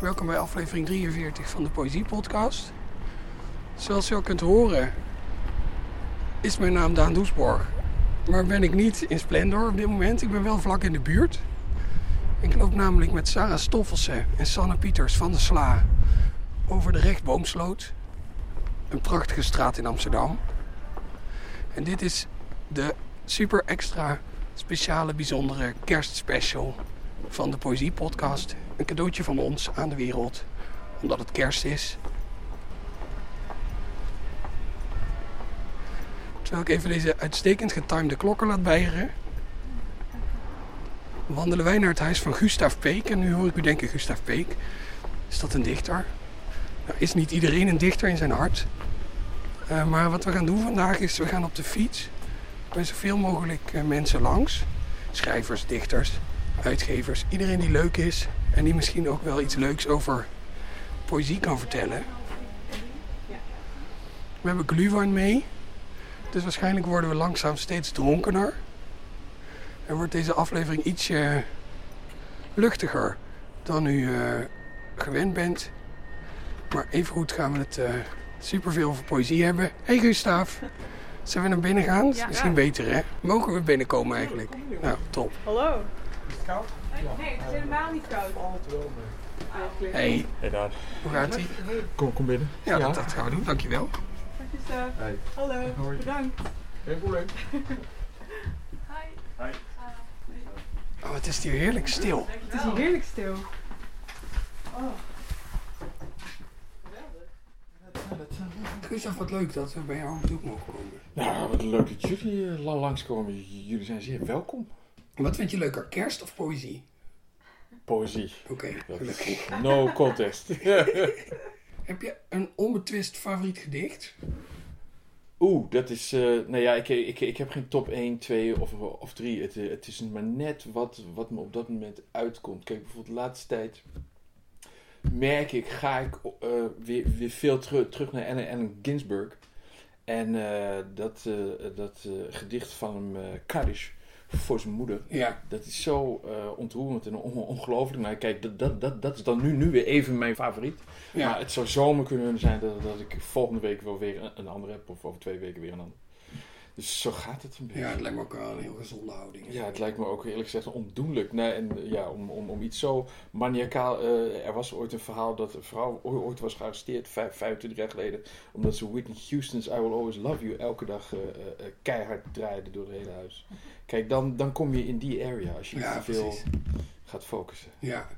Welkom bij aflevering 43 van de Poëzie Podcast. Zoals je al kunt horen, is mijn naam Daan Doesborg. Maar ben ik niet in Splendor op dit moment. Ik ben wel vlak in de buurt. Ik loop namelijk met Sarah Stoffelsen en Sanne Pieters van de Sla over de Rechtboomsloot. Een prachtige straat in Amsterdam. En dit is de super extra speciale, bijzondere kerstspecial van de Poëzie Podcast. Een cadeautje van ons aan de wereld, omdat het kerst is. Terwijl ik even deze uitstekend getimede klokken laat bijeren, wandelen wij naar het huis van Gustav Peek. En nu hoor ik u denken, Gustav Peek, is dat een dichter? Nou, is niet iedereen een dichter in zijn hart. Uh, maar wat we gaan doen vandaag is, we gaan op de fiets bij zoveel mogelijk uh, mensen langs. Schrijvers, dichters, uitgevers, iedereen die leuk is en die misschien ook wel iets leuks over poëzie kan vertellen. We hebben glühwein mee, dus waarschijnlijk worden we langzaam steeds dronkener. En wordt deze aflevering ietsje luchtiger dan u uh, gewend bent. Maar evengoed gaan we het uh, superveel over poëzie hebben. Hey Gustav, zullen we naar binnen gaan? Ja. Misschien beter hè? Mogen we binnenkomen eigenlijk? Nou, top. Hallo. Is het koud? Nee, het is helemaal niet koud. Eigenlijk. Hey, Hey Daan. hoe gaat ie? Kom, kom binnen. Ja, Dat, dat gaan we doen, dankjewel. Dank je, Stef. Hey. Hallo. Hoi. Bedankt. Geen probleem. Hi. Hi. Oh, het is hier heerlijk stil. Het is hier heerlijk stil. Oh. Gustav, wat leuk dat we bij jou op bezoek mogen komen. Nou, wat leuk dat jullie uh, langskomen. Jullie zijn zeer welkom. Wat vind je leuker, kerst of poëzie? Poëzie. Oké, no contest. Heb je een onbetwist favoriet gedicht? Oeh, dat is... eh nou ja, ik, ik, ik heb geen top 1, 2 of, of 3. Het, eh, het is maar net wat, wat me op dat moment uitkomt. Kijk, bijvoorbeeld de laatste tijd merk ik, ga ik eh, weer, weer veel terug, terug naar Allen, Allen Ginsberg. En dat, dat gedicht van hem, Kaddish, voor zijn moeder. Ja. Dat is zo eh, ontroerend en on- ongelooflijk. Nou, kijk, dat, dat, dat, dat is dan nu, nu weer even mijn favoriet. Maar ja. het zou zomaar kunnen zijn dat, dat ik volgende week wel weer een, een ander heb. Of over twee weken weer een ander. Dus zo gaat het een beetje. Ja, het lijkt me ook wel een heel gezonde houding. Ja, het lijkt me ook eerlijk gezegd ondoenlijk. Nee, en ja, om, om, om iets zo maniacaal. eh, er was ooit een verhaal dat een vrouw ooit was gearresteerd, vijf, 25 jaar geleden. Omdat ze Whitney Houston's I Will Always Love You elke dag eh, keihard draaide door het hele huis. Kijk, dan, dan kom je in die area als je Ja, te veel precies. gaat focussen. Ja.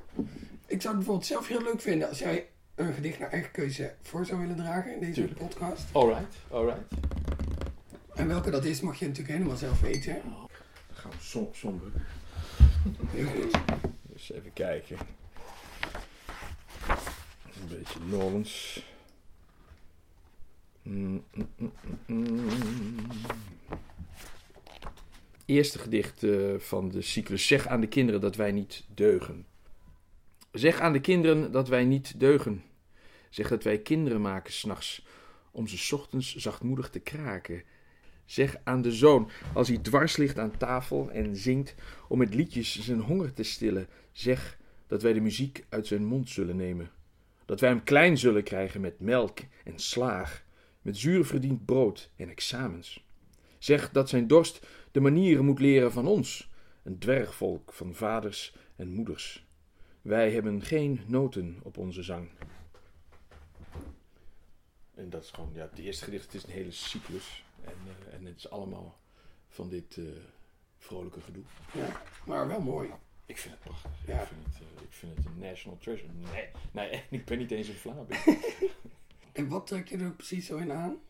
Ik zou het bijvoorbeeld zelf heel leuk vinden als jij een gedicht naar eigen keuze voor zou willen dragen in deze Tuurlijk. podcast. Alright, alright. En welke dat is, mag je natuurlijk helemaal zelf weten. Dan gaan we som, somber. Heel goed. Dus even kijken. Een beetje Nolens. Mm, mm, mm, mm, mm. Eerste gedicht eh, van de cyclus. Zeg aan de kinderen dat wij niet deugen. Zeg aan de kinderen dat wij niet deugen. Zeg dat wij kinderen maken s'nachts, om ze ochtends zachtmoedig te kraken. Zeg aan de zoon, als hij dwars ligt aan tafel en zingt, om met liedjes zijn honger te stillen. Zeg dat wij de muziek uit zijn mond zullen nemen. Dat wij hem klein zullen krijgen met melk en slaag, met zuur verdiend brood en examens. Zeg dat zijn dorst de manieren moet leren van ons, een dwergvolk van vaders en moeders. Wij hebben geen noten op onze zang. En dat is gewoon, ja, het eerste gedicht het is een hele cyclus. En, eh, en het is allemaal van dit eh, vrolijke gedoe. Ja, maar wel mooi. Ik vind het prachtig. Ja. Ik, vind het, eh, ik vind het een national treasure. Nee, nee ik ben niet eens een Vlaming. En wat trek je er precies zo in aan?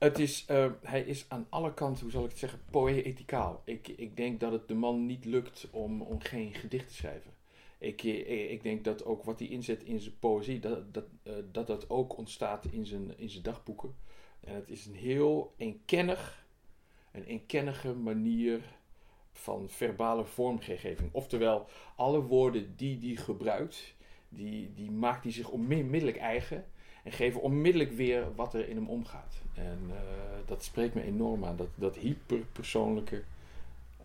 Het is, eh, hij is aan alle kanten, hoe zal ik het zeggen, poëticaal. Ik, ik denk dat het de man niet lukt om, om geen gedicht te schrijven. Ik, eh, ik denk dat ook wat hij inzet in zijn poëzie, dat dat, eh, dat, dat ook ontstaat in zijn, in zijn dagboeken. En het is een heel eenkennig, een eenkennige manier van verbale vormgeving. Oftewel, alle woorden die hij gebruikt, die, die maakt hij zich onmiddellijk eigen. En geven onmiddellijk weer wat er in hem omgaat. En eh, dat spreekt me enorm aan. Dat, dat hyperpersoonlijke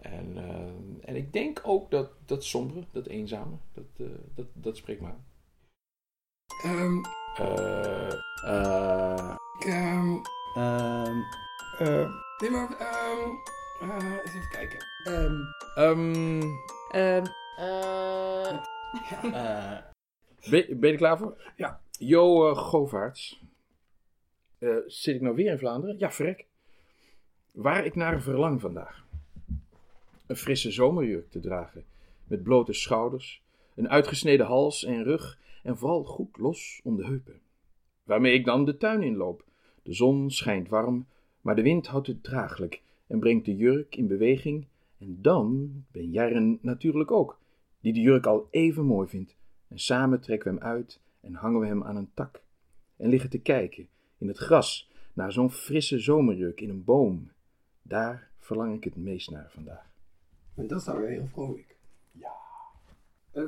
En, eh, en ik denk ook dat dat sombere, dat eenzame, dat, eh, dat, dat spreekt me aan. Ehm, Eh, eh, ik, ehm, Ehm, eh, nee, maar, ehm, eh, eens even kijken. ehm, ehm, Ehm, eh, ben, ben je er klaar voor? Ja. Jo Govaerts. Eh, zit ik nou weer in Vlaanderen? Ja, verrek. Waar ik naar verlang vandaag. Een frisse zomerjurk te dragen, met blote schouders, een uitgesneden hals en rug en vooral goed los om de heupen. Waarmee ik dan de tuin inloop. De zon schijnt warm, maar de wind houdt het draaglijk en brengt de jurk in beweging. En dan ben er natuurlijk ook, die de jurk al even mooi vindt. En samen trekken we hem uit en hangen we hem aan een tak. En liggen te kijken in het gras naar zo'n frisse zomerjurk in een boom. Daar verlang ik het meest naar vandaag. En dat is dan weer heel vrolijk. Ja.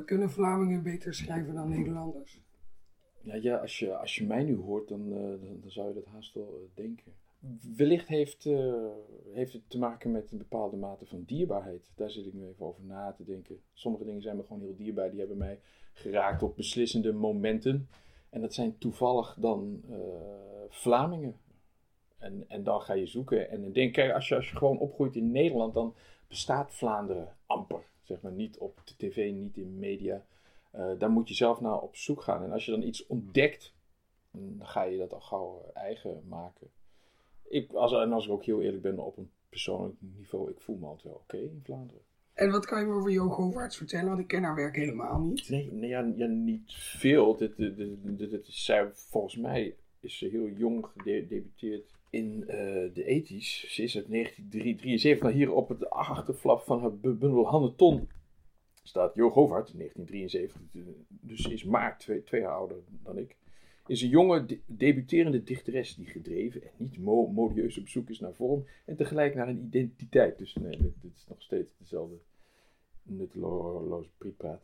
kunnen Vlamingen beter schrijven dan Nederlanders? Ja, ja als, je, als je mij nu hoort, dan, eh, dan, dan zou je dat haast wel eh, denken. Wellicht heeft, eh, heeft het te maken met een bepaalde mate van dierbaarheid. Daar zit ik nu even over na te denken. Sommige dingen zijn me gewoon heel dierbaar. Die hebben mij geraakt op beslissende momenten. En dat zijn toevallig dan eh, Vlamingen. En, en dan ga je zoeken. En denk kijk, als je, als je gewoon opgroeit in Nederland, dan bestaat Vlaanderen amper. Zeg maar niet op de tv, niet in media. Eh, daar moet je zelf naar op zoek gaan. En als je dan iets ontdekt, dan ga je dat al gauw eh, eigen maken. Ik, als, en als ik ook heel eerlijk ben op een persoonlijk niveau, ik voel me altijd wel oké in Vlaanderen. En wat kan je over Jo Govaerts vertellen? Want ik ken haar werk helemaal niet. Nee, nee ja, niet veel. Dit, dit, dit, is, volgens mij is ze heel jong gedebuteerd in eh, de ethisch. Ze is uit 1973. Maar hier op het achterflap van haar bu- bundel Hanneton staat Jo Govaert, 1973. Dus ze is maar twee, twee jaar ouder dan ik. Is een jonge, de- debuterende dichteres die gedreven en niet mo modieus op zoek is naar vorm en tegelijk naar een identiteit. Dus nee, dit, dit is nog steeds dezelfde nutteloze prietpraat.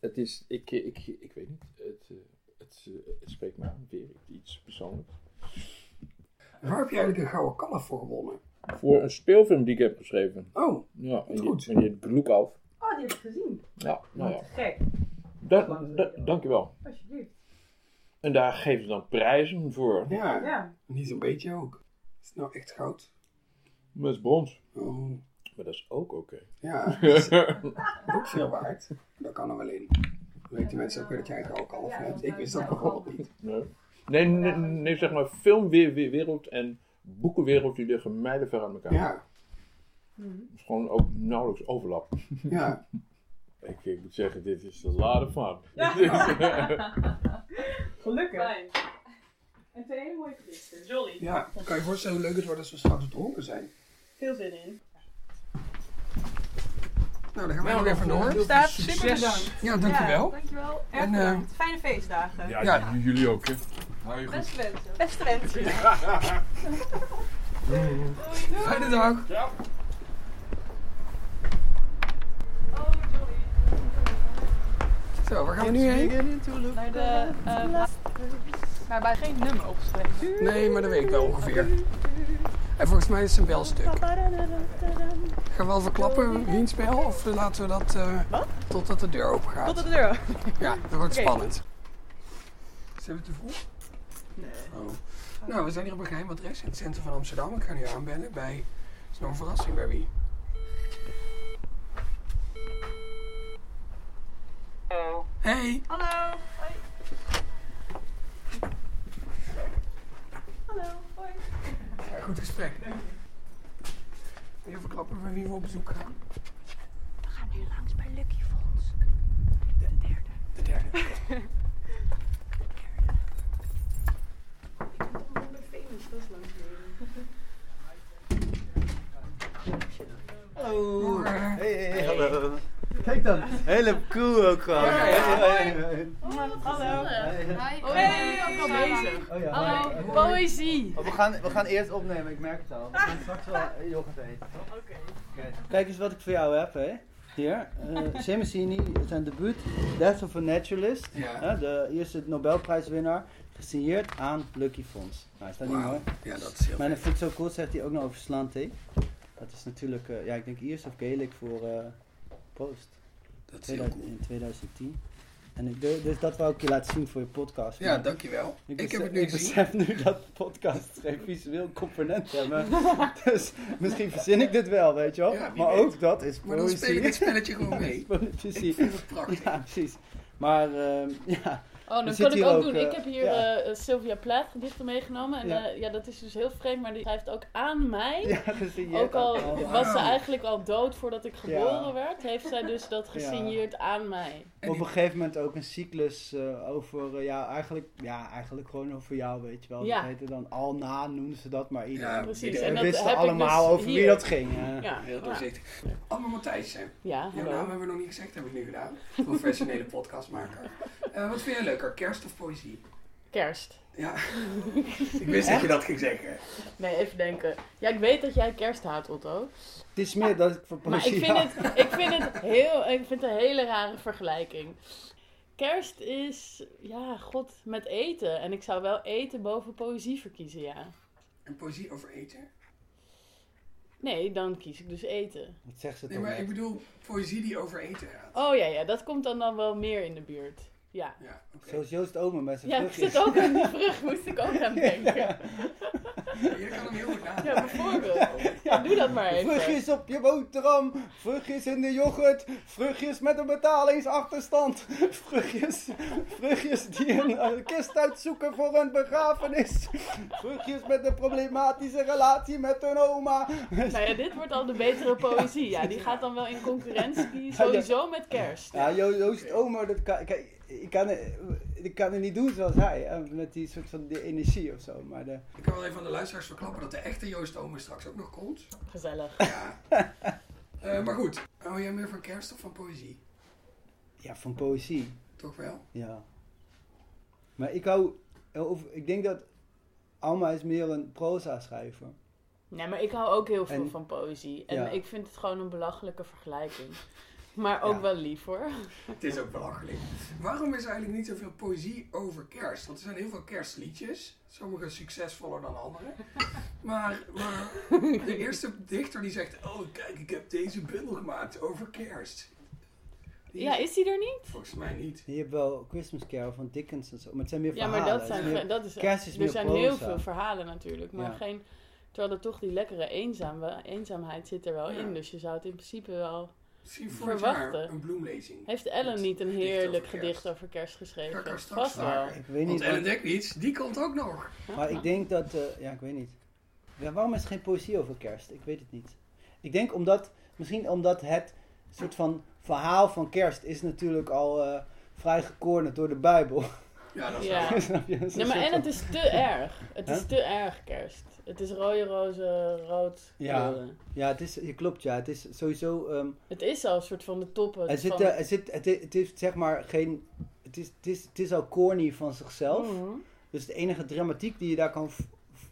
Het is, ik, ik, ik weet niet, het, eh, het, eh, het spreekt me aan, weer iets persoonlijks. Waar heb je eigenlijk een gouden kalf voor gewonnen? Voor een speelfilm die ik heb geschreven. Oh, Ja, en die, Goed. en die heet Gloekalf. Oh, die heb ik gezien. Ja, nou ja. Gek. Da, da, dankjewel. Alsjeblieft. En daar geven ze dan prijzen voor. ja. Ja. Niet zo'n beetje ook. Is het nou echt goud? Maar is brons. Oh, Maar dat is ook oké. ja. dat is ook veel waard. Dat kan er wel in. Dan weten mensen ook weer dat jij een gouden kalf hebt. Ik wist dat bijvoorbeeld niet. Nee. Nee, nee, nee, zeg maar, filmwereld en boekenwereld die liggen mijlenver aan elkaar. Ja. Het is gewoon ook nauwelijks overlap. ja. Ik, ik moet zeggen, dit is een lade van. Gelukkig. Fijn. En twee hele mooie gedichten. Jolly. Ja, kan je voorstellen hoe leuk het wordt als we straks dronken zijn? Veel zin in. Nou, dan gaan we nog even door. Staat super bedankt. Ja, dankjewel. dankjewel. Erg En, eh, bedankt. Fijne feestdagen. Ja, jullie ook, hè? Hou je goed. Beste wensen. Beste wensen. Fijne dag. Zo, waar gaan we nu heen? Naar de, eh, waarbij geen nummer opgeschreven. Nee, maar dat weet ik wel ongeveer. En volgens mij is het een belstuk. Gaan we al verklappen wie een spel? Of laten we dat eh, totdat de deur open gaat? Tot de deur. Ja, dat wordt spannend. Zijn we te vroeg? Nee. Oh. Nou, we zijn hier op een geheim adres in het centrum van Amsterdam. Ik ga nu aanbellen bij... Het is nog een verrassing bij wie? Hey! Hallo. Hoi. Hallo. Goed gesprek. Even verklappen bij wie we op bezoek gaan. We gaan nu langs bij Lucky Fonds. De derde. De derde. Ik ben toch nog bij Famous, dat is lang geleden. Hallo. Morgen. Hey, hey, hallo. Kijk dan, hele cool ook gewoon. Ja, ja. Hey, hey, hey. Hallo. Hey. Hey, ook al bezig. Oh ja, Hallo, poëzie. Oh, we, gaan, we gaan eerst opnemen, ik merk het al. We gaan straks wel yoghurt eten. Oké. Oké. Kijk eens wat ik voor jou heb, hè. Hier, uh, Semasini, zijn debuut, Death of a Naturalist. Ja. De eerste Nobelprijswinnaar, gesigneerd aan Lucky Fonds. Nou, is dat niet mooi? Ja, dat is heel Maar dat vind ik zo cool, zegt hij ook nog over Slante. Dat is natuurlijk, eh, ja, ik denk Iers of Gaelic voor Post. Dat is heel 2000 cool. in 2010. En ik, dus dat wou ik je laten zien voor je podcast. Ja, dankjewel. Ik, heb het nu ik gezien. besef nu dat podcasts geen visueel component hebben. dus misschien verzin ik dit wel, weet je wel. Ja, maar weet. ook dat is Maar dan speel ik poëzie. het spelletje gewoon mee. Poëzie. Het prachtig. Ja, precies. Maar ehm, ja, Oh, dan kan ik ook ook, doen. eh, ik heb hier ja. eh, Sylvia Plath gedichten meegenomen. En Ja. ja. ja, dat is dus heel vreemd, maar die schrijft ook aan mij. ja gesigneerd. Ook al allemaal. was ze eigenlijk al dood voordat ik geboren Ja. werd, heeft zij dus dat gesigneerd aan mij. En Op een gegeven moment ook een cyclus eh, over, eh, ja, eigenlijk, ja, eigenlijk gewoon over jou, weet je wel. Ja. Dat heette dan al na, noemden ze dat, maar iedereen Ja, Precies. En we dat wisten heb ik allemaal dus over wie dat ging. eh. Ja, Heel ja. doorzichtig. Allemaal Matthijs zijn. ja Jouw naam hebben we nog niet gezegd, heb ik nu gedaan. Professionele podcastmaker. Eh, wat vind jij leuker, kerst of poëzie? Kerst. Ja, ik wist dat je dat ging zeggen. Nee, even denken. Ja, ik weet dat jij kerst haat, Otto. Het is meer dat ik voor Maar poëzie ik vind, het, ik, vind het heel, ik vind het een hele rare vergelijking. Kerst is, ja, god, met eten. En ik zou wel eten boven poëzie verkiezen, ja. En poëzie over eten? Nee, dan kies ik dus eten. Wat zegt ze Nee, toch maar ik bedoel poëzie die over eten gaat. Oh ja, ja, dat komt dan, dan wel meer in de buurt. Ja. Ja. Zoals Joost Omen met zijn Ja, ik vruchtjes. zit ook aan die brug, moest ik ook aan denken. Ja, Je kan hem heel goed nadenken. bijvoorbeeld. Ja, doe dat maar even. Vruchtjes op je boterham, vruchtjes in de yoghurt, vruchtjes met een betalingsachterstand, vruchtjes, vruchtjes die een eh, kist uitzoeken voor een begrafenis, vruchtjes met een problematische relatie met hun oma. Nou ja, dit wordt al de betere poëzie. Ja, die gaat dan wel in concurrentie sowieso met kerst. Ja, Jo- Joost Omer, dat kan, kijk, ik, kan, het- ik kan het niet doen zoals hij, hè, met die soort van die energie of zo, maar de, Ik kan wel even aan de luisteraars verklappen dat de echte Joost Omer straks ook nog komt. Gezellig. Ja. Eh, maar goed, hou jij meer van kerst of van poëzie? ja, van poëzie. Toch wel? Ja. Maar ik hou, of, ik denk dat Alma is meer een proza schrijver. Nee, maar ik hou ook heel veel En- van poëzie. En Ja. ik vind het gewoon een belachelijke vergelijking. Maar ook Ja. wel lief hoor. Het is ook belachelijk. Waarom is er eigenlijk niet zoveel poëzie over kerst? Want er zijn heel veel kerstliedjes. Sommige succesvoller dan andere. Maar, maar de eerste dichter die zegt... Oh, kijk, ik heb deze bundel gemaakt over kerst. Die Ja, is die er niet? Volgens mij niet. Je hebt wel Christmas Carol van Dickens en zo, maar het zijn meer Ja, verhalen. maar dat zijn, meer- dat is, kerst is er meer zijn proza. heel veel verhalen natuurlijk. Maar Ja. geen, terwijl er toch die lekkere eenzame, eenzaamheid zit er wel Ja. in. Dus je zou het in principe wel... Misschien vorig Verwachten. jaar een bloemlezing. Heeft Ellen niet een heerlijk over gedicht over kerst geschreven? straks Vast wel. Ik weet Want niet, Ellen maar, denkt niet, die komt ook nog. maar ik denk dat, eh, ja, ik weet niet. Ja, waarom is er geen poëzie over kerst? Ik weet het niet. Ik denk omdat, misschien omdat het soort van verhaal van kerst is natuurlijk al eh, vrij gecornerd door de Bijbel. Ja, dat is Ja. is Nee, maar en het is te erg. Het is Huh? te erg kerst. Het is rode rozen, rood Ja. kleuren. Ja, het is, je klopt, ja. Het is sowieso... ehm, Het is al een soort van de toppen. er zit, van... er zit, het, het heeft zeg maar geen... Het is, het, is, het is al corny van zichzelf. Mhm. Dus de enige dramatiek die je daar kan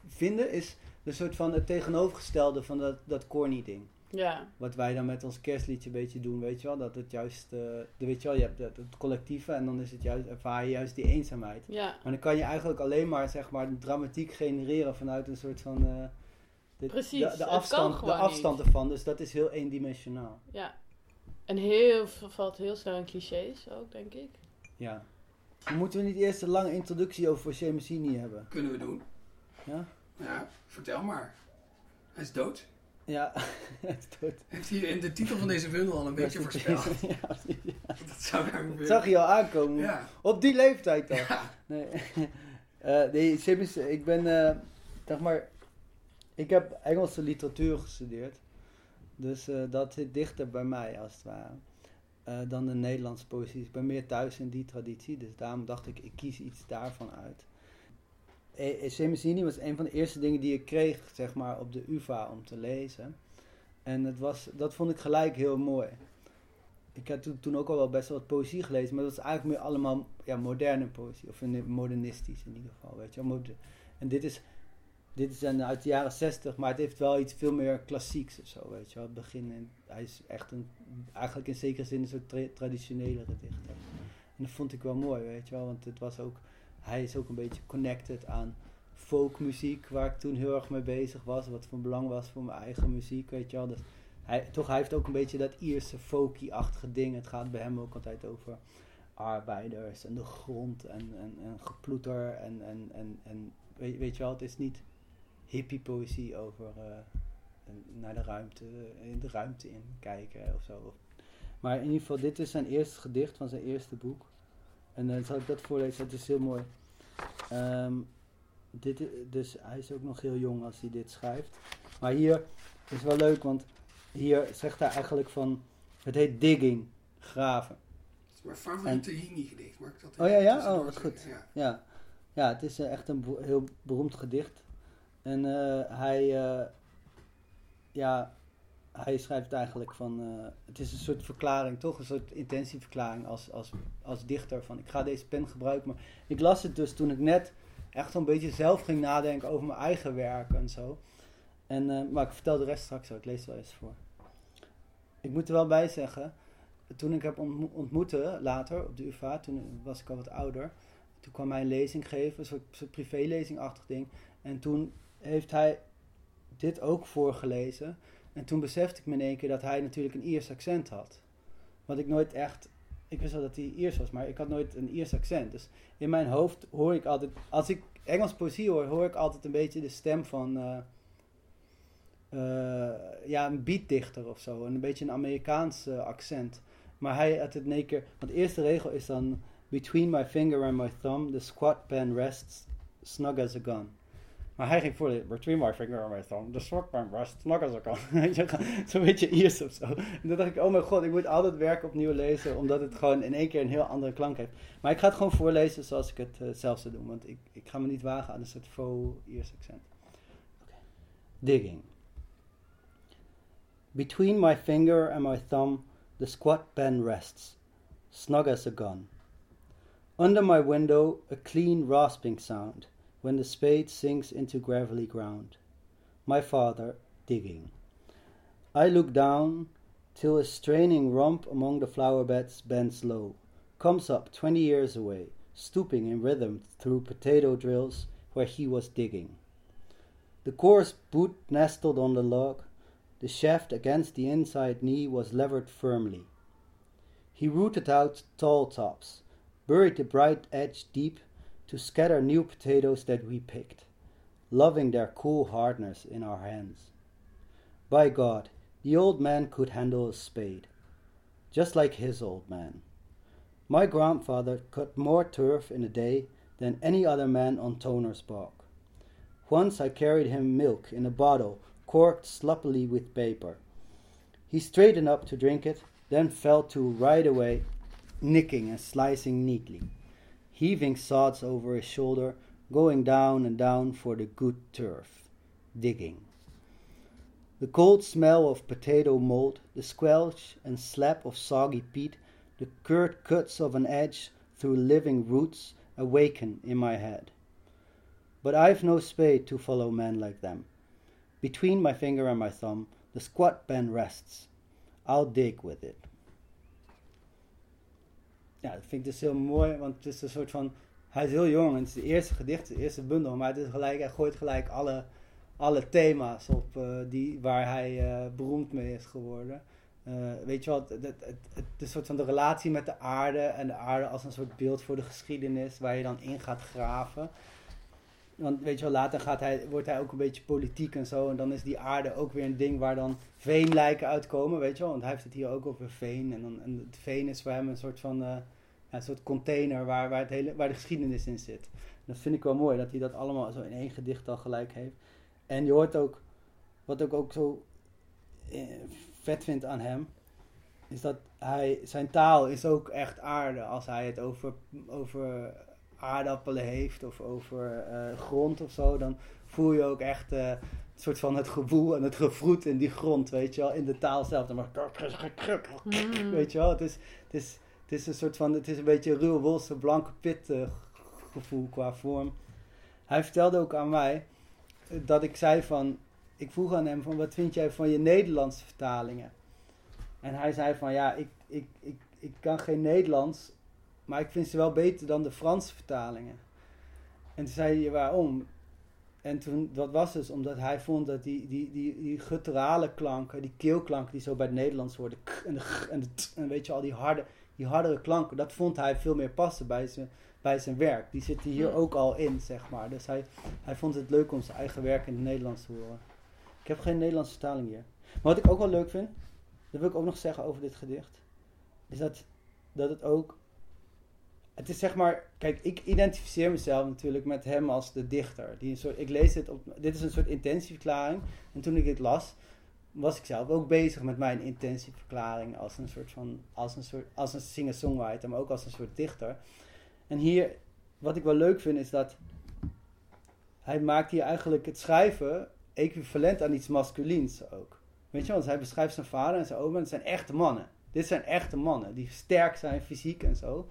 vinden is een soort van het tegenovergestelde van dat, dat corny ding. Ja, Wat wij dan met ons kerstliedje een beetje doen, weet je wel. Dat het juist, eh, de, weet je wel, je hebt het, het collectieve en dan is het juist, ervaar je juist die eenzaamheid. ja. Maar dan kan je eigenlijk alleen maar, zeg maar, de dramatiek genereren vanuit een soort van... eh, de, Precies, de, afstand, de afstand ervan. Dus dat is heel eendimensionaal. Ja. En heel veel valt heel snel in clichés ook, denk ik. Ja. Moeten we niet eerst een lange introductie over Shemesini hebben? Kunnen we doen. Ja? Ja, vertel maar. Hij is dood. Ja, het dood. Heeft hij in de titel van deze bundel al een beetje voorspeld? Ja, Dat zou ik dat zag je al aankomen. Ja. Op die leeftijd ja. Nee, Eh nee Simmons, ik ben, eh, zeg maar, ik heb Engelse literatuur gestudeerd. Dus eh, dat zit dichter bij mij, als het ware, dan de Nederlandse poëzie. Ik ben meer thuis in die traditie, dus daarom dacht ik, ik kies iets daarvan uit. E Semesini was een van de eerste dingen die ik kreeg, zeg maar, op de UvA om te lezen. En het was, dat vond ik gelijk heel mooi. Ik had toen, ook al wel best wel wat poëzie gelezen, maar dat was eigenlijk meer allemaal ja, moderne poëzie. Of modernistisch in ieder geval, weet je En dit is, dit is uit de jaren zestig, maar het heeft wel iets veel meer klassieks of zo, weet je wel. Het begin, hij is echt een, eigenlijk in zekere zin een soort tra traditionelere dichter. En dat vond ik wel mooi, weet je wel, want het was ook, hij is ook een beetje connected aan folkmuziek, waar ik toen heel erg mee bezig was. Wat van belang was voor mijn eigen muziek, weet je wel. Dus hij, toch, hij heeft ook een beetje dat Ierse folky-achtige ding. Het gaat bij hem ook altijd over arbeiders en de grond en, en, en geploeter en, en, en, en weet, je wel, het is niet hippie poëzie over eh, naar de ruimte, in de ruimte in kijken of zo. Maar in ieder geval, dit is zijn eerste gedicht van zijn eerste boek. En dan zal ik dat voorlezen, dat is heel mooi. Ehm, dit, dus hij is ook nog heel jong als hij dit schrijft. Maar hier is wel leuk, want hier zegt hij eigenlijk van, het heet digging, graven. Het is mijn favoriete Hini-gedicht. Mag ik dat Oh ja, ja? Oh, wat goed. Ja. Ja, ja het is eh, echt een heel beroemd gedicht. En eh, hij, eh, ja, hij schrijft eigenlijk van, eh, het is een soort verklaring, toch? Een soort intentieverklaring als, als, als dichter van, ik ga deze pen gebruiken. Maar ik las het dus toen ik net echt een beetje zelf ging nadenken over mijn eigen werk en zo. En, eh, maar ik vertel de rest straks wel, ik lees het wel eens voor. Ik moet er wel bij zeggen, toen ik heb ontmo- ontmoeten later op de UvA, toen was ik al wat ouder. Toen kwam hij een lezing geven, een soort, soort privélezingachtig ding. En toen heeft hij dit ook voorgelezen. En toen besefte ik me in één keer dat hij natuurlijk een Iers accent had. Wat ik nooit echt... Ik wist wel dat hij Iers was, maar ik had nooit een Iers accent. Dus in mijn hoofd hoor ik altijd... Als ik Engels poëzie hoor, hoor ik altijd een beetje de stem van... eh, eh, ja, een beatdichter of zo. Een beetje een Amerikaans accent. Maar hij had het in één keer... Want de eerste regel is dan... Between my finger and my thumb, the squat pen rests snug as a gun. Maar hij ging de Between my finger and my thumb, the squat pen rests snug as a gun. Weet je, Zo'n beetje Iers of zo. En toen dacht ik, oh mijn god, ik moet altijd werk opnieuw lezen, omdat het gewoon in één keer een heel andere klank heeft. Maar ik ga het gewoon voorlezen zoals ik het eh, zelf zou doen, want ik, ik ga me niet wagen aan een soort faux Iers accent. Oké. Digging. Between my finger and my thumb, the squat pen rests, snug as a gun. Under my window, a clean rasping sound when the spade sinks into gravelly ground. My father digging. I look down till a straining rump among the flower beds bends low, comes up twenty years away, stooping in rhythm through potato drills where he was digging. The coarse boot nestled on the log, the shaft against the inside knee was levered firmly. He rooted out tall tops, buried the bright edge deep to scatter new potatoes that we picked, loving their cool hardness in our hands. By God, the old man could handle a spade, just like his old man. My grandfather cut more turf in a day than any other man on Toner's bog. Once I carried him milk in a bottle corked sloppily with paper. He straightened up to drink it, then fell to right away, nicking and slicing neatly, heaving sods over his shoulder, going down and down for the good turf, digging. The cold smell of potato mold, the squelch and slap of soggy peat, the curt cuts of an edge through living roots awaken in my head. But I've no spade to follow men like them. Between my finger and my thumb, the squat pen rests. I'll dig with it. Ja, dat vind ik dus heel mooi, want het is een soort van... Hij is heel jong en het is de eerste gedicht, de eerste bundel, maar het is gelijk, hij gooit gelijk alle, alle thema's op eh, die, waar hij eh, beroemd mee is geworden. Eh, weet je wat, het, het, het, soort van de relatie met de aarde en de aarde als een soort beeld voor de geschiedenis waar je dan in gaat graven. Want weet je wel, later gaat hij, wordt hij ook een beetje politiek en zo. En dan is die aarde ook weer een ding waar dan veenlijken uitkomen, weet je wel. Want hij heeft het hier ook over veen. En, dan, het veen is voor hem een soort van... eh, een soort container waar, waar, het hele, waar de geschiedenis in zit. Dat vind ik wel mooi, dat hij dat allemaal zo in één gedicht al gelijk heeft. En je hoort ook, wat ik ook zo eh, vet vind aan hem, is dat hij, zijn taal is ook echt aarde. Als hij het over, over aardappelen heeft of over eh, grond of zo, dan voel je ook echt eh, een soort van het gewoel en het gevroet in die grond, weet je wel, in de taal zelf. Dan maar, Mm. weet je wel, het is, het is, het is een soort van, het is een beetje ruwe wolse blanke pit eh, gevoel qua vorm. Hij vertelde ook aan mij dat ik zei van, ik vroeg aan hem van, wat vind jij van je Nederlandse vertalingen? En hij zei van, ja, ik, ik, ik, ik kan geen Nederlands, maar ik vind ze wel beter dan de Franse vertalingen. En toen zei hij, waarom? en toen, dat was dus omdat hij vond dat die, die, die, die gutturale klanken, die keelklanken die zo bij het Nederlands worden, k en de g en de t, en weet je al, die, harde, die hardere klanken, dat vond hij veel meer passen bij zijn, bij zijn werk. Die zitten hier ook al in, zeg maar. Dus hij, hij vond het leuk om zijn eigen werk in het Nederlands te horen. Ik heb geen Nederlandse vertaling hier. Maar wat ik ook wel leuk vind, dat wil ik ook nog zeggen over dit gedicht, is dat, dat het ook. Het is zeg maar, kijk, ik identificeer mezelf natuurlijk met hem als de dichter. Die een soort, ik lees dit op, dit is een soort intentieverklaring. En toen ik dit las, was ik zelf ook bezig met mijn intentieverklaring als een soort van, als een soort, als een singer-songwriter, maar ook als een soort dichter. En hier, wat ik wel leuk vind, is dat hij maakt hier eigenlijk het schrijven equivalent aan iets masculiens ook. Weet je, want hij beschrijft zijn vader en zijn oma, en het zijn echte mannen. Dit zijn echte mannen, die sterk zijn fysiek en zo.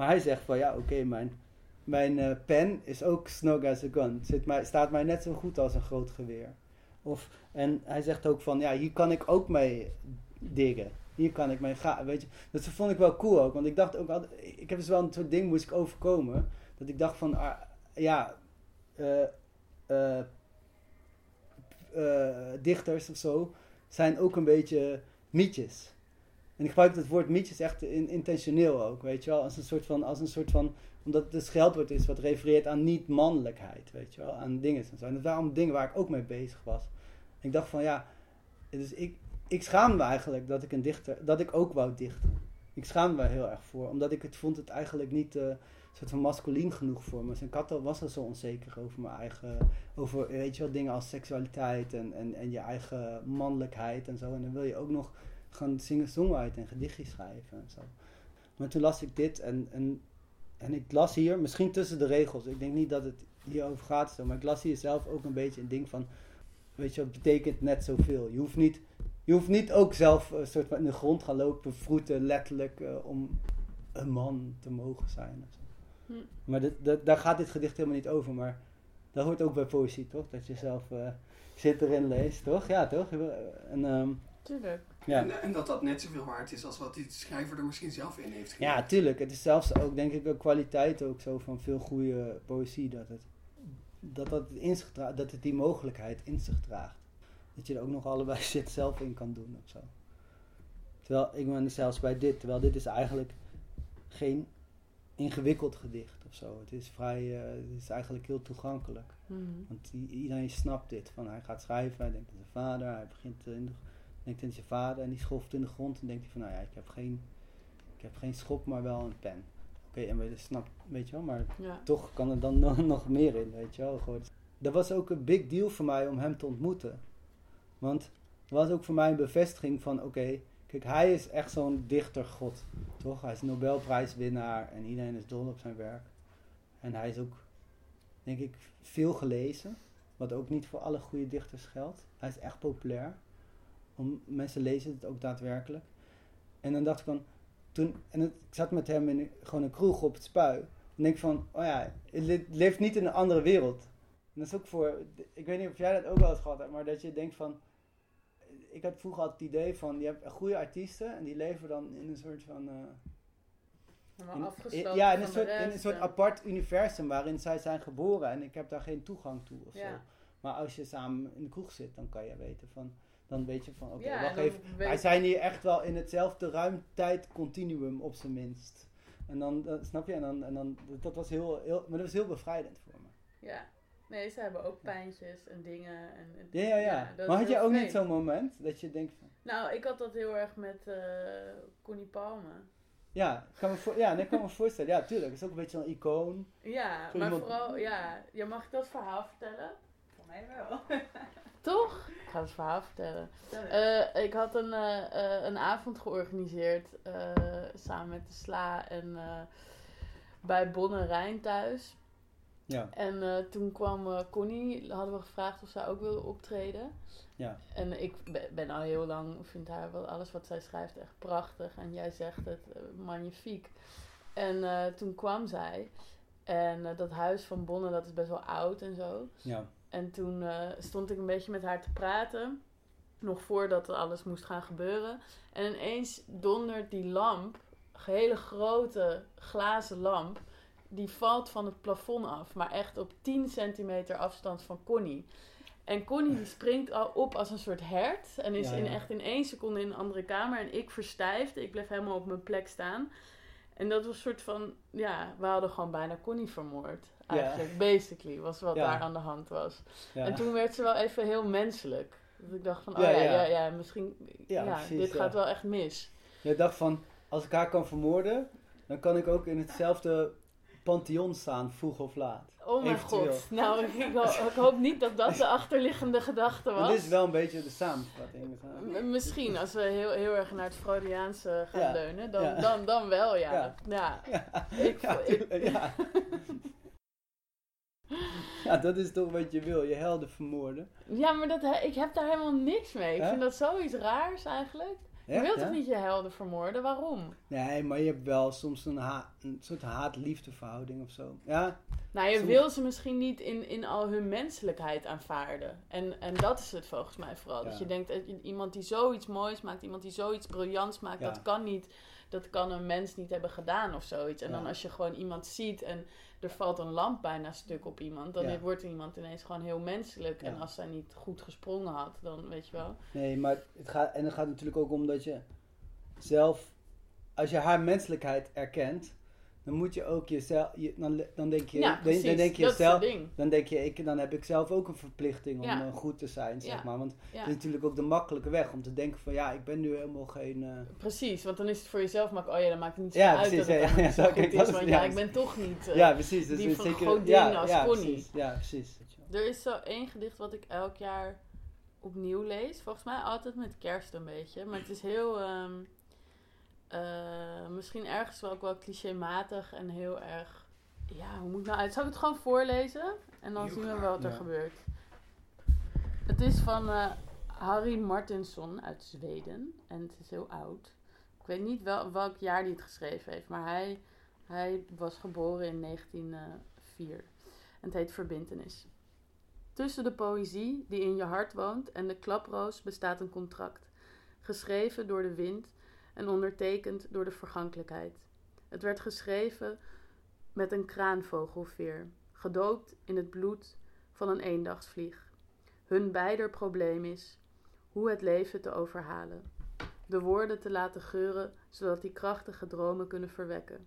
Maar hij zegt van, ja, oké, mijn, mijn eh, pen is ook snug as a gun. Zit mij, staat mij net zo goed als een groot geweer. Of, en hij zegt ook van, ja, hier kan ik ook mee diggen. Hier kan ik mee gaan, weet je. Dat vond ik wel cool ook, want ik dacht ook altijd, ik heb dus wel een soort ding moest ik overkomen. Dat ik dacht van, ah, ja, eh, eh, dichters of zo zijn ook een beetje mietjes. En ik gebruik het woord mietjes echt in, intentioneel ook, weet je wel. Als een soort van, als een soort van omdat het een scheldwoord is wat refereert aan niet-mannelijkheid, weet je wel. Aan dingen en zo. En dat waren dingen waar ik ook mee bezig was. Ik dacht van, ja, dus ik, ik schaamde me eigenlijk dat ik een dichter, dat ik ook wou dichten. Ik schaamde me heel erg voor, omdat ik het vond het eigenlijk niet eh soort van masculien genoeg voor me. Dus had al, was al zo onzeker over mijn eigen, over weet je wel, dingen als seksualiteit en, en, en je eigen mannelijkheid en zo. En dan wil je ook nog gaan zingen, songwriten en gedichtjes schrijven en zo. Maar toen las ik dit en, en, en ik las hier, misschien tussen de regels, ik denk niet dat het hierover gaat zo, maar ik las hier zelf ook een beetje een ding van, weet je, het betekent net zoveel. Je hoeft niet, je hoeft niet ook zelf een soort van in de grond gaan lopen, vroeten, letterlijk, eh, om een man te mogen zijn. Of zo. Hm. Maar dit, dat, daar gaat dit gedicht helemaal niet over, maar dat hoort ook bij poëzie, toch? Dat je zelf eh, zit erin leest, toch? Ja, toch? En, ehm, Tuurlijk. Ja. En, en dat dat net zoveel waard is als wat die schrijver er misschien zelf in heeft Ja, gedaan. tuurlijk. Het is zelfs ook, denk ik, een kwaliteit ook zo van veel goede poëzie. Dat het, dat, dat, in zich dra- dat het die mogelijkheid in zich draagt. Dat je er ook nog allebei shit zelf in kan doen of zo. Terwijl, ik ben zelfs bij dit, terwijl dit is eigenlijk geen ingewikkeld gedicht of zo. Het is vrij, eh, het is eigenlijk heel toegankelijk. Mhm. Want iedereen snapt dit. Van hij gaat schrijven, hij denkt aan zijn vader, hij begint in de, denkt aan zijn vader en die schoft in de grond en denkt hij van nou ja, ik heb geen, ik heb geen schop, maar wel een pen. Oké, en we snapt, weet je wel, maar Ja. toch kan er dan nog, nog meer in, weet je wel. Gewoon. Dat was ook een big deal voor mij om hem te ontmoeten. Want het was ook voor mij een bevestiging van oké, kijk, hij is echt zo'n dichtergod, toch? Hij is Nobelprijswinnaar en iedereen is dol op zijn werk. En hij is ook, denk ik, veel gelezen. Wat ook niet voor alle goede dichters geldt. Hij is echt populair. Om, mensen lezen het ook daadwerkelijk. En dan dacht ik van, toen, en het- ik zat met hem in gewoon een kroeg op het spui. En denk ik van, oh ja, het le- leeft niet in een andere wereld. En dat is ook voor, ik weet niet of jij dat ook wel eens gehad hebt, maar dat je denkt van, ik had vroeger altijd het idee van, je hebt goede artiesten en die leven dan in een soort van... Helemaal in- afgesloten ja, in een, soort, in een soort apart universum waarin zij zijn geboren en ik heb daar geen toegang toe of zo. Maar als je samen in de kroeg zit, dan kan je weten van, dan weet je van, oké, Ja, wacht even, weet- wij zijn hier echt wel in hetzelfde ruimtijd-continuum op zijn minst. En dan, dan- snap je, en dan, en dan, dat was heel, heel, maar dat was heel bevrijdend voor me. Ja. Nee, ze hebben ook pijntjes en dingen. En, en- Ja, ja, ja. maar had je heel ook niet zo'n moment dat je denkt van, Nou, ik had dat heel erg met eh Connie Palme. ja, ik kan me, voor, ja, nee, ik kan me voorstellen, ja, tuurlijk, het is ook een beetje een icoon. Ja, Zo maar iemand- vooral, ja. ja. Mag dat verhaal vertellen? Voor mij wel. Toch? Ik ga het verhaal vertellen. Eh, ik had een, eh, eh, een avond georganiseerd samen met de SLA en bij Bonne Rijn thuis. Ja, En toen kwam Connie, hadden we gevraagd of zij ook wilde optreden. ja, En ik be- ben al heel lang, vind haar wel alles wat zij schrijft echt prachtig. En jij zegt het, magnifiek. En toen kwam zij. En dat huis van Bonne, dat is best wel oud en zo. ja, En toen eh, stond ik een beetje met haar te praten. Nog voordat er alles moest gaan gebeuren. En ineens dondert die lamp, een hele grote glazen lamp, die valt van het plafond af. Maar echt op 10 centimeter afstand van Connie. En Connie die springt al op als een soort hert. En is Ja, in, echt in één seconde in een andere kamer. En ik verstijfd. Ik bleef helemaal op mijn plek staan. En dat was een soort van... Ja, we hadden gewoon bijna Connie vermoord. Ja. Eigenlijk, basically, was wat Ja. daar aan de hand was. Ja. En toen werd ze wel even heel menselijk. Dat ik dacht van, oh Ja, ja, ja, misschien... Ja, precies, dit gaat wel echt mis. Je dacht van, als ik haar kan vermoorden, dan kan ik ook in hetzelfde pantheon staan, vroeg of laat. Oh mijn Eventueel. god. Nou, ik, ik, ho- ik hoop niet dat dat de achterliggende gedachte was. Dat is wel een beetje de samenvatting. Misschien, als we heel, heel erg naar het Freudiaanse gaan Ja. leunen, dan, Ja. dan, dan wel, ja. Ja. Ja. Ja, Ik, ja, ik, ja. ja, dat is toch wat je wil, je helden vermoorden. ja, maar dat, ik heb daar helemaal niks mee. Ik vind dat zoiets raars eigenlijk. Je wilt toch niet je helden vermoorden? Waarom? Nee, maar je hebt wel soms een, ha- een soort haat-liefde verhouding of zo. Ja, Nou, je Sommige- wil ze misschien niet in, in al hun menselijkheid aanvaarden. En, en dat is het volgens mij vooral. Dat je denkt, dat je- iemand die zoiets moois maakt, iemand die zoiets briljants maakt, dat kan niet. Dat kan een mens niet hebben gedaan of zoiets. En Ja. dan als je gewoon iemand ziet en er valt een lamp bijna stuk op iemand, dan Ja. wordt iemand ineens gewoon heel menselijk. En als zij niet goed gesprongen had, dan weet je wel. nee, maar het gaat, en het gaat natuurlijk ook om dat je zelf, als je haar menselijkheid erkent, dan moet je ook jezelf, je, dan, dan denk je, Ja, dan, denk je dat zelf, ding. dan denk je, ik, dan heb ik zelf ook een verplichting om Ja. eh, goed te zijn, zeg Ja. maar. Want Ja. het is natuurlijk ook de makkelijke weg om te denken van, ja, ik ben nu helemaal geen... eh, Precies, want dan is het voor jezelf makkelijk. Oh ja, dan maakt het niet zo Ja, uit precies, dat het ja, zo goed kijk, is. dat is- Want ja, ja, ik ben toch niet... eh, ja, precies. Dus die van zeker- Godin ja, als ja, Connie. precies, ja, precies. Er is zo één gedicht wat ik elk jaar opnieuw lees. Volgens mij altijd met kerst een beetje. Maar het is heel... ehm, eh, misschien ergens wel ook wel clichématig en heel erg... Ja, hoe moet ik nou uit? Zal ik het gewoon voorlezen? En dan Heel zien we graag, wel wat er ja. gebeurt. Het is van eh, Harry Martinsson uit Zweden. En het is heel oud. Ik weet niet wel, welk jaar hij het geschreven heeft. Maar hij, hij was geboren in 1904. En het heet Verbintenis. Tussen de poëzie die in je hart woont en de klaproos bestaat een contract. Geschreven door de wind en ondertekend door de vergankelijkheid. Het werd geschreven met een kraanvogelveer, gedoopt in het bloed van een eendagsvlieg. Hun beider probleem is hoe het leven te overhalen. De woorden te laten geuren, zodat die krachtige dromen kunnen verwekken.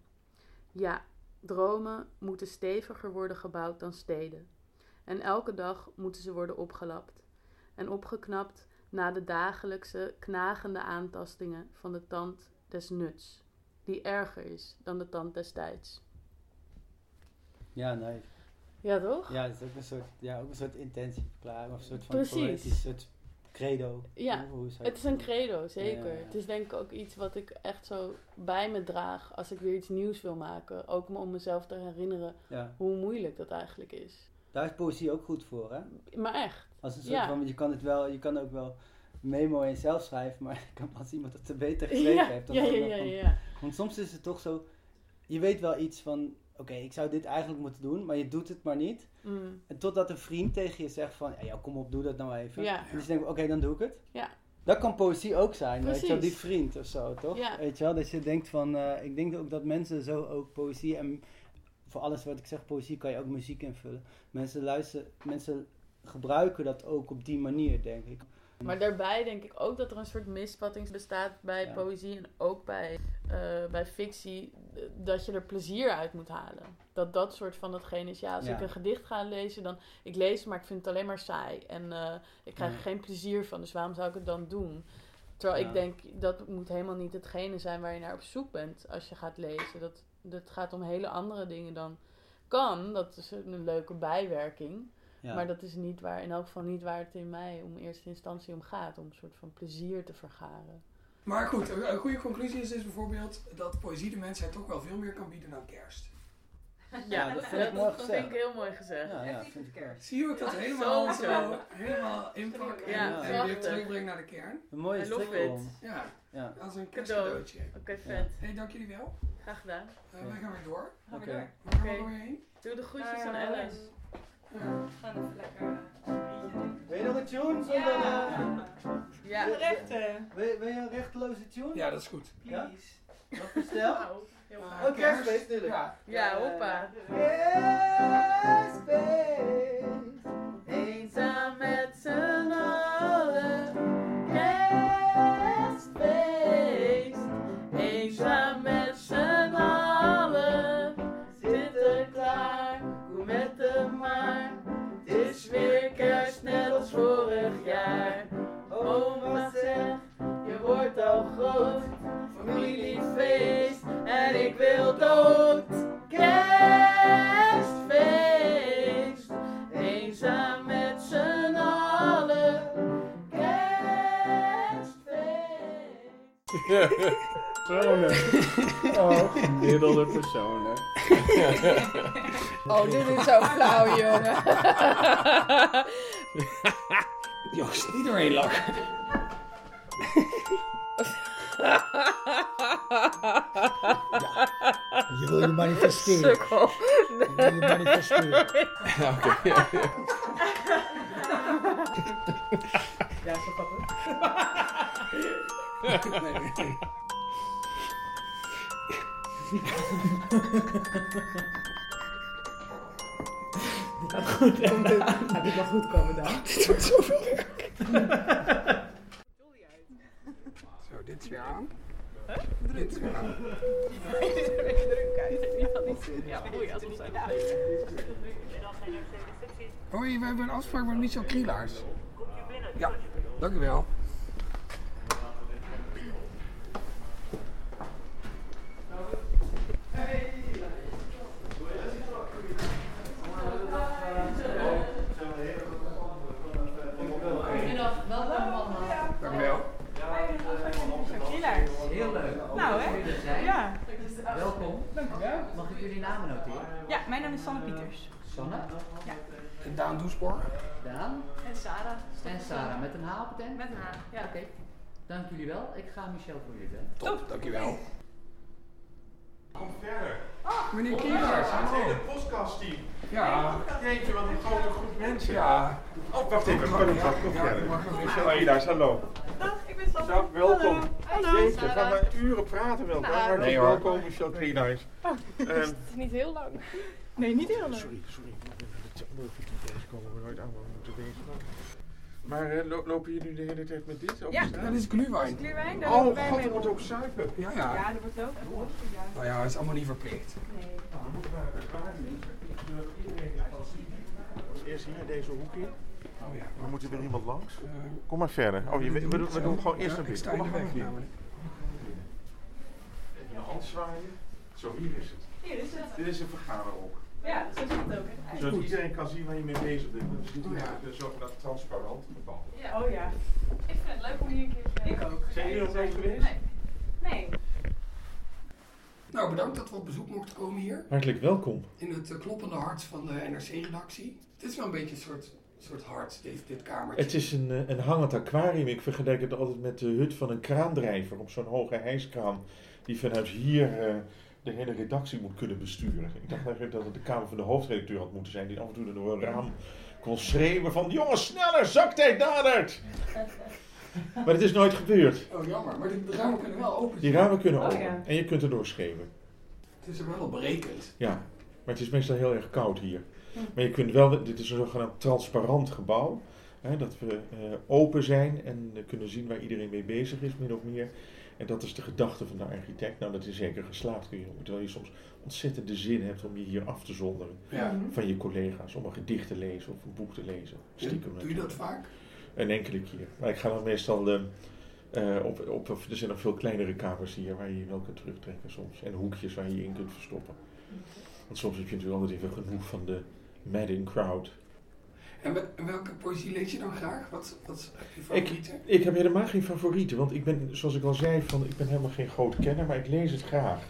Ja, dromen moeten steviger worden gebouwd dan steden. En elke dag moeten ze worden opgelapt en opgeknapt na de dagelijkse knagende aantastingen van de tand des nuts, die erger is dan de tand des tijds. Ja, nee. Ja, toch? Ja, het is ook een soort, ja, ook een soort intentieverklaring of een soort van Precies. poëtisch soort credo. Ja, Het is een credo, zeker. Ja, ja, ja. Het is denk ik ook iets wat ik echt zo bij me draag als ik weer iets nieuws wil maken. Ook om mezelf te herinneren hoe moeilijk dat eigenlijk is. Daar is poëzie ook goed voor, hè? Maar echt. Als een soort Ja. van, je kan het wel, je kan ook wel memo en zelf schrijven, maar je kan- als iemand het te beter geschreven Ja, heeft, dan ja, ja, ja, ja. Want soms is het toch zo, je weet wel iets van, oké, ik zou dit eigenlijk moeten doen, maar je doet het maar niet. Mm. En totdat een vriend tegen je zegt van, ja, kom op, doe dat nou even. En dus je denkt, oké, dan doe ik het. Ja. Dat kan poëzie ook zijn, weet je wel, die vriend of zo, toch? Ja. Weet je wel, dat je denkt van, eh, ik denk ook dat mensen zo ook poëzie en voor alles wat ik zeg, poëzie kan je ook muziek invullen. Mensen luisteren, mensen gebruiken dat ook op die manier, denk ik. Maar daarbij denk ik ook dat er een soort misvatting bestaat bij Ja. poëzie en ook bij, eh, bij fictie. Dat je er plezier uit moet halen. Dat dat soort van datgene is. Ja, als Ja. ik een gedicht ga lezen, dan. Ik lees maar ik vind het alleen maar saai. En eh, ik krijg er geen plezier van. Dus waarom zou ik het dan doen? Terwijl ik denk, dat moet helemaal niet hetgene zijn waar je naar op zoek bent als je gaat lezen. Dat, dat gaat om hele andere dingen dan. Kan, dat is een leuke bijwerking. Ja. Maar dat is niet waar, in elk geval niet waar het in mij om eerste instantie om gaat. Om een soort van plezier te vergaren. Maar goed, een goede conclusie is dus bijvoorbeeld dat poëzie de mensheid toch wel veel meer kan bieden dan kerst. Ja, dat vind ik mooi dat gezegd. vind ik heel mooi gezegd. ja, ja, vind ik ook. Zie je ook dat helemaal Zo. zo, helemaal inpakken en, Ja, en weer prachtig. terugbrengen naar de kern? Een mooie strikkel. it. Ja, Ja, als een Cadeau. kerstcadeautje. Oké, vet. hey, dank jullie wel. Graag gedaan. Eh, wij gaan weer door. oké. Waar gaan we? Doe de groetjes aan Alice. We gaan even lekker een biertje drinken. Wil je nog een tune? Zonder, Ja. eh, Ja. De rechte, wil, je, wil je een rechteloze tune? Ja, dat is goed. please. Wat voor stel? Heel Ah, vaak. Oh, kerstfeest, tuurlijk. Ja. Ja, hoppa. Kerstfeest, eenzaam met z'n vorig jaar. Oma zegt, je wordt al groot. Familiefeest en ik wil dood. Kerstfeest, eenzaam met z'n allen. Kerstfeest. Personen. Oh, gemiddelde personen. Oh, dit is zo flauw, jongen. Joost, niet doorheen lachen. Je wil je manifesteren. Sukkel. Je wil je manifesteren. Oké, ja, ja. Ja, zo grappig. Nee. Heb ik wel goed komen dan? Dit wordt zoveel werk. Zo, dit is weer aan. Dit is weer aan. Ja, mooi als het zijn. Hoi, we hebben een afspraak met Michel Krielaars. Ja, dank u wel. Dank u wel. Heel leuk. Nou, hè? Jullie er zijn. Ja. Welkom. Mag ik jullie namen noteren? ja, mijn naam is Sanne Pieters. Sanne, En Daan Doesborg. Daan En Sarah. en Sarah met een H op het eind? Met een H. Ja. Oké, dank jullie wel. Ik ga Michel voor jullie bellen. Top, dank u wel. Kom verder. Meneer Krielaars, Het hallo. hele podcastteam. Ja, Jeetje, wat een grote groep mensen. ja. Oh, wacht even. Kom, kom, kom Ja, verder. Michel Edaars, hallo. Dag, ik ben Sanne. Dag, welkom. Hallo. Jeetje, gaan we uren praten wel. Nou, Hartelijk nee, hoor. welkom, Michel Edaars. Ehm, Niet heel lang. Nee, niet heel sorry, sorry. Ik deze komen we nooit aan moeten wezen. Maar eh, lo- lopen jullie de hele tijd met dit? Ja. Dat is daar Oh, god, er wordt rond. ook suiker. Ja, Ja, ja. dat wordt ook. Ja. Nou ja, dat is allemaal niet verplicht. Eerst hier deze hoek in. Oh ja. We moeten weer iemand langs. Eh, Kom maar verder. Oh, je, we, we doen, we doen gewoon eerst een Ik sta in de weg namelijk. Even een hand zwaaien. Zo, hier is het. Hier is het. Dit is een vergaderhok. Ja, zo zit het ook. hè. Zodat iedereen kan zien waar je mee bezig bent. Ziet Oh, hij ja. de zogenaamde transparant gebouw. Ja. Oh ja. Ik vind het leuk om hier een keer Ik ook. Zijn jullie nog nooit geweest? Nee. Nee. Nou, bedankt dat we op bezoek mochten komen hier. Hartelijk welkom. In het eh, kloppende hart van de NRC-redactie. Het is wel een beetje een soort, soort hart, dit, dit kamertje. Het is een, eh, een hangend aquarium. Ik vergelijk het altijd met de hut van een kraandrijver op zo'n hoge hijskraan. Die vanuit hier eh, de hele redactie moet kunnen besturen. Ik dacht eigenlijk dat het de kamer van de hoofdredacteur had moeten zijn. Die af en toe door een raam kon schreeuwen van... Jongens, sneller, zaktijd nadert! Maar het is nooit gebeurd. Oh, jammer. Maar de, de ramen kunnen wel open Die ramen kunnen Oh, open. ja. En je kunt erdoor schreeuwen. Het is er wel op berekend. Ja, maar het is meestal heel erg koud hier. Maar je kunt wel, dit is een zogenaamd transparant gebouw. Hè, dat we eh, open zijn en kunnen zien waar iedereen mee bezig is, min of meer. En dat is de gedachte van de architect. Nou, dat is zeker geslaagd. kun je noemen. Terwijl je soms ontzettend de zin hebt om je hier af te zonderen Ja. van je collega's. Om een gedicht te lezen of een boek te lezen. Stiekem Doe je dat vaak? Een enkele keer. Maar ik ga dan meestal eh, op, op, er zijn nog veel kleinere kamers hier waar je je wel kunt terugtrekken soms. En hoekjes waar je je in kunt verstoppen. Want soms heb je natuurlijk altijd even genoeg van de madding crowd. En we- en welke poëzie lees je dan graag? Wat, wat heb je favorieten? Ik heb helemaal geen favorieten, want ik ben, zoals ik al zei, van, ik ben helemaal geen groot kenner, maar ik lees het graag.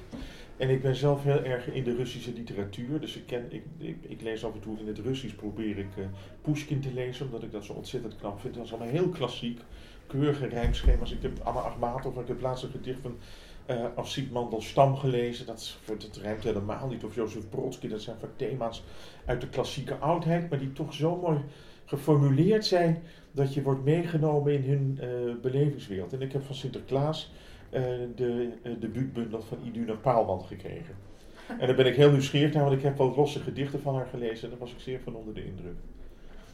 En ik ben zelf heel erg in de Russische literatuur, dus ik, ken, ik, ik, ik lees af en toe in het Russisch, probeer ik eh Pushkin te lezen, omdat ik dat zo ontzettend knap vind. Dat is allemaal heel klassiek, keurige rijmschema's. Ik heb Anna Achmatov, ik heb laatst een gedicht van eh Afsik Mandelstam gelezen. Dat, dat rijmt helemaal niet. Of Jozef Brodsky, dat zijn vaak thema's uit de klassieke oudheid, maar die toch zo mooi geformuleerd zijn dat je wordt meegenomen in hun eh, belevingswereld. En ik heb van Sinterklaas eh, de uh, debuutbundel van Iduna Paalman gekregen. En daar ben ik heel nieuwsgierig naar, want ik heb wat losse gedichten van haar gelezen en daar was ik zeer van onder de indruk.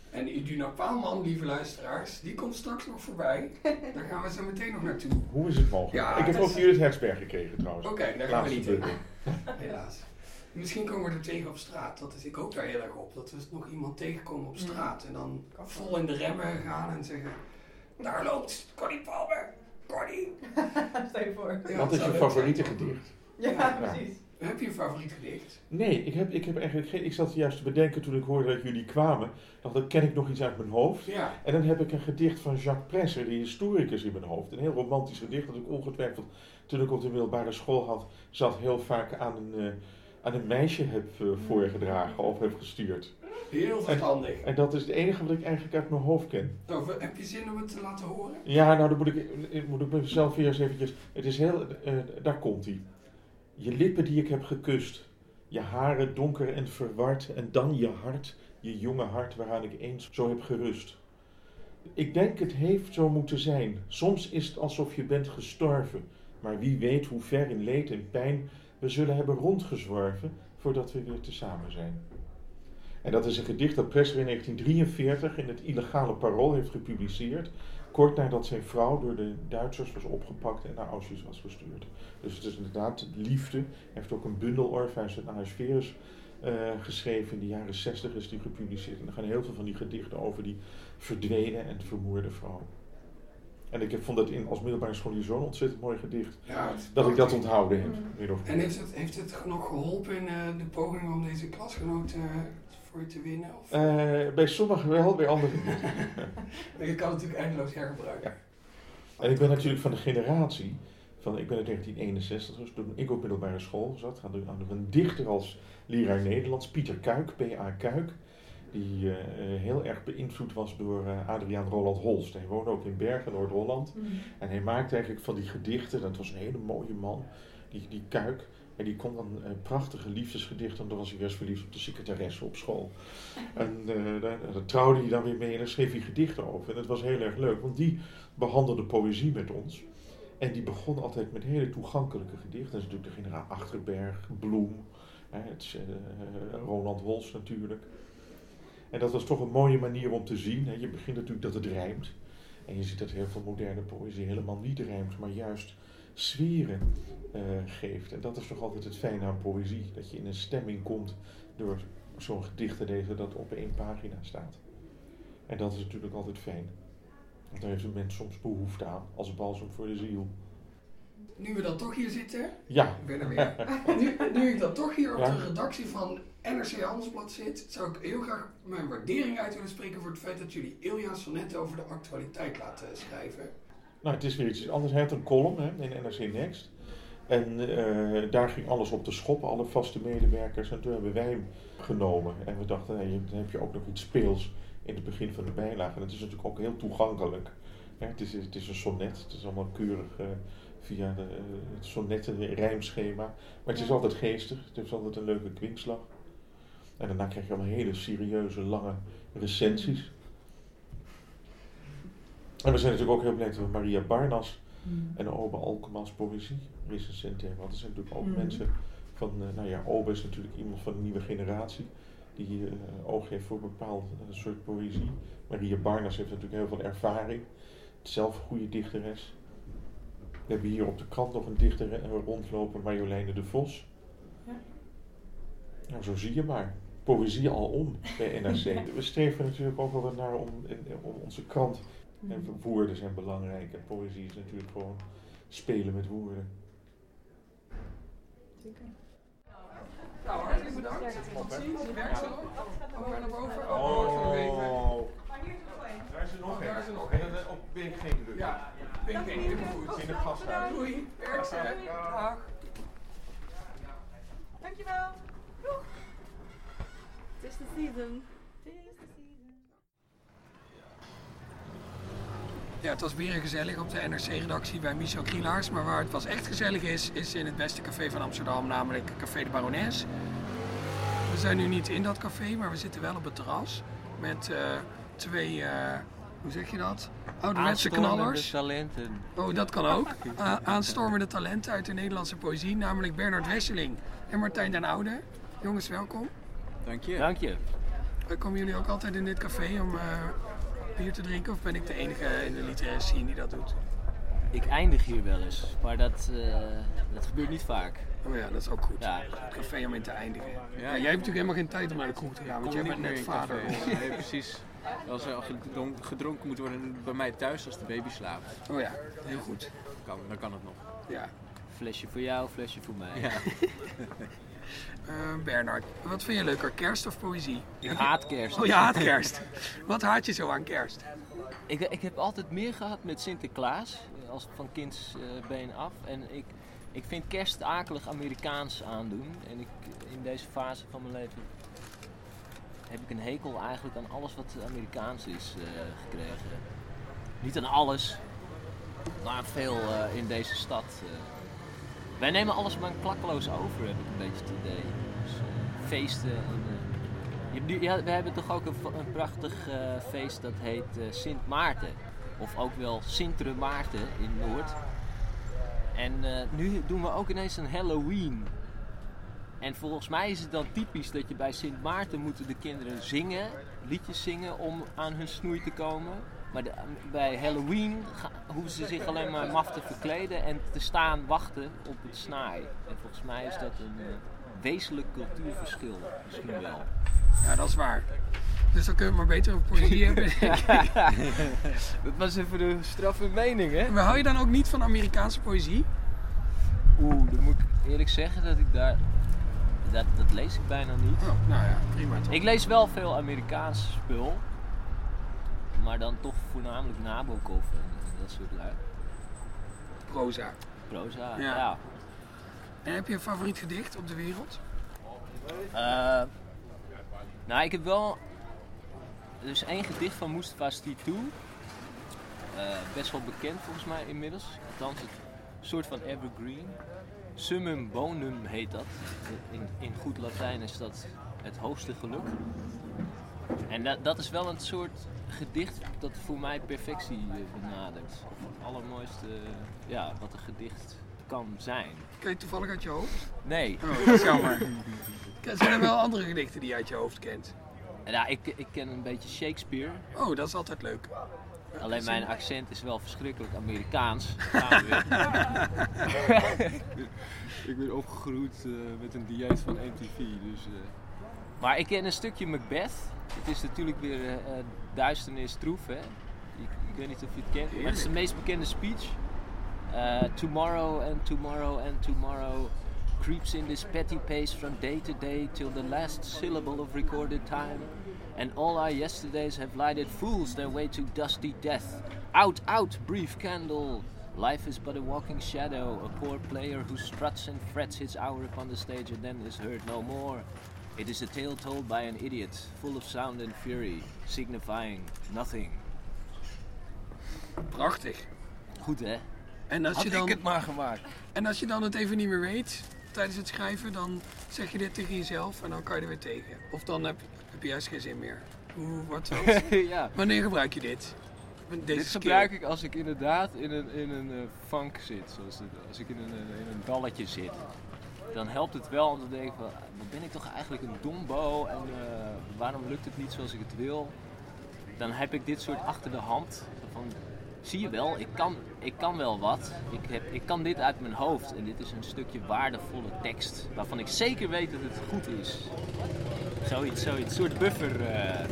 En Iduna Paalman, lieve luisteraars, die komt straks nog voorbij. Daar gaan we zo meteen nog naartoe. Hoe is het mogelijk? Ja, ik heb ook Judith Herzberg gekregen trouwens. Oké, daar gaan we niet in. Helaas. Misschien komen we er tegen op straat. Dat is, ik hoop daar heel erg op. Dat we nog iemand tegenkomen op straat. En dan vol in de remmen gaan en zeggen... Daar loopt Connie Palmer. Connie. Stel je voor. Ja, Wat is je favoriete gedicht? Ja, Ja. precies. Heb je een favoriet gedicht? Nee, ik heb, ik heb eigenlijk geen. Ik zat juist te bedenken toen ik hoorde dat jullie kwamen. dacht dan ken ik nog iets uit mijn hoofd. Ja. En dan heb ik een gedicht van Jacques Presser, die historicus, in mijn hoofd. Een heel romantisch gedicht dat ik ongetwijfeld toen ik op de middelbare school had, zat heel vaak aan een, eh, aan een meisje heb eh, voorgedragen of heb gestuurd. Heel verstandig. En dat is het enige wat ik eigenlijk uit mijn hoofd ken. Nou, heb je zin om het te laten horen? Ja, nou dan moet ik, moet ik mezelf weer eens eventjes... Het is heel... eh, daar komt hij. Je lippen die ik heb gekust. Je haren donker en verward. En dan je hart, je jonge hart waaraan ik eens zo heb gerust. Ik denk het heeft zo moeten zijn. Soms is het alsof je bent gestorven. Maar wie weet hoe ver in leed en pijn we zullen hebben rondgezworven voordat we weer tezamen zijn. En dat is een gedicht dat Presser in 1943 in het illegale Parool heeft gepubliceerd. Kort nadat zijn vrouw door de Duitsers was opgepakt en naar Auschwitz was gestuurd. Dus het is inderdaad liefde. Hij heeft ook een bundel Orpheus en Ahasverus eh geschreven. In de jaren 60 is die gepubliceerd. En er gaan heel veel van die gedichten over die verdwenen en vermoorde vrouw. En ik heb- vond dat in, als middelbare scholier zo'n ontzettend mooi gedicht. Ja, het- Dat ik dat onthouden heb. meer. En heeft het, heeft het nog geholpen in eh, de poging om deze klasgenoot eh, voor je te winnen? Of? Eh, bij sommigen wel, bij anderen niet. Je kan het natuurlijk eindeloos hergebruiken. En ik ben natuurlijk van de generatie, van, ik ben uit 1961, dus toen ik op middelbare school zat, hadden we een dichter als leraar Nederlands, Pieter Kuik, P.A. Kuik, die eh, eh, heel erg beïnvloed was door eh, Adriaan Roland Holst. Hij woonde ook in Bergen, Noord-Holland. En hij maakte eigenlijk van die gedichten, dat was een hele mooie man, die, die Kuik. En die kon dan eh, prachtige liefdesgedichten, en dan was hij eens verliefd op de secretaresse op school. En eh, daar, daar trouwde hij dan weer mee en daar schreef hij gedichten over. En dat was heel erg leuk, want die behandelde poëzie met ons. En die begon altijd met hele toegankelijke gedichten. Dat is natuurlijk de generaal Achterberg, Bloem, hè, het, is, eh, Roland Wols natuurlijk. En dat was toch een mooie manier om te zien. Hè. Je begint natuurlijk dat het rijmt. En je ziet dat heel veel moderne poëzie helemaal niet rijmt, maar juist sferen eh, geeft. En dat is toch altijd het fijne aan poëzie. Dat je in een stemming komt door zo'n gedicht te lezen dat op één pagina staat. En dat is natuurlijk altijd fijn. Want daar heeft een mens soms behoefte aan, als balsem voor de ziel. Nu we dan toch hier zitten, Ja, ik ben er weer. nu, nu ik dan toch hier op Ja. de redactie van NRC Handelsblad zit, zou ik heel graag mijn waardering uit willen spreken voor het feit dat jullie Ilja Sonnetten over de actualiteit laten schrijven. nou het is weer iets anders. Hij had een column hè, in NRC Next. En eh, daar ging alles op de schop, alle vaste medewerkers. En toen hebben wij hem genomen. En we dachten, dan heb je ook nog iets speels in het begin van de bijlage. En het is natuurlijk ook heel toegankelijk. Het, is, het is een sonnet, het is allemaal keurig eh, via de, eh, het sonnetten rijmschema. Maar het is altijd geestig, het heeft altijd een leuke kwinkslag. En daarna krijg je allemaal hele serieuze, lange recensies. En we zijn natuurlijk ook heel blij dat we Maria Barnas en Obe Alkema als poëzie recensent hebben. Want er zijn natuurlijk ook Mhm. mensen van, eh, nou ja, Obe is natuurlijk iemand van een nieuwe generatie. Die eh, oog heeft voor een bepaald eh, soort poëzie. Maria Barnas heeft natuurlijk heel veel ervaring. Zelf een goede dichteres. We hebben hier op de krant nog een dichter rondlopen, Marjoleine de Vos. Ja. Nou, zo zie je maar. Poëzie al om bij NRC. We streven natuurlijk ook wel wat naar om, onze krant. En woorden zijn belangrijk en poëzie is natuurlijk gewoon spelen met woorden. Nou, hartelijk bedankt. Tot ziens. Werk zo nog. Gaan we naar boven? Oh, even weten. Daar is er nog Oh, daar is er nog En dan op ben geen druk. Ja, denk helemaal goed. In het gasthuis. Doei. Werk. Dag. Dankjewel. Doeg. Het is de season. Het is de season. Ja, het was weer gezellig op de NRC-redactie bij Michel Krielaars. Maar waar het was echt gezellig is, is in het beste café van Amsterdam, namelijk Café de Barones. We zijn nu niet in dat café, maar we zitten wel op het terras. Met eh, twee, eh, hoe zeg je dat? Ouderwetse knallers. talenten. Oh, dat kan ook. A- aanstormende talenten uit de Nederlandse poëzie, namelijk Bernard Wesseling en Martijn den Oude. Jongens, welkom. Dank je. Dank je. Uh, komen jullie ook altijd in dit café om eh, bier te drinken? Of ben ik de enige in de literaire scene die dat doet? Ik eindig hier wel eens, maar dat, eh, dat gebeurt niet vaak. Oh ja, dat is ook goed. Ja. Het café om in te eindigen. Ja. Ja. jij hebt natuurlijk helemaal geen tijd om naar de kroeg te gaan, want jij bent net vader. Nee, precies. Als er al gedronken, gedronken moet worden bij mij thuis als de baby slaapt. Oh ja, heel goed. Kan, dan kan het nog. Ja. Flesje voor jou, flesje voor mij. Ja. Eh, Bernard, wat vind je leuker, kerst of poëzie? Ik haat kerst. Oh, je haat kerst. wat haat je zo aan kerst? Ik, ik heb altijd meer gehad met Sinterklaas, eh, als van kindsbeen af. En ik, ik vind kerst akelig Amerikaans aandoen. En ik, in deze fase van mijn leven heb ik een hekel eigenlijk aan alles wat Amerikaans is eh, gekregen. Niet aan alles, maar veel eh, in deze stad. Wij nemen alles maar klakkeloos over, heb ik een beetje het idee. Dus, eh, feesten. En, eh, je we hebben toch ook een, prachtig eh, feest dat heet Sint Maarten. Of ook wel Sintere Maarten in Noord. En nu doen we ook ineens een Halloween. En volgens mij is het dan typisch dat je bij Sint Maarten moeten de kinderen zingen, liedjes zingen om aan hun snoei te komen. Maar de- bij Halloween hoeven ze zich alleen maar maf te verkleden en te staan wachten op het snaai. En volgens mij is dat een eh, wezenlijk cultuurverschil misschien wel. Ja, dat is waar. Dus dan kun je het maar beter over poëzie hebben. dat was even de straffe mening, hè? Maar hou je dan ook niet van Amerikaanse poëzie? Oeh, dan moet ik eerlijk zeggen dat ik daar... Dat, dat lees ik bijna niet. Oh, nou ja, prima toch? Ik lees wel veel Amerikaans spul. Maar dan toch voornamelijk Nabokov en, en dat soort lui. Proza. Proza, Ja. ja. En heb je een favoriet gedicht op de wereld? Eh, nou, ik heb wel... Dus één gedicht van Mustafa Stitu. Eh best wel bekend volgens mij inmiddels. Althans, het soort van evergreen. Summum bonum heet dat. In, in goed Latijn is dat het hoogste geluk. En dat, dat is wel een soort gedicht dat voor mij perfectie eh, benadert. Het allermooiste ja, wat een gedicht kan zijn. Ken je toevallig uit je hoofd? Nee. Oh, dat is jammer. Zijn er wel andere gedichten die je uit je hoofd kent? Ja, ik, ik ken een beetje Shakespeare. Oh, dat is altijd leuk. Alleen mijn accent is wel verschrikkelijk Amerikaans. Gaan we weer. ik, ben, ik ben opgegroeid eh, met een dieet van MTV. Dus, eh. Maar ik ken een stukje Macbeth. Het is natuurlijk weer eh, eh, duisternis troef. Hè? Ik, ik weet niet of je het kent. Maar het is de meest bekende speech. Uh, tomorrow and tomorrow and tomorrow creeps in this petty pace from day to day till the last syllable of recorded time. And all our yesterdays have lighted fools their way to dusty death. Out, out, brief candle! Life is but a walking shadow, a poor player who struts and frets his hour upon the stage and then is heard no more. It is a tale told by an idiot, full of sound and fury, signifying nothing. Prachtig. Goed hè? En als Had je dan, ik het maar gemaakt. En als je dan het even niet meer weet tijdens het schrijven, dan zeg je dit tegen jezelf en dan kan je er weer tegen. Of dan heb, heb je juist geen zin meer. Hoe, wat, wat? ja. Wanneer gebruik je dit? Deze Dit skill. gebruik ik als ik inderdaad in een, in een eh, funk zit, zoals als ik in een, in een dalletje zit. Dan helpt het wel om te denken van, wat ben ik toch eigenlijk een dombo en eh, waarom lukt het niet zoals ik het wil? Dan heb ik dit soort achter de hand. Van, zie je wel, ik kan, ik kan wel wat. Ik, heb, ik kan dit uit mijn hoofd en dit is een stukje waardevolle tekst waarvan ik zeker weet dat het goed is. Zoiets, zoiets, een soort buffer. eh,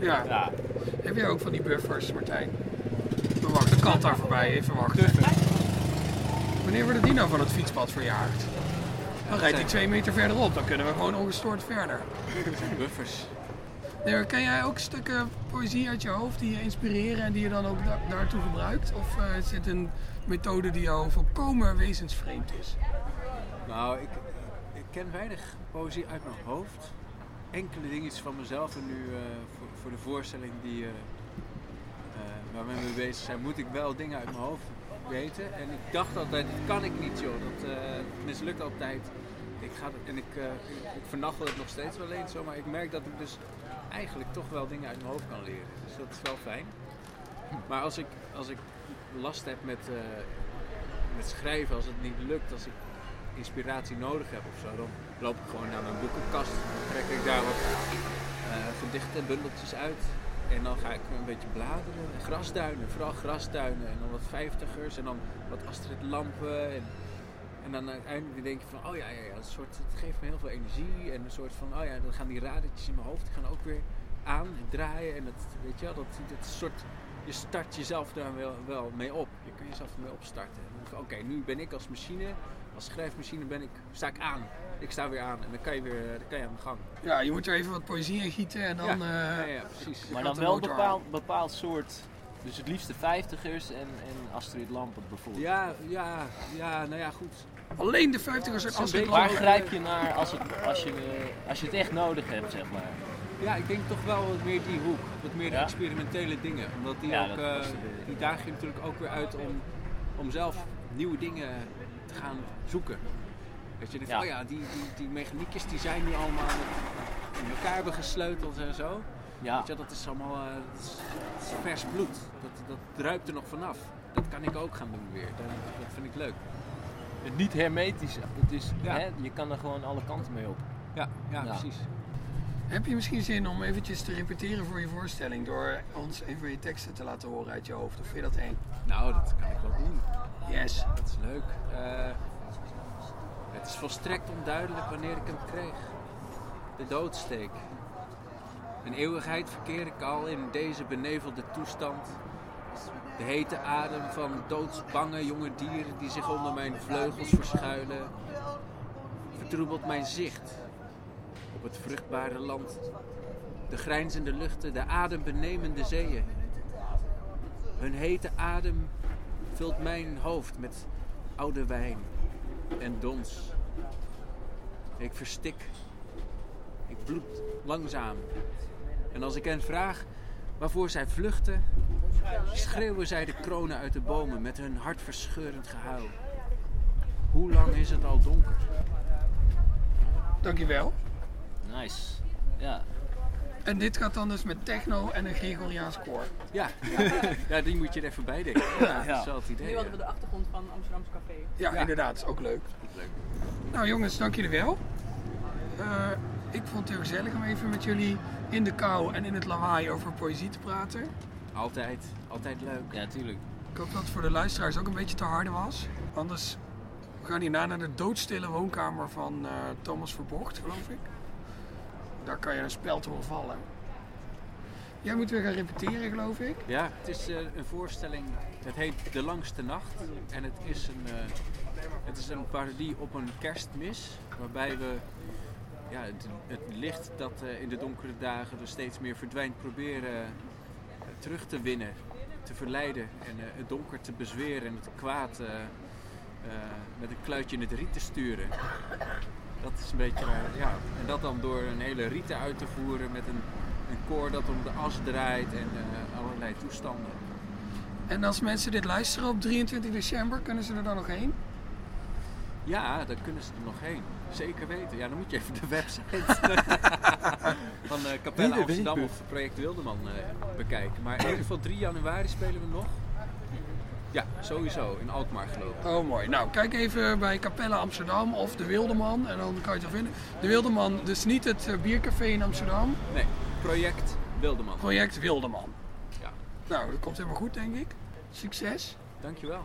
Ja. ja. Heb jij ook van die buffers, Martijn? Oh, wacht, de kat daar voorbij, even wachten. Wanneer worden die nou van het fietspad verjaagd? Dan rijdt hij twee meter verderop, dan kunnen we gewoon ongestoord verder. Buffers. Nee, ken jij ook stukken poëzie uit je hoofd die je inspireren en die je dan ook da- daartoe gebruikt? Of eh, is dit een methode die jou volkomen wezensvreemd is? Nou, ik, ik ken weinig poëzie uit mijn hoofd. Enkele dingetjes van mezelf en nu eh, voor, voor de voorstelling die, eh, eh, waar we mee bezig zijn, moet ik wel dingen uit mijn hoofd weten. En ik dacht altijd, dat kan ik niet joh, dat eh, mislukt altijd. Ik ga, en ik, eh, ik, het nog steeds wel eens zo, maar ik merk dat ik dus eigenlijk toch wel dingen uit mijn hoofd kan leren. Dus dat is wel fijn. Maar als ik, als ik last heb met, eh, met schrijven, als het niet lukt, als ik inspiratie nodig heb of zo, dan loop ik gewoon naar mijn boekenkast. Dan trek ik daar wat eh gedichten, bundeltjes uit. En dan ga ik een beetje bladeren. Grasduinen, vooral grasduinen. En dan wat vijftigers en dan wat Astrid Lampen. En, en dan uiteindelijk denk je van, oh ja, ja, ja, een soort, het geeft me heel veel energie. En een soort van, oh ja, dan gaan die radertjes in mijn hoofd, gaan ook weer aan en draaien. En dat, weet je wel, dat, dat soort, je start jezelf daar wel, mee op. Je kan jezelf ermee opstarten. Oké, nu ben ik als machine, als schrijfmachine ben ik, sta ik aan. Ik sta weer aan en dan kan je weer dan kan je aan de gang. Ja, je moet er even wat poëzie in gieten en dan... Ja, eh, ja, ja, precies. Maar dan de wel een bepaald, bepaald soort. Dus het liefste vijftigers en, en Astrid Lampert bijvoorbeeld. Ja, ja, ja, nou ja, goed. Alleen de vijftigers en Astrid beetje- Waar grijp je naar als, het, als, je, als je het echt nodig hebt, zeg maar? Ja, ik denk toch wel wat meer die hoek. Wat meer de Ja? experimentele dingen. Omdat die Ja, ook, eh, de die dagen je natuurlijk ook weer uit om, om zelf nieuwe dingen te gaan zoeken. Dat je denkt, Ja. oh ja, die, die, die mechaniekjes die zijn nu allemaal in elkaar hebben gesleuteld en zo. Ja, Weet je, dat is allemaal eh, dat is, dat is vers bloed. Dat, dat druipt er nog vanaf. Dat kan ik ook gaan doen weer. Dat, dat vind ik leuk. het niet hermetisch. Het is, Ja. hè, je kan er gewoon alle kanten mee op. Ja, ja, Ja. precies. Heb je misschien zin om eventjes te repeteren voor je voorstelling door ons een van je teksten te laten horen uit je hoofd? Of vind je dat eng? Nou, dat kan ik wel doen. Yes. Dat is leuk. Eh, het is volstrekt onduidelijk wanneer ik hem kreeg. De doodsteek. Een eeuwigheid verkeer ik al in deze benevelde toestand. De hete adem van doodsbange jonge dieren die zich onder mijn vleugels verschuilen, vertroebelt mijn zicht op het vruchtbare land. De grijnzende luchten, de adembenemende zeeën. Hun hete adem vult mijn hoofd met oude wijn en dons. Ik verstik. Ik bloed langzaam. En als ik hen vraag waarvoor zij vluchten, schreeuwen zij de kronen uit de bomen met hun hartverscheurend gehuil. Hoe lang is het al donker? Dankjewel. Nice. Ja. En dit gaat dan dus met techno en een Gregoriaans koor. Ja, ja die moet je er even bij denken. Ja, dat is wel het idee. Nu hadden we de achtergrond van Amsterdamse Café. Ja, Ja. inderdaad, is ook leuk. Leuk. Nou jongens, dank jullie wel. Eh, ik vond het heel gezellig om even met jullie in de kou en in het lawaai over poëzie te praten. Altijd, altijd leuk. Ja, tuurlijk. Ik hoop dat het voor de luisteraars ook een beetje te harde was. Anders, we gaan hierna naar de doodstille woonkamer van eh, Thomas Verbocht, geloof ik. Daar kan je een horen vallen. Jij moet weer gaan repeteren, geloof ik. Ja, het is eh, een voorstelling. Het heet De Langste Nacht. En het is een, eh, het is een parodie op een kerstmis. Waarbij we ja, het, licht dat eh, in de donkere dagen er steeds meer verdwijnt, proberen terug te winnen. Te verleiden en het donker te bezweren en het kwaad met een kluitje in het riet te sturen. Dat is een beetje, eh, ja. En dat dan door een hele rieten uit te voeren met een, een koor dat om de as draait en eh, allerlei toestanden. En als mensen dit luisteren op 23 december, kunnen ze er dan nog heen? Ja, dan kunnen ze er nog heen. Zeker weten. Ja, dan moet je even de website van eh Capelle Amsterdam of Project Wildeman eh, bekijken. Maar in ieder geval 3 januari spelen we nog. Ja, sowieso. In Alkmaar geloof ik. Oh, mooi. Nou, kijk even bij Capelle Amsterdam of De Wildeman en dan kan je het wel vinden. De Wildeman, dus niet het eh, biercafé in Amsterdam, Nee, Project Wildeman. project Wildeman. Ja. Nou, dat komt helemaal goed, denk ik. Succes. Dankjewel.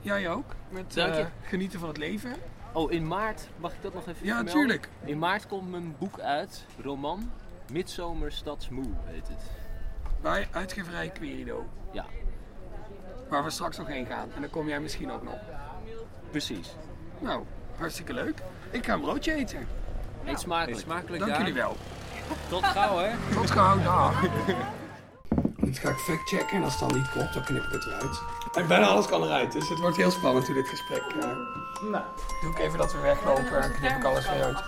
Jij ook, met Dank je. eh, genieten van het leven. Oh, in maart, mag ik dat nog even Ja, vermelden? tuurlijk. In maart komt mijn boek uit, roman. Midzomer Stadsmoe heet het. Bij uitgeverij Querido. Ja, Waar we straks nog heen gaan. En dan kom jij misschien ook nog. precies. Nou, hartstikke leuk. Ik ga een broodje eten. Eet smakelijk. Eet smakelijk, Dank jullie wel. Tot gauw, hè? Tot gauw, dag. Dit ga ik factchecken en als het dan niet klopt, dan knip ik het eruit. En bijna alles kan eruit, dus het wordt heel spannend in dit gesprek. Nou. Doe ik even dat we weglopen en knip ik alles weer uit.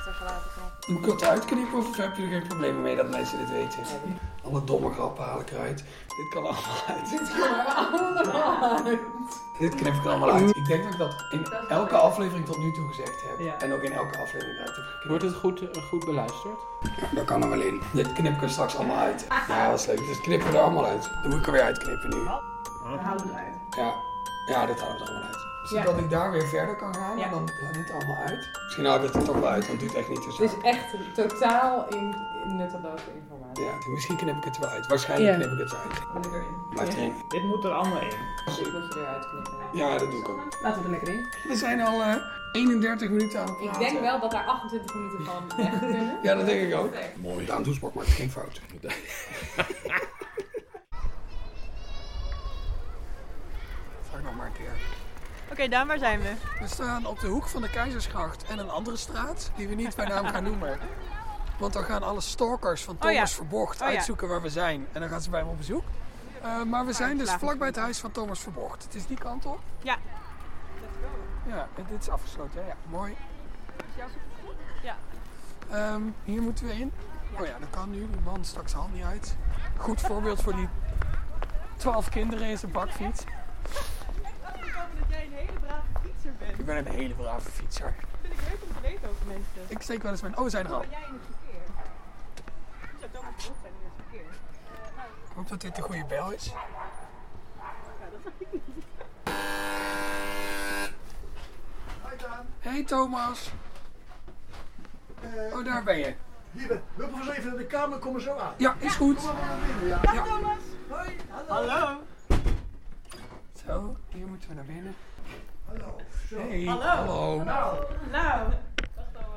Moet ik het uitknippen of heb je er geen problemen mee dat mensen dit weten? Alle domme grappen haal ik eruit. Dit kan allemaal uit. Dit Dit knip ik er allemaal uit. Ik denk dat ik dat in elke aflevering tot nu toe gezegd heb. Ja. En ook in elke aflevering uit heb geknipt. Wordt het goed, eh, goed beluisterd? Dat kan er wel in. Dit knip ik er straks allemaal uit. Ja, dat is leuk. Dus knippen we er allemaal uit. Dan moet ik er weer uitknippen nu. We houden het uit. Ja, ja dat houden we er wel uit. Ja. Zodat ik daar weer verder kan gaan Ja. en dan gaat dit allemaal uit. Misschien houden we het er toch wel uit, want het duurt echt niet te Het zo. is echt totaal in, in nutteloze informatie. Ja, misschien knip ik het wel uit. Waarschijnlijk Ja. knip ik het eruit. Wil ik erin? Dit moet er allemaal in. Dus ik moet je eruit knippen. Ja, dat doe ik ook. Laten we er lekker in. We zijn al eh 31 minuten aan het Ik denk wel dat daar 28 minuten van weg kunnen. Ja, dat denk ik ook. Mooi. Daan Doesborg maakt geen fout. Nog maar een keer. Oké, Daan, waar zijn we? We staan op de hoek van de Keizersgracht en een andere straat die we niet bij naam gaan noemen. Want dan gaan alle stalkers van Oh Thomas ja. Verbocht Oh ja. uitzoeken waar we zijn. En dan gaan ze bij hem op bezoek. Eh, maar we zijn dus vlakbij het huis van Thomas Verbocht. Het is die kant op. Ja. Ja, en dit is afgesloten. hè? Ja, mooi. Ja. Ehm, hier moeten we in. Oh ja, dat kan nu. Die man stak zijn hand niet uit. Goed voorbeeld voor die 12 kinderen in zijn bakfiets. dat jij een hele brave fietser bent. Ik ben een hele brave fietser. vind ik leuk om te weten over mensen. Ik steek wel eens mijn... Oh, we zijn er al. Ben jij in het verkeer? Hoe zou Thomas Verbocht zijn in het verkeer? Ik hoop dat dit de goede bel is. Hey Thomas. Oh, daar ben je. Hier ben Lopen we eens even naar de kamer, kom er zo aan. Ja, is goed. Kom maar naar binnen, ja. Ja. Thomas! Hoi, Hallo! Zo, hier moeten we naar binnen. Hallo. Zo. Hey, Hallo. hallo. Nou, Nou,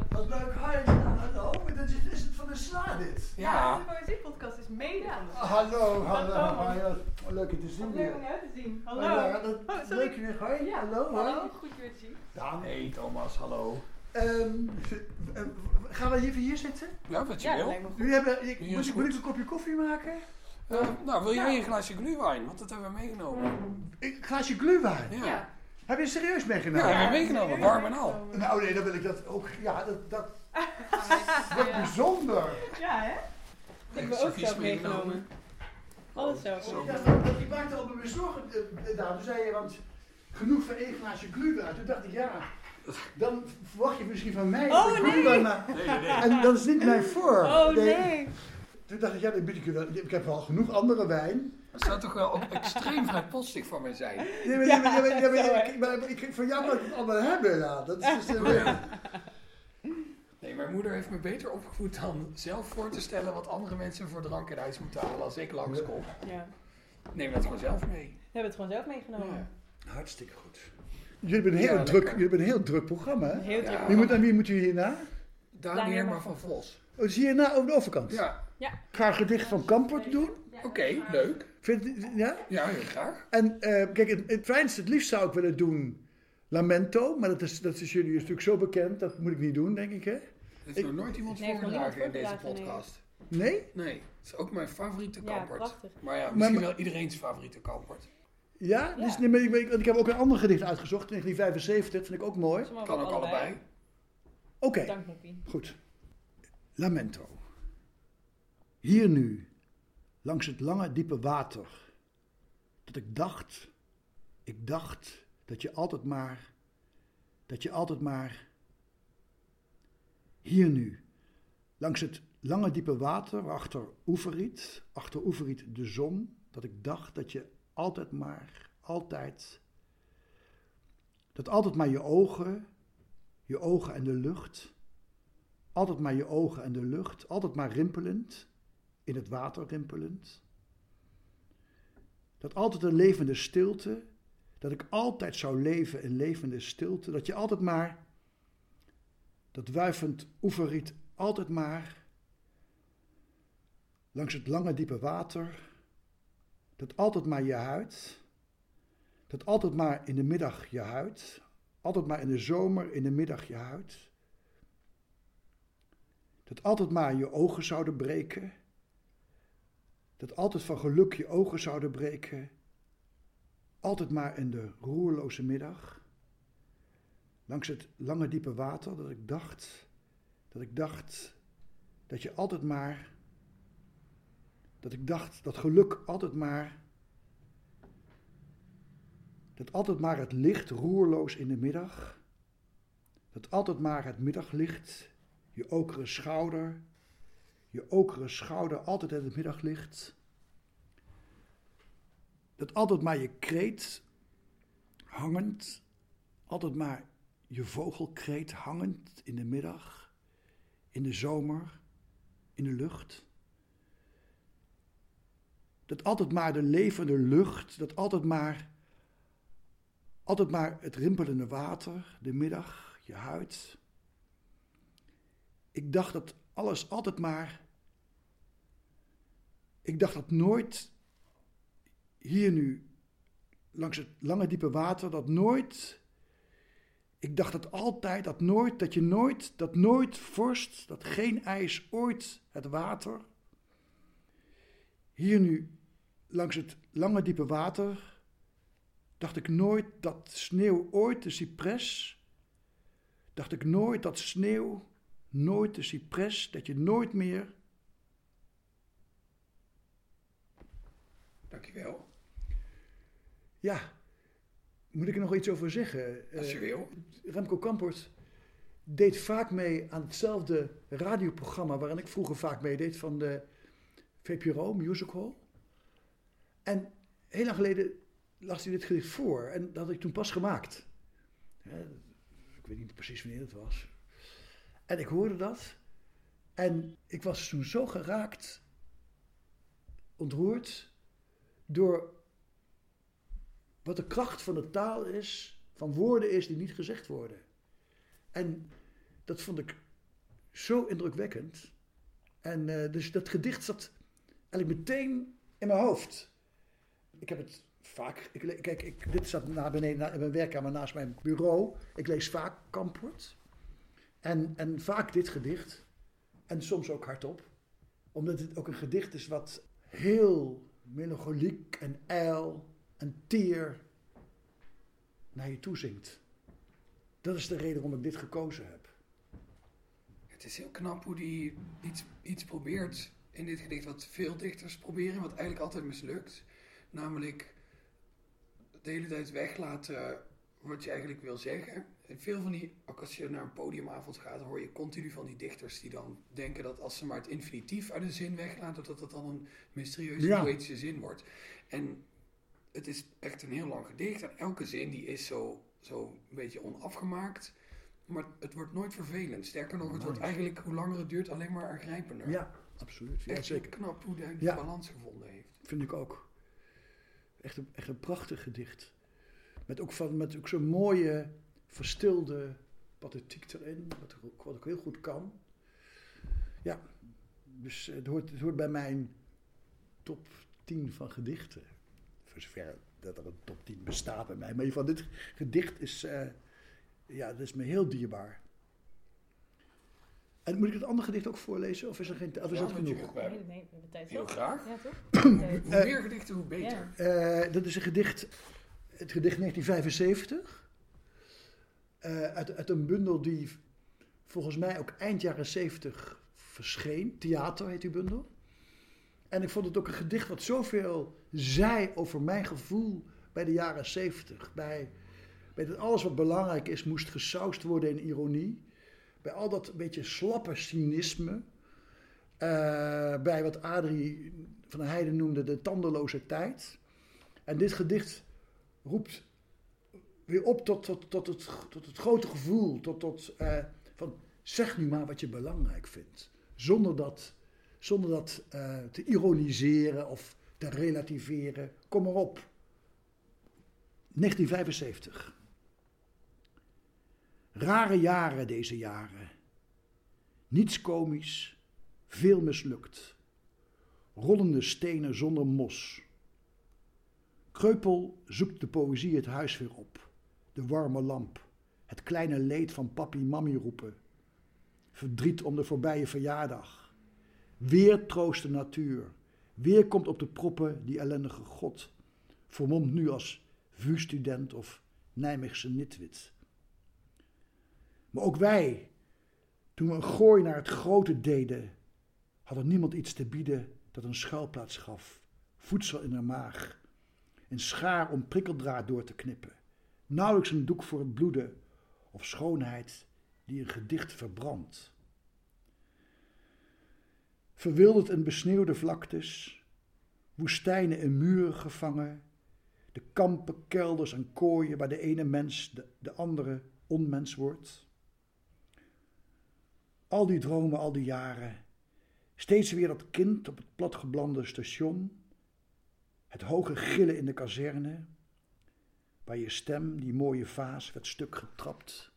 wat leuk. Hi. Hallo. Dat is, is het van de sla dit? Ja. de Poëziepodcast is mede van de Hallo, hallo. Hi, oh, leuk je te zien weer. leuk om jou te zien. Hallo. Ja, dat, Oh, leuk je weer. Hoi. Ja, Hallo, hallo. Goed je weer te zien. Ja, Hey Thomas, hallo. ehm, eh, gaan we even hier zitten? Ja, wat je Ja, dat wil. Jullie hebben, ik, moet, is ik, moet ik een kopje koffie maken? Eh, nou, wil jij een glaasje glühwein? Want dat hebben we meegenomen. Een glaasje glühwein. Ja. Ja. Heb je serieus Ja, meegenomen? hebben we meegenomen. Warm en al. Nou nee, dan wil ik dat ook. Ja, dat, dat, dat is bijzonder. Ja, hè? Ik heb ook zelf meegenomen. Alles zelf. Ja, ik maakte al mijn zorgen daar. Toen zei je, want genoeg van één glaasje glühwein. Toen dacht ik, ja, dan verwacht je misschien van mij Oh, nee. glühwein, maar, Nee, nee, nee. En dat is niet mijn voor. Oh nee. Toen dacht ik, ja, ik, wel, ik heb wel genoeg andere wijn. Dat zou toch wel ook extreem vrijpostig van mij zijn. Nee, maar, Ja, ja, maar, ja, maar, ik, maar ik, van jou moet ik het allemaal hebben. Ja. Dat is dus, Nee, mijn moeder heeft me beter opgevoed dan zelf voor te stellen wat andere mensen voor drank in huis moeten halen als ik langskom. Ja. Neem dat gewoon zelf mee. We hebben het gewoon zelf meegenomen. hartstikke goed. Jullie hebben een heel, Ja, druk, lekker. jullie hebben een heel druk programma, hè? Heel druk. Ja. Wie moet, en wie moet u hierna? Daan Heerma van Vos. Oh, dus hierna over de overkant? Ja, Ik ga een gedicht van Kampert doen. oké, leuk. Vind, ja? Ja, heel graag. En eh, kijk, het, het fijnste, het liefst zou ik willen doen Lamento, maar dat is, dat is jullie natuurlijk zo bekend, dat moet ik niet doen, denk ik, hè? Heeft Ik- nog nooit iemand Nee, heeft voorgedragen in deze podcast. Nee? Nee, het is ook mijn favoriete Ja, kampert. prachtig. Maar ja, misschien maar- wel iedereen's favoriete kampert. Ja? Ja. Dus, nee, maar ik, ik, ik heb ook een ander gedicht uitgezocht, 1975, vind ik ook mooi. Kan ook allebei. Oké, Dank, Nippie. goed. Lamento. Hier nu, langs het lange diepe water, dat ik dacht, ik dacht dat je altijd maar, dat je altijd maar, hier nu, langs het lange diepe water, achter Oeveriet, achter Oeveriet de zon, dat ik dacht dat je altijd maar, altijd, dat altijd maar je ogen, je ogen en de lucht, altijd maar je ogen en de lucht, altijd maar rimpelend, in het water rimpelend. Dat altijd een levende stilte, dat ik altijd zou leven in levende stilte, dat je altijd maar, dat wuivend oeveriet, altijd maar, langs het lange diepe water, dat altijd maar je huid, dat altijd maar in de middag je huid, altijd maar in de zomer in de middag je huid, dat altijd maar je ogen zouden breken, dat altijd van geluk je ogen zouden breken, altijd maar in de roerloze middag, langs het lange diepe water, dat ik dacht, dat ik dacht dat je altijd maar, dat ik dacht dat geluk altijd maar, dat altijd maar het licht roerloos in de middag, dat altijd maar het middaglicht, je okere schouder, je okere schouder altijd in het middaglicht, Dat altijd maar je kreet hangend, altijd maar je vogelkreet hangend in de middag, in de zomer, in de lucht. Dat altijd maar de levende lucht, dat altijd maar, altijd maar het rimpelende water, de middag, je huid. Ik dacht dat alles altijd maar. Ik dacht dat nooit hier nu langs het lange diepe water, dat nooit. Ik dacht dat altijd, dat nooit, dat je nooit, dat nooit vorst, dat geen ijs ooit het water. Hier nu langs het lange diepe water, dacht ik nooit dat sneeuw ooit de cypres. Dacht ik nooit dat sneeuw, nooit de cypres, dat je nooit meer. Dankjewel. Ja, moet ik er nog iets over zeggen? Als je Eh, wil. Remco Kampert deed vaak mee aan hetzelfde radioprogramma waarin ik vroeger vaak meedeed van de VPRO Musical. En heel lang geleden las hij dit gedicht voor en dat had ik toen pas gemaakt. Ik weet niet precies wanneer het was. En ik hoorde dat en ik was toen zo geraakt, ontroerd, door wat de kracht van de taal is, van woorden is die niet gezegd worden. En dat vond ik zo indrukwekkend. En eh, dus dat gedicht zat eigenlijk meteen in mijn hoofd. Ik heb het vaak. Ik, kijk, ik, dit staat naar beneden in mijn werkkamer naast mijn bureau. Ik lees vaak Kampert. En, en vaak dit gedicht. En soms ook hardop. Omdat het ook een gedicht is wat heel melancholiek en ijl en teer naar je toe zingt. Dat is de reden waarom ik dit gekozen heb. Het is heel knap hoe hij iets, iets probeert in dit gedicht wat veel dichters proberen, wat eigenlijk altijd mislukt. Namelijk de hele tijd weglaten wat je eigenlijk wil zeggen. En veel van die, ook als je naar een podiumavond gaat, hoor je continu van die dichters die dan denken dat als ze maar het infinitief uit een zin weglaten, dat dat dan een mysterieuze Ja. poëtische zin wordt. En het is echt een heel lang gedicht en elke zin die is zo, zo een beetje onafgemaakt. Maar het wordt nooit vervelend. Sterker nog, het wordt eigenlijk, hoe langer het duurt, alleen maar aangrijpender. Ja, absoluut. Ja, Echt zeker. knap hoe hij Ja. balans gevonden heeft. Vind ik ook. Echt een, echt een prachtig gedicht. Met ook, van, met ook zo'n mooie, verstilde pathetiek erin. Wat, ook- wat ook heel goed kan. Ja, dus het hoort, het hoort bij mijn top 10 van gedichten. Voor zover dat er een top 10 bestaat bij mij. Maar van dit gedicht is, eh, ja, dat is me heel dierbaar. En moet ik het andere gedicht ook voorlezen? Of is, er geen, of is Ja, dat natuurlijk. genoeg? Nee, nee, we hebben tijd Heel graag. Ja, toch? Hoe Eh, meer gedichten, hoe beter. Eh, dat is een gedicht, het gedicht 1975. Eh, uit, uit een bundel die volgens mij ook eind jaren 70 verscheen. Theater heet die bundel. En ik vond het ook een gedicht wat zoveel zei over mijn gevoel bij de jaren 70. Bij, bij dat alles wat belangrijk is moest gesausd worden in ironie. Bij al dat beetje slappe cynisme. Eh, bij wat Adrie van Heijden noemde de tandeloze tijd. En dit gedicht roept weer op tot, tot, tot, het, tot het grote gevoel. Tot, tot, eh, van zeg nu maar wat je belangrijk vindt. Zonder dat, zonder dat eh, te ironiseren of te relativeren. Kom maar op. 1975. Rare jaren deze jaren. Niets komisch, veel mislukt. Rollende stenen zonder mos. Kreupel zoekt de poëzie het huis weer op. De warme lamp, het kleine leed van papi mammi roepen. Verdriet om de voorbije verjaardag. Weer troost de natuur. Weer komt op de proppen die ellendige god. Vermomd nu als vuurstudent of Nijmeegse nitwit. Maar ook wij, toen we een gooi naar het grote deden, hadden niemand iets te bieden dat een schuilplaats gaf, voedsel in de maag, een schaar om prikkeldraad door te knippen, nauwelijks een doek voor het bloeden of schoonheid die een gedicht verbrandt. Verwilderd en besneeuwde vlaktes, woestijnen en muren gevangen, De kampen, kelders en kooien waar de ene mens de, de andere onmens wordt. Al die dromen, al die jaren. Steeds weer dat kind op het platgeblande station. Het hoge gillen in de kazerne. Waar je stem, die mooie vaas, werd stuk getrapt.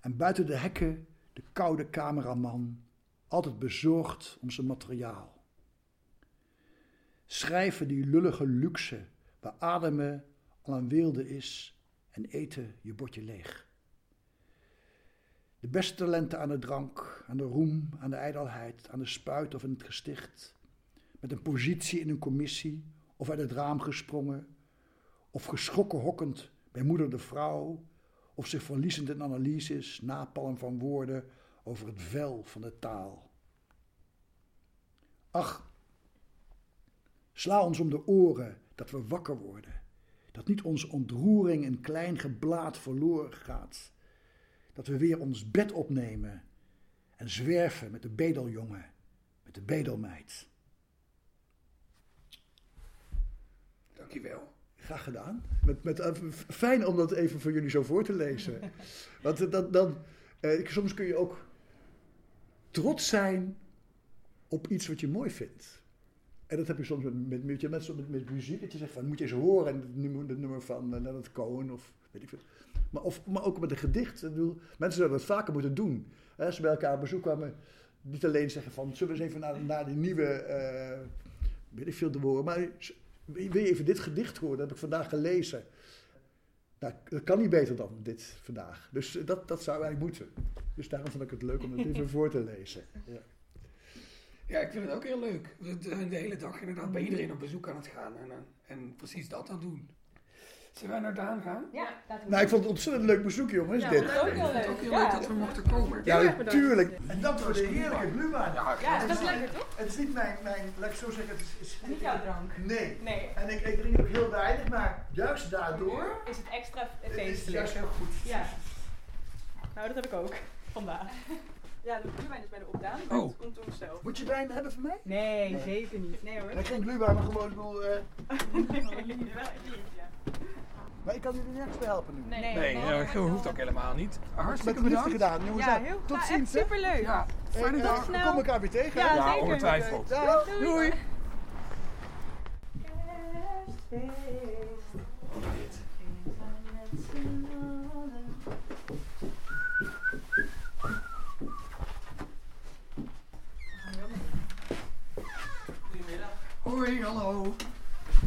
En buiten de hekken de koude cameraman, altijd bezorgd om zijn materiaal. Schrijven die lullige luxe, waar ademen al een weelde is en eten je bordje leeg. De beste talenten aan de drank, aan de roem, aan de ijdelheid, aan de spuit of in het gesticht. Met een positie in een commissie of uit het raam gesprongen. Of geschrokken hokkend bij moeder de vrouw. Of zich verliezend in analyses, napalm van woorden over het vel van de taal. Ach, sla ons om de oren dat we wakker worden. Dat niet onze ontroering in klein geblaad verloren gaat. Dat we weer ons bed opnemen en zwerven met de bedeljongen, met de bedelmeid. Dankjewel. Graag gedaan. Met, met, eh, fijn om dat even voor jullie zo voor te lezen. Want eh, dan, dan, eh, soms kun je ook trots zijn op iets wat je mooi vindt. En dat heb je soms met, met, met, met, met muziek. Dat je zegt van, moet je eens horen. En het nummer, het nummer van Leonard Cohen of weet ik veel. Maar, of, maar ook met een gedicht. Ik bedoel, mensen zouden dat vaker moeten doen. Als ze bij elkaar op bezoek kwamen. Niet alleen zeggen van, zullen we eens even naar, naar die nieuwe... Uh, weet ik veel te horen. Maar wil je even dit gedicht horen? Dat heb ik vandaag gelezen. Nou, dat kan niet beter dan dit vandaag. Dus dat, dat zou eigenlijk moeten. Dus daarom vond ik het leuk om het even voor te lezen. Ja. Ja, ik vind het ook heel leuk. We zijn de hele dag inderdaad bij iedereen op bezoek aan het gaan en, en precies dat aan doen. Zullen wij naar Daan gaan? Ja, laten we Nou, ik vond het ontzettend leuk bezoek, jongens. Ja, dit. dat is ook heel leuk. Het ook heel leuk dat we mochten komen. Ja, Ja, natuurlijk. En dank voor de heerlijke glühwein. Ja, dat is lekker, toch? Het is niet mijn, mijn laat ik zo zeggen, het is... is Niet jouw drank. Nee. Nee. En ik, ik drink ook heel weinig, maar juist daardoor... Is het extra Het is feestelijk. juist heel goed. Ja. Nou, dat heb ik ook. Vandaag. Ja, de glühwein is bij de opdaan. Oh. Het komt door mezelf. Moet je wijn hebben van mij? Nee, zeker niet. Nee hoor. Nee, geen glühwein, maar gewoon... ik eh, nee, wel ja. Maar ik kan jullie nergens bij helpen nu. Nee, Nee, ja, dat hoeft ook helemaal niet. Hartstikke bedankt. gedaan, jongens. Ja, heel Tot nou, ziens, superleuk. Ja, fijne Hey, dag. eh, we komen elkaar weer tegen. Ja? Ja, ongetwijfeld. Doei. Hoi, hallo.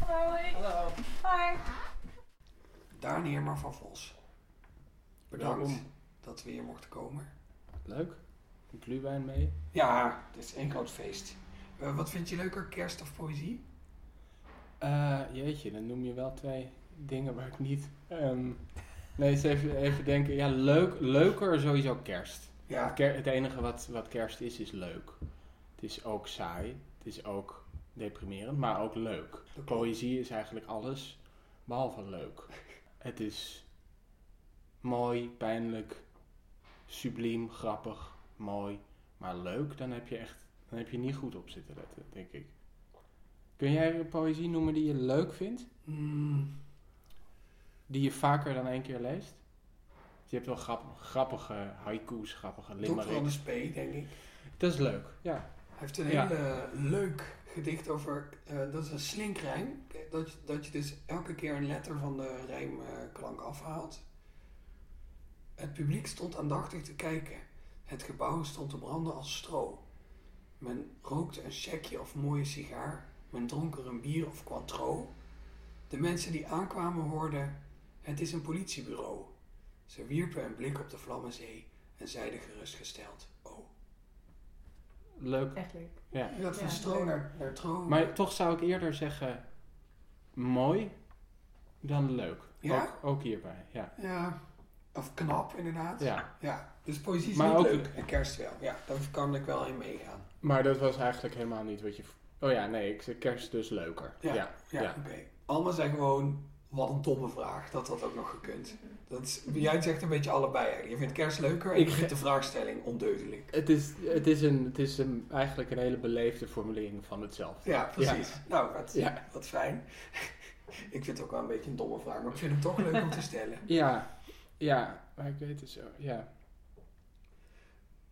Hoi. Hallo. Hoi. Daan Heerma van Vos. Bedankt Welkom. dat we hier mochten komen. Leuk. Een glühwein mee. Ja, het is één groot feest. Eh, wat vind je leuker, kerst of poëzie? Eh, jeetje, dan noem je wel twee dingen waar ik niet... ehm, nee, eens even, even denken. Ja, leuk, leuker sowieso kerst. Ja. Het, ker- het enige wat, wat kerst is, is leuk. Het is ook saai. Het is ook deprimerend, maar ook leuk. Poëzie is eigenlijk alles behalve leuk. Het is mooi, pijnlijk, subliem, grappig, mooi. Maar leuk, dan heb je echt dan heb je niet goed op zitten letten, denk ik. Kun jij een poëzie noemen die je leuk vindt? Mm, Die je vaker dan één keer leest? Je hebt wel grappige, grappige haiku's, grappige Dr. Anders limericks. P, denk ik. Dat is leuk, ja. Hij heeft een Ja. hele leuk gedicht over, eh, dat is een slinkrijm. Dat, dat je dus elke keer een letter van de rijmklank afhaalt. Het publiek stond aandachtig te kijken. Het gebouw stond te branden als stro. Men rookte een checkje of mooie sigaar. Men dronk er een bier of quattro. De mensen die aankwamen hoorden, het is een politiebureau. Ze wierpen een blik op de Vlammenzee en zeiden gerustgesteld. Leuk. Echt leuk. Ja. Ja, van Ja, stro leuk. naar, naar tro. Maar toch zou ik eerder zeggen mooi dan leuk. Ja? Ook, ook hierbij, ja. Ja, of knap inderdaad. Ja. ja. Dus poëzie is Maar niet ook- leuk en kerst wel. Ja, daar kan ik wel in meegaan. Maar dat was eigenlijk helemaal niet wat je... Oh ja, nee, ik zeg kerst dus leuker. Ja, Ja, ja, ja. oké. Alma zei gewoon, wat een domme vraag. Dat had ook nog gekund. Dat is, jij zegt een beetje allebei eigenlijk. Je vindt kerst leuker en Ik je vindt de vraagstelling ondeugelijk. Het is, het is, een, het is een, eigenlijk een hele beleefde formulering van hetzelfde. Ja, precies. Nou, wat, Ja. wat fijn. Ik vind het ook wel een beetje een domme vraag, maar ik vind het toch leuk om te stellen. Ja, ja, maar ik weet het zo, ja.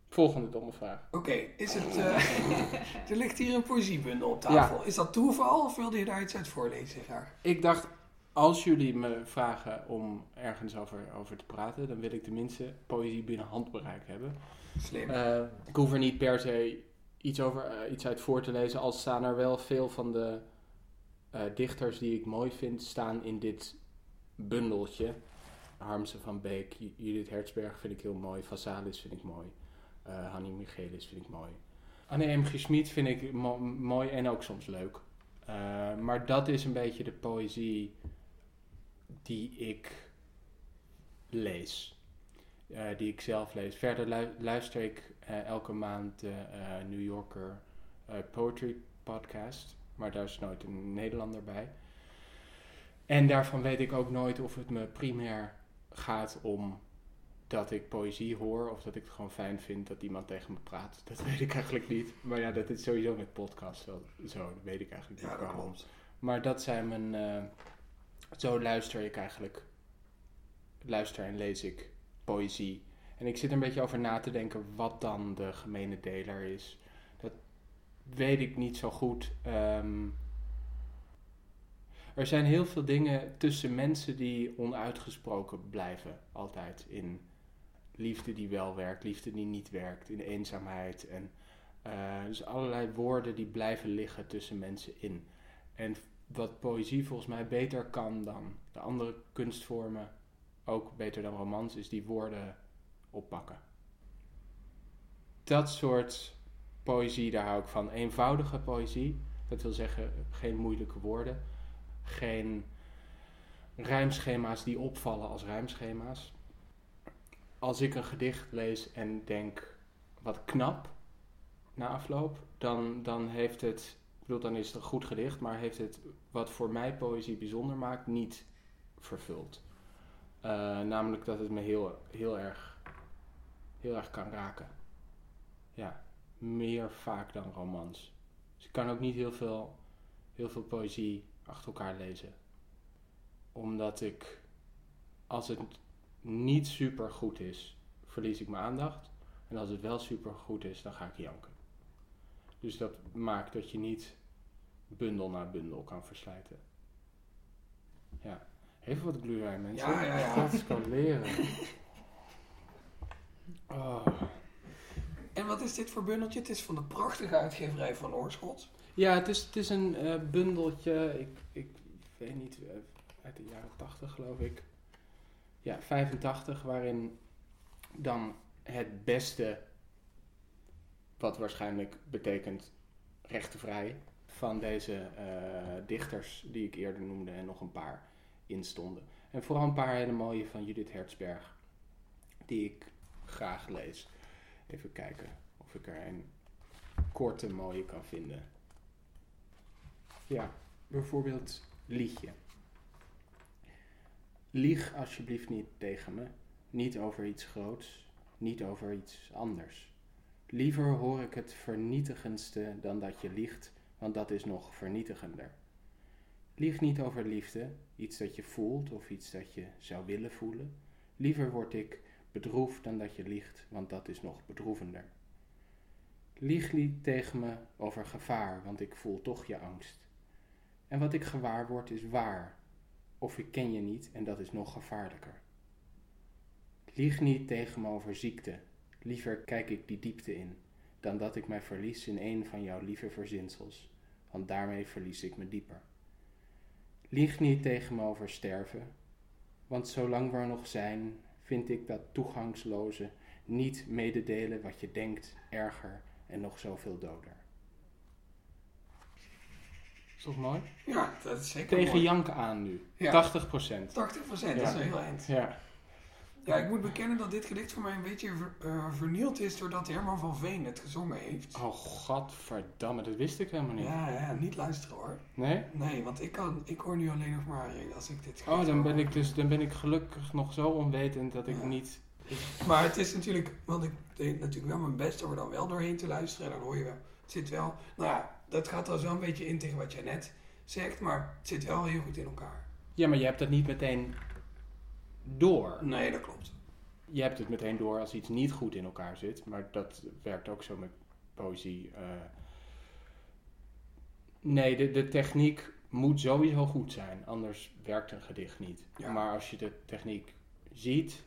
Volgende domme vraag. Oké, is het... eh, er ligt hier een poëziebundel op tafel. Is dat toeval of wilde je daar iets uit voorlezen graag? Ik dacht, als jullie me vragen om ergens over, over te praten, dan wil ik tenminste poëzie binnen handbereik hebben. Slim. Eh, ik hoef er niet per se iets, over, eh, iets uit voor te lezen, al staan er wel veel van de eh, dichters die ik mooi vind, staan in dit bundeltje. Harmse van Beek, Judith Hertzberg vind ik heel mooi, Vasalis vind ik mooi, Hanni Michelis vind ik mooi. Anne M. G. Schmid vind ik mo- mooi en ook soms leuk. Maar dat is een beetje de poëzie die ik lees. Eh, die ik zelf lees. Verder lu- luister ik eh, elke maand de eh, New Yorker Poetry Podcast. Maar daar is nooit een Nederlander bij. En daarvan weet ik ook nooit of het me primair gaat om dat ik poëzie hoor. Of dat ik het gewoon fijn vind dat iemand tegen me praat. Dat weet ik eigenlijk niet. Maar ja, dat is sowieso met podcasts wel zo. Dat weet ik eigenlijk niet Ja, waarom. Maar dat zijn mijn... zo luister ik eigenlijk... Luister en lees ik poëzie. En ik zit er een beetje over na te denken wat dan de gemene deler is. Dat weet ik niet zo goed. Ehm, er zijn heel veel dingen tussen mensen die onuitgesproken blijven. Altijd in liefde die wel werkt, liefde die niet werkt, in eenzaamheid. En, eh, dus allerlei woorden die blijven liggen tussen mensen in. En wat poëzie volgens mij beter kan dan de andere kunstvormen, ook beter dan romans, is die woorden oppakken. Dat soort poëzie, daar hou ik van. Eenvoudige poëzie, dat wil zeggen geen moeilijke woorden, geen rijmschema's die opvallen als rijmschema's. Als ik een gedicht lees en denk wat knap na afloop, dan, dan heeft het, bedoel, dan is het een goed gedicht, maar heeft het wat voor mij poëzie bijzonder maakt niet vervuld. Eh, namelijk dat het me heel, heel, erg, heel erg kan raken. Ja, meer vaak dan romans. Dus ik kan ook niet heel veel, heel veel poëzie achter elkaar lezen. Omdat ik, als het niet super goed is, verlies ik mijn aandacht. En als het wel super goed is, dan ga ik janken. Dus dat maakt dat je niet bundel na bundel kan verslijten. Ja, even wat glühwein mensen. Ja, ja, ja. Dat is kan leren. Oh. En wat is dit voor bundeltje? Het is van de prachtige uitgeverij van Oorschot. Ja, het is, het is een eh, bundeltje, ik, ik weet niet, eh, uit de jaren 80 geloof ik. Ja, 85, waarin dan het beste, wat waarschijnlijk betekent rechtenvrij, van deze eh, dichters die ik eerder noemde en nog een paar instonden. En vooral een paar hele mooie van Judith Hertzberg, die ik graag lees. Even kijken of ik er een korte mooie kan vinden. Ja, bijvoorbeeld liedje. Lieg alsjeblieft niet tegen me, niet over iets groots, niet over iets anders. Liever hoor ik het vernietigendste dan dat je liegt, want dat is nog vernietigender. Lieg niet over liefde, iets dat je voelt of iets dat je zou willen voelen. Liever word ik bedroefd dan dat je liegt, want dat is nog bedroevender. Lieg niet tegen me over gevaar, want ik voel toch je angst. En wat ik gewaar word is waar, of ik ken je niet en dat is nog gevaarlijker. Lieg niet tegen me over ziekte, liever kijk ik die diepte in, dan dat ik mij verlies in een van jouw lieve verzinsels, want daarmee verlies ik me dieper. Lieg niet tegen me over sterven, want zolang we er nog zijn, vind ik dat toegangsloze niet mededelen wat je denkt erger en nog zoveel doder. Is mooi? Ja, dat is zeker Tegen mooi. janken aan nu. Ja. 80 procent. 80 dat is een heel eind. Ja. Ja, ik moet bekennen dat dit gedicht voor mij een beetje ver- eh, vernield is doordat Herman van Veen het gezongen heeft. Oh, godverdamme, dat wist ik helemaal niet. Ja, ja, niet luisteren hoor. Nee? Nee, want ik, kan, ik hoor nu alleen nog maar eh, als ik dit Oh, dan hoor. ben ik dus dan ben ik gelukkig nog zo onwetend dat ik Ja. niet. Maar het is natuurlijk, want ik deed natuurlijk wel mijn best om er dan wel doorheen te luisteren. En dan hoor je wel, het zit wel, nou ja, dat gaat trouwens wel een beetje in tegen wat jij net zegt, maar het zit wel heel goed in elkaar. Ja, maar je hebt het niet meteen door. Nee, dat klopt. Je hebt het meteen door als iets niet goed in elkaar zit, maar dat werkt ook zo met poëzie. eh. nee, de, de techniek moet sowieso goed zijn, anders werkt een gedicht niet. Ja. Maar als je de techniek ziet,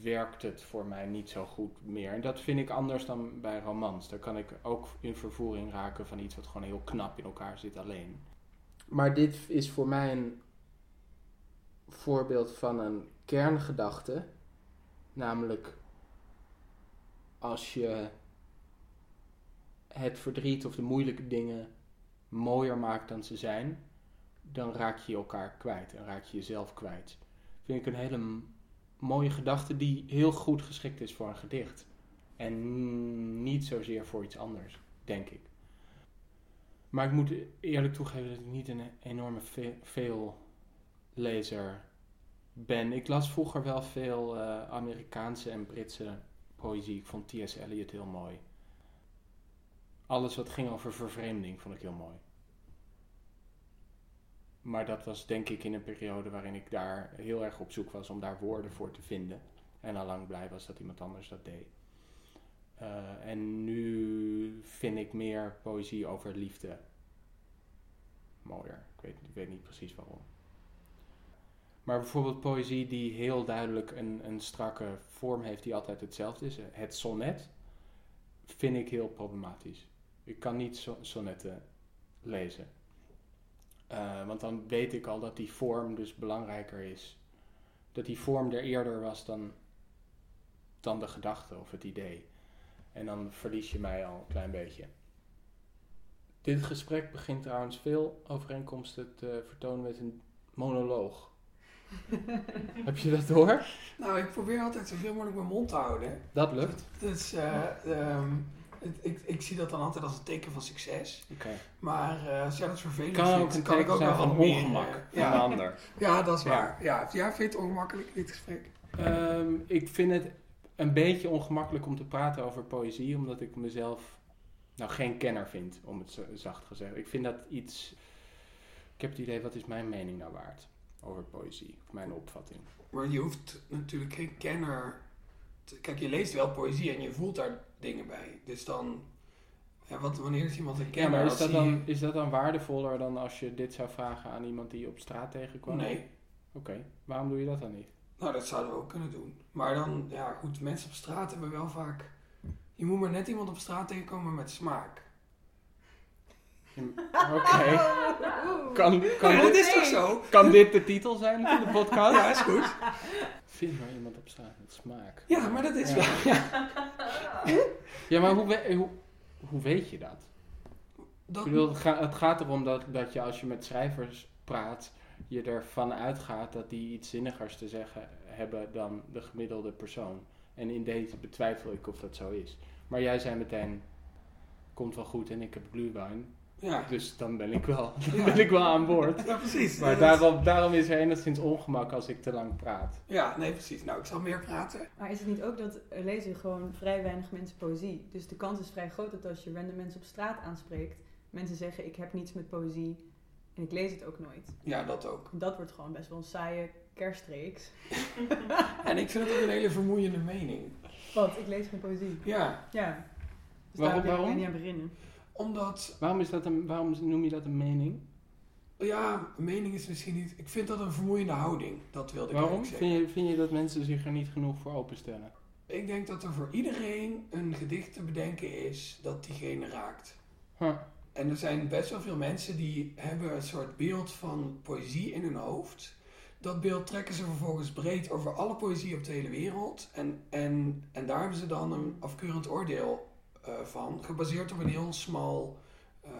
werkt het voor mij niet zo goed meer. En dat vind ik anders dan bij romans. Daar kan ik ook in vervoering raken van iets wat gewoon heel knap in elkaar zit alleen. Maar dit is voor mij een voorbeeld van een kerngedachte. Namelijk als je het verdriet of de moeilijke dingen mooier maakt dan ze zijn, dan raak je elkaar kwijt en raak je jezelf kwijt. Vind ik een hele mooie gedachte die heel goed geschikt is voor een gedicht. En niet zozeer voor iets anders, denk ik. Maar ik moet eerlijk toegeven dat ik niet een enorme ve- veel lezer ben. Ik las vroeger wel veel eh, Amerikaanse en Britse poëzie. Ik vond T.S. Eliot heel mooi. Alles wat ging over vervreemding vond ik heel mooi. Maar dat was denk ik in een periode waarin ik daar heel erg op zoek was om daar woorden voor te vinden. En al lang blij was dat iemand anders dat deed. Eh, en nu vind ik meer poëzie over liefde mooier. Ik weet, ik weet niet precies waarom. Maar bijvoorbeeld poëzie die heel duidelijk een, een strakke vorm heeft die altijd hetzelfde is. Het sonnet vind ik heel problematisch. Ik kan niet so- sonnetten lezen. Eh, want dan weet ik al dat die vorm dus belangrijker is. Dat die vorm er eerder was dan, dan de gedachte of het idee. En dan verlies je mij al een klein beetje. Dit gesprek begint trouwens veel overeenkomsten te vertonen met een monoloog. Heb je dat door? Nou, ik probeer altijd zoveel mogelijk mijn mond te houden. Dat lukt. Dus eh, ehm, het- ik, ik zie dat dan altijd als een teken van succes. Oké. Maar eh, als jij dat vervelend Kan vindt, ook een kan ik teken ook zijn wel van meer, ongemak eh, van ja. de ander. Ja, dat is Ja. waar. Ja, jij vindt het ongemakkelijk, dit gesprek? Ehm, ik vind het een beetje ongemakkelijk om te praten over poëzie, omdat ik mezelf nou geen kenner vind, om het zacht gezegd. Ik vind dat iets. Ik heb het idee, wat is mijn mening nou waard over poëzie? Of mijn opvatting? Maar je hoeft natuurlijk geen kenner... te- Kijk, je leest wel poëzie en je voelt daar dingen bij. Dus dan... Ja, wat, wanneer is iemand een Ja, kenner? maar is dat, dan, is dat dan waardevoller dan als je dit zou vragen aan iemand die je op straat tegenkwam? Nee. Oké, waarom doe je dat dan niet? Nou, dat zouden we ook kunnen doen. Maar dan, ja goed, mensen op straat hebben wel vaak... Je moet maar net iemand op straat tegenkomen met smaak. Oké. Kan, kan, Ja, dit, is toch zo? kan dit de titel zijn van de podcast? Ja, is goed. Vind maar iemand op straat met smaak. Ja, maar dat is Ja. wel... Ja. Ja, maar hoe, we- hoe, hoe weet je dat? Dat- Ik bedoel, het, ga- het gaat erom dat, dat je als je met schrijvers praat, je ervan uitgaat dat die iets zinnigers te zeggen hebben dan de gemiddelde persoon. En in deze betwijfel ik of dat zo is. Maar jij zei meteen, komt wel goed en ik heb glühwein. Ja. Dus dan ben ik wel, dan Ja. ben ik wel aan boord. Ja, precies. Maar Ja, daarom, daarom is er enigszins ongemak als ik te lang praat. Ja, nee, precies. Nou, ik zal meer praten. Maar is het niet ook dat er lezen gewoon vrij weinig mensen poëzie? Dus de kans is vrij groot dat als je random mensen op straat aanspreekt, mensen zeggen ik heb niets met poëzie en ik lees het ook nooit. Ja, dat ook. Dat wordt gewoon best wel een saaie kerstreeks. En ik vind het ook een hele vermoeiende mening. Wat? Ik lees geen poëzie. Ja. Ja. Dus Waarom- daar wil ik waarom? niet aan beginnen. Omdat, Waarom, is dat een, waarom noem je dat een mening? ja, mening is misschien niet... Ik vind dat een vermoeiende houding. Dat wilde ik Waarom? zeggen. Vind je, vind je dat mensen zich er niet genoeg voor openstellen? Ik denk dat er voor iedereen een gedicht te bedenken is dat diegene raakt. Huh. En er zijn best wel veel mensen die hebben een soort beeld van poëzie in hun hoofd. Dat beeld trekken ze vervolgens breed over alle poëzie op de hele wereld. En, en, en daar hebben ze dan een afkeurend oordeel van, gebaseerd op een heel smal eh,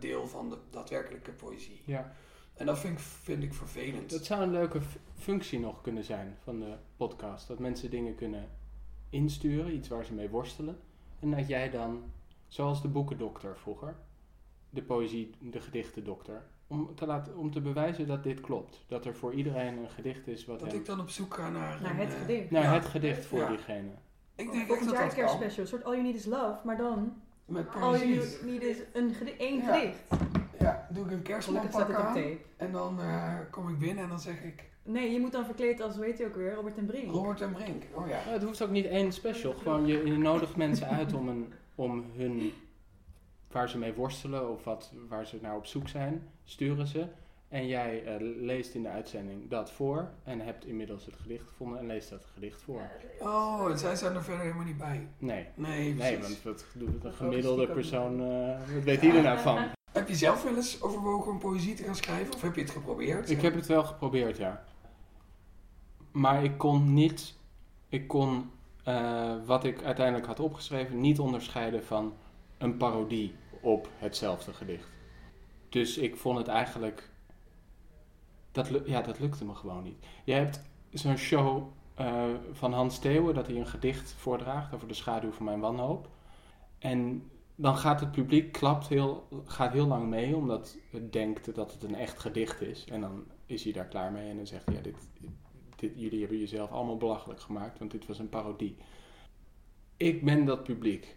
deel van de daadwerkelijke poëzie. Ja. En dat vind ik, vind ik vervelend. Dat zou een leuke functie nog kunnen zijn van de podcast. Dat mensen dingen kunnen insturen, iets waar ze mee worstelen. En dat jij dan, zoals de boekendokter vroeger, de poëzie, de gedichtendokter, om te, laten, om te bewijzen dat dit klopt. Dat er voor iedereen een gedicht is wat Dat hem- ik dan op zoek ga naar... Naar een, het eh, gedicht. Naar ja. het gedicht voor Ja. diegene. Ik denk echt dat dat kan. kerstspecial, een soort All You Need Is Love, maar dan Met All You. Need Is een gedi- één Ja. gedicht. Ja, doe ik een op aan. tape. En dan eh, kom ik binnen en dan zeg ik... Nee, je moet dan verkleed als, weet je ook weer, Robert en Brink. Robert en Brink, oh ja. Ja, het hoeft ook niet één special. Gewoon, je, je nodigt mensen uit om, een, om hun, waar ze mee worstelen of wat, waar ze naar op zoek zijn, sturen ze. En jij eh, leest in de uitzending dat voor en hebt inmiddels het gedicht gevonden en leest dat gedicht voor. Oh, en zij zijn er verder helemaal niet bij. Nee. Nee, Nee, want wat doet een gemiddelde persoon, eh, wat weet die er nou van? Heb je zelf wel eens overwogen om poëzie te gaan schrijven? Of heb je het geprobeerd? Ik heb het wel geprobeerd, ja. Maar ik kon niet, ik kon eh, wat ik uiteindelijk had opgeschreven niet onderscheiden van een parodie op hetzelfde gedicht. Dus ik vond het eigenlijk, dat, ja, dat lukte me gewoon niet. Je hebt zo'n show eh, van Hans Theeuwen dat hij een gedicht voordraagt over de schaduw van mijn wanhoop. En dan gaat het publiek klapt heel, gaat heel lang mee, omdat het denkt dat het een echt gedicht is. En dan is hij daar klaar mee en dan zegt hij, ja, dit, dit, jullie hebben jezelf allemaal belachelijk gemaakt, want dit was een parodie. Ik ben dat publiek.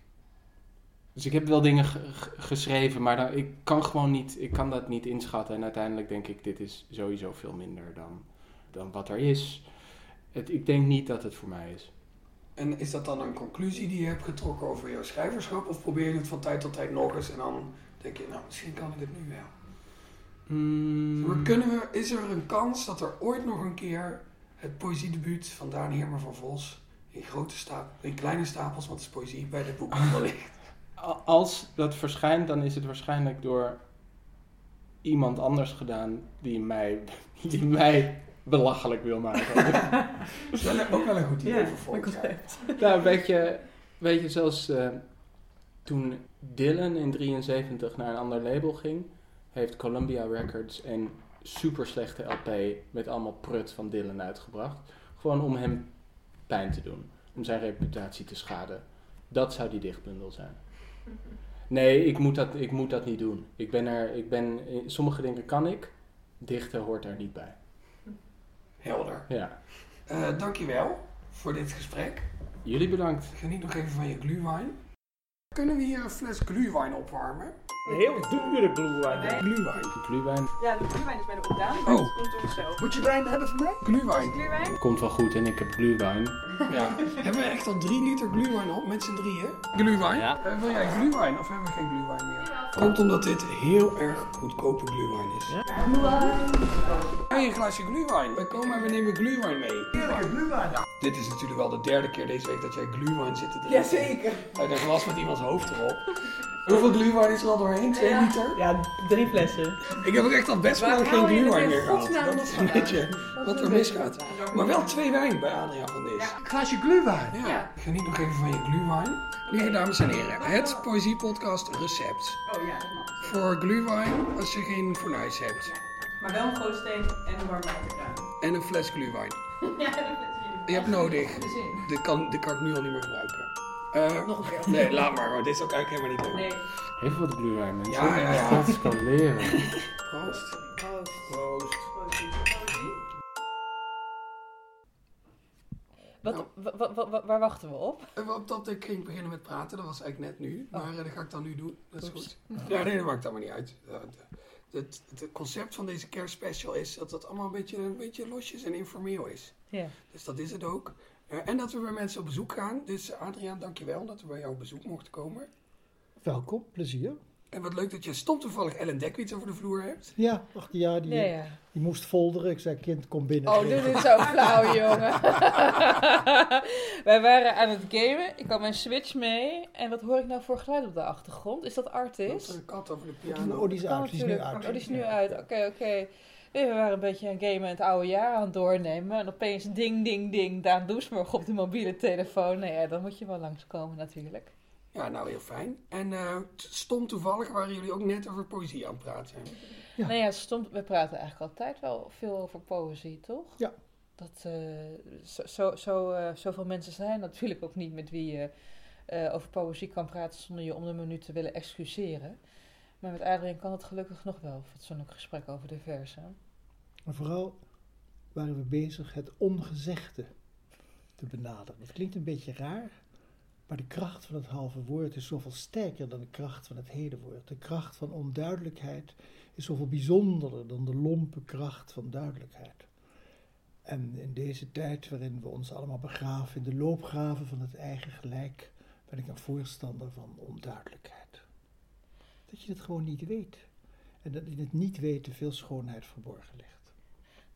Dus ik heb wel dingen ge- ge- geschreven, maar dan, ik kan gewoon niet, ik kan dat niet inschatten. En uiteindelijk denk ik, dit is sowieso veel minder dan, dan wat er is. Het, ik denk niet dat het voor mij is. En is dat dan een conclusie die je hebt getrokken over jouw schrijverschap? Of probeer je het van tijd tot tijd nog eens en dan denk je, nou, misschien kan ik het nu wel. Mm. Maar kunnen we, is er een kans dat er ooit nog een keer het poëziedebuut van Daan Heerma van Vos in, grote in kleine stapels, want het is poëzie, bij de boekhandel ligt? Als dat verschijnt, dan is het waarschijnlijk door iemand anders gedaan die mij, die mij belachelijk wil maken. Dat is wel, ook wel een goed idee Ja, voor volgend een jaar. nou, weet je, weet je zoals eh, toen Dylan in 73 naar een ander label ging, heeft Columbia Records een super slechte LP met allemaal prut van Dylan uitgebracht. Gewoon om hem pijn te doen, om zijn reputatie te schaden. Dat zou die dichtbundel zijn. Nee, ik moet dat, ik moet dat niet doen. Ik ben er, ik ben, sommige dingen kan ik, dichten hoort er niet bij. Helder. Ja. Eh, dankjewel voor dit gesprek. Jullie bedankt. Geniet nog even van je glühwein. Kunnen we hier een fles glühwein opwarmen? Heel dure glühwein. Glühwein. Glühwein Ja, de glühwein is bij de opdaan. Oh. Komt door zo. Moet je wijn hebben voor mij? Glühwein. Glühwein? komt wel goed en ik heb glühwein. Ja. hebben we echt al drie liter glühwein op met z'n drieën? Glühwein? Ja. Eh, wil jij glühwein of hebben we geen glühwein meer? Komt omdat dit heel erg goedkope glühwein is. Hey, een glaasje glühwein. We komen en we nemen glühwein mee. Heerlijke glühwein. Dit is natuurlijk wel de derde keer deze week dat jij glühwein zit te drinken. Jazeker. Uit een glas met iemands hoofd erop. Hoeveel glühwein is er al doorheen? Twee liter? Ja, drie flessen. Ik heb ook echt al best wel geen glühwein in meer gehad. Dat is een beetje wat er misgaat. Maar wel twee wijn bij Adriaan van Dis. Glaasje glühwein. Ja. Geniet nog even van je glühwein. Lieve dames en heren, het Poëziepodcast recept. Oh ja, dat mag. Voor glühwein als je geen fornuis hebt. Maar wel een gootsteen en een warm waterkraan. En een fles glühwein. Ja, dat is Je hebt nodig. De kan, dit kan ik nu al niet meer gebruiken. Eh, Nog een keer. Nee, laat maar, want dit is ook eigenlijk helemaal niet leuk. Nee. Even wat glühwein, mensen. Ja, ja, ja. Het kan leren. Proost. Proost. Proost. Wat, wa- wa- wa- wa- waar wachten we op? Eh, Op dat ik ging beginnen met praten, dat was eigenlijk net nu. Maar eh, dat ga ik dan nu doen. Dat is Oeps. goed. Ja, nee, dat maakt allemaal niet uit. Het concept van deze kerstspecial is dat het allemaal een beetje, een beetje losjes en informeel is. Ja. Dus dat is het ook. Eh, en dat we bij mensen op bezoek gaan. Dus Adriaan, dankjewel dat we bij jou op bezoek mochten komen. Welkom, plezier. En wat leuk dat je stom toevallig Ellen Dekwits over de vloer hebt. Ja, ach ja, die, ja. die moest folderen. Ik zei, kind, kom binnen. Oh, dit zo flauw, jongen. Wij waren aan het gamen. Ik had mijn Switch mee. En wat hoor ik nou voor geluid op de achtergrond? Is dat Dat Artis? is een kat over de piano. Oh, die is Oh, uit. Die is nu uit. Oh, die is nu uit. Oké, oké. We waren een beetje aan het gamen en het oude jaar aan het doornemen. En opeens ding, ding, ding. Daan Doesburg op de mobiele telefoon. Nou ja, dan moet je wel langskomen natuurlijk. Ja, nou heel fijn. En eh, t- stom toevallig waren jullie ook net over poëzie aan het praten. Ja. Nou ja, stond, we praten eigenlijk altijd wel veel over poëzie, toch? Ja. Dat, eh, zo, zo, zo, eh, zoveel mensen zijn natuurlijk ook niet met wie je eh, over poëzie kan praten zonder je om de minuut te willen excuseren. Maar met Adrien kan het gelukkig nog wel, fatsoenlijk gesprek over de versen. Maar vooral waren we bezig het ongezegde te benaderen. Dat klinkt een beetje raar, maar de kracht van het halve woord is zoveel sterker dan de kracht van het hele woord. De kracht van onduidelijkheid is zoveel bijzonderder dan de lompe kracht van duidelijkheid. En in deze tijd waarin we ons allemaal begraven in de loopgraven van het eigen gelijk, ben ik een voorstander van onduidelijkheid. Dat je het gewoon niet weet. En dat in het niet weten veel schoonheid verborgen ligt.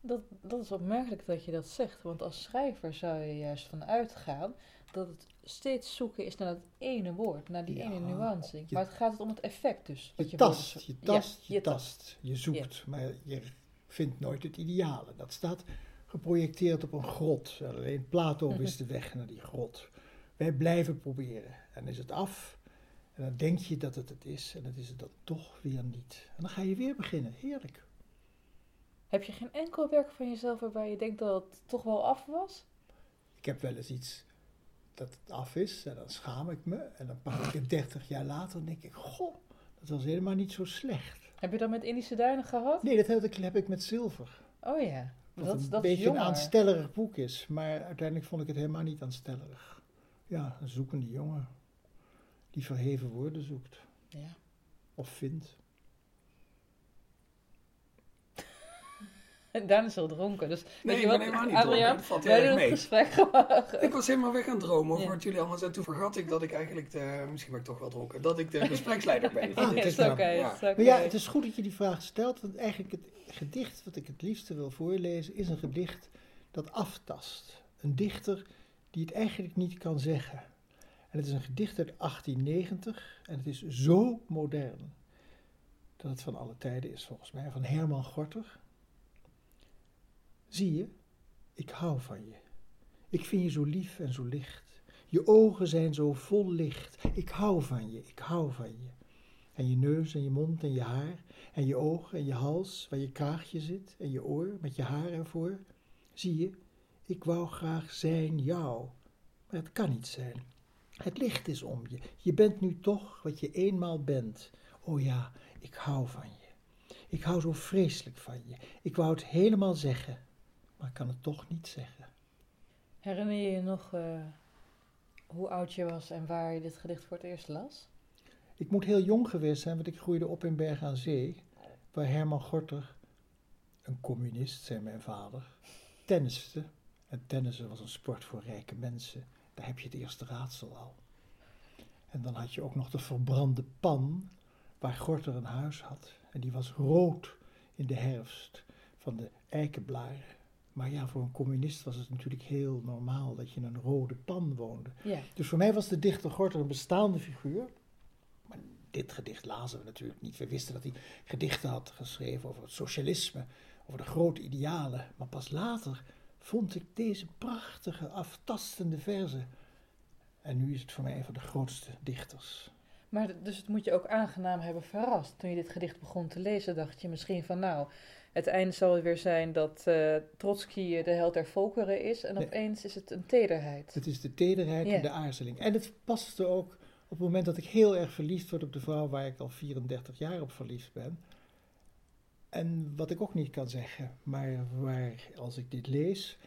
Dat, dat is opmerkelijk dat je dat zegt, want als schrijver zou je juist van uitgaan dat het steeds zoeken is naar dat ene woord, naar die Ja, ene nuance. je- maar het gaat om het effect dus. Je tast, je tast, je, je tast, je zoekt, maar je vindt nooit het ideale. Dat staat geprojecteerd op een grot. Alleen Plato wist de weg naar die grot. Wij blijven proberen. En is het af, en dan denk je dat het het is, en dat is het dan toch weer niet. En dan ga je weer beginnen. Heerlijk. Heb je geen enkel werk van jezelf waarbij je denkt dat het toch wel af was? Ik heb wel eens iets dat het af is, en dan schaam ik me. En dan pak ik het 30 jaar later en denk ik, goh, dat was helemaal niet zo slecht. Heb je dat met Indische duinen gehad? Nee, dat heb ik, heb ik met zilver. Oh ja, dat, een dat is beetje een aanstellerig boek is, maar uiteindelijk vond ik het helemaal niet aanstellerig. Ja, een zoekende jongen die verheven woorden zoekt. Ja. Of vindt. En Daan is al dronken, dus Nee, weet ik je ben wat, helemaal niet Adriaan, dronken. Wij doen het mee. gesprek. Ik was helemaal weg aan het dromen over Ja. wat jullie allemaal zijn. Toen vergat ik dat ik eigenlijk, de, misschien ben ik toch wel dronken, dat ik de gespreksleider ben. Ah, Dit kijk is nou. oké, is oké. Maar ja, het is goed dat je die vraag stelt, want eigenlijk het gedicht wat ik het liefste wil voorlezen is een gedicht dat aftast. Een dichter die het eigenlijk niet kan zeggen. En het is een gedicht uit 1890 en het is zo modern dat het van alle tijden is volgens mij, van Herman Gorter. Zie je, ik hou van je. Ik vind je zo lief en zo licht. Je ogen zijn zo vol licht. Ik hou van je, ik hou van je. En je neus en je mond en je haar. En je oog en je hals waar je kraagje zit. En je oor met je haar ervoor. Zie je, ik wou graag zijn jou. Maar het kan niet zijn. Het licht is om je. Je bent nu toch wat je eenmaal bent. O ja, ik hou van je. Ik hou zo vreselijk van je. Ik wou het helemaal zeggen, maar ik kan het toch niet zeggen. Herinner je je nog eh, hoe oud je was en waar je dit gedicht voor het eerst las? Ik moet heel jong geweest zijn, want ik groeide op in Berg aan Zee, waar Herman Gorter, een communist, zei mijn vader, tenniste. En tennissen was een sport voor rijke mensen. Daar heb je het eerste raadsel al. En dan had je ook nog de verbrande pan, waar Gorter een huis had. En die was rood in de herfst van de eikenblaren. Maar ja, voor een communist was het natuurlijk heel normaal dat je in een rode pan woonde. Ja. Dus voor mij was de dichter Gorter een bestaande figuur. Maar dit gedicht lazen we natuurlijk niet. We wisten dat hij gedichten had geschreven over het socialisme, over de grote idealen. Maar pas later vond ik deze prachtige, aftastende verzen. En nu is het voor mij een van de grootste dichters. Maar dus het moet je ook aangenaam hebben verrast. Toen je dit gedicht begon te lezen, dacht je misschien van nou, het einde zal weer zijn dat eh Trotsky de held der volkeren is. En Nee. opeens is het een tederheid. Het is de tederheid en de aarzeling. En het paste ook op het moment dat ik heel erg verliefd word op de vrouw waar ik al 34 jaar op verliefd ben. En wat ik ook niet kan zeggen, maar waar als ik dit lees,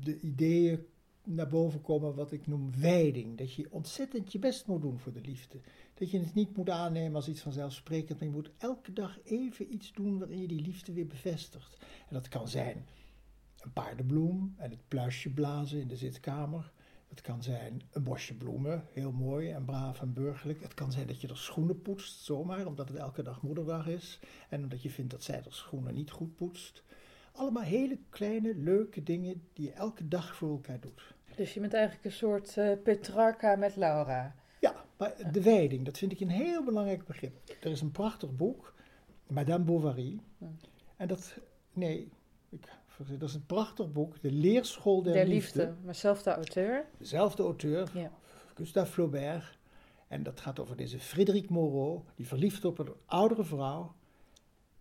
de ideeën naar boven komen wat ik noem wijding. Dat je ontzettend je best moet doen voor de liefde. Dat je het niet moet aannemen als iets vanzelfsprekend, maar je moet elke dag even iets doen waarin je die liefde weer bevestigt. En dat kan zijn een paardenbloem en het pluisje blazen in de zitkamer. Het kan zijn een bosje bloemen, heel mooi en braaf en burgerlijk. Het kan zijn dat je er schoenen poetst, zomaar, omdat het elke dag moederdag is. En omdat je vindt dat zij er schoenen niet goed poetst. Allemaal hele kleine, leuke dingen die je elke dag voor elkaar doet. Dus je bent eigenlijk een soort eh, Petrarca met Laura. Ja, maar de wijding, dat vind ik een heel belangrijk begrip. Er is een prachtig boek, Madame Bovary. En dat, nee, ik, dat is een prachtig boek, De Leerschool der, Der liefde, maar auteur. Dezelfde auteur, Ja. Gustave Flaubert. En dat gaat over deze Frédéric Moreau, die verliefd op een oudere vrouw.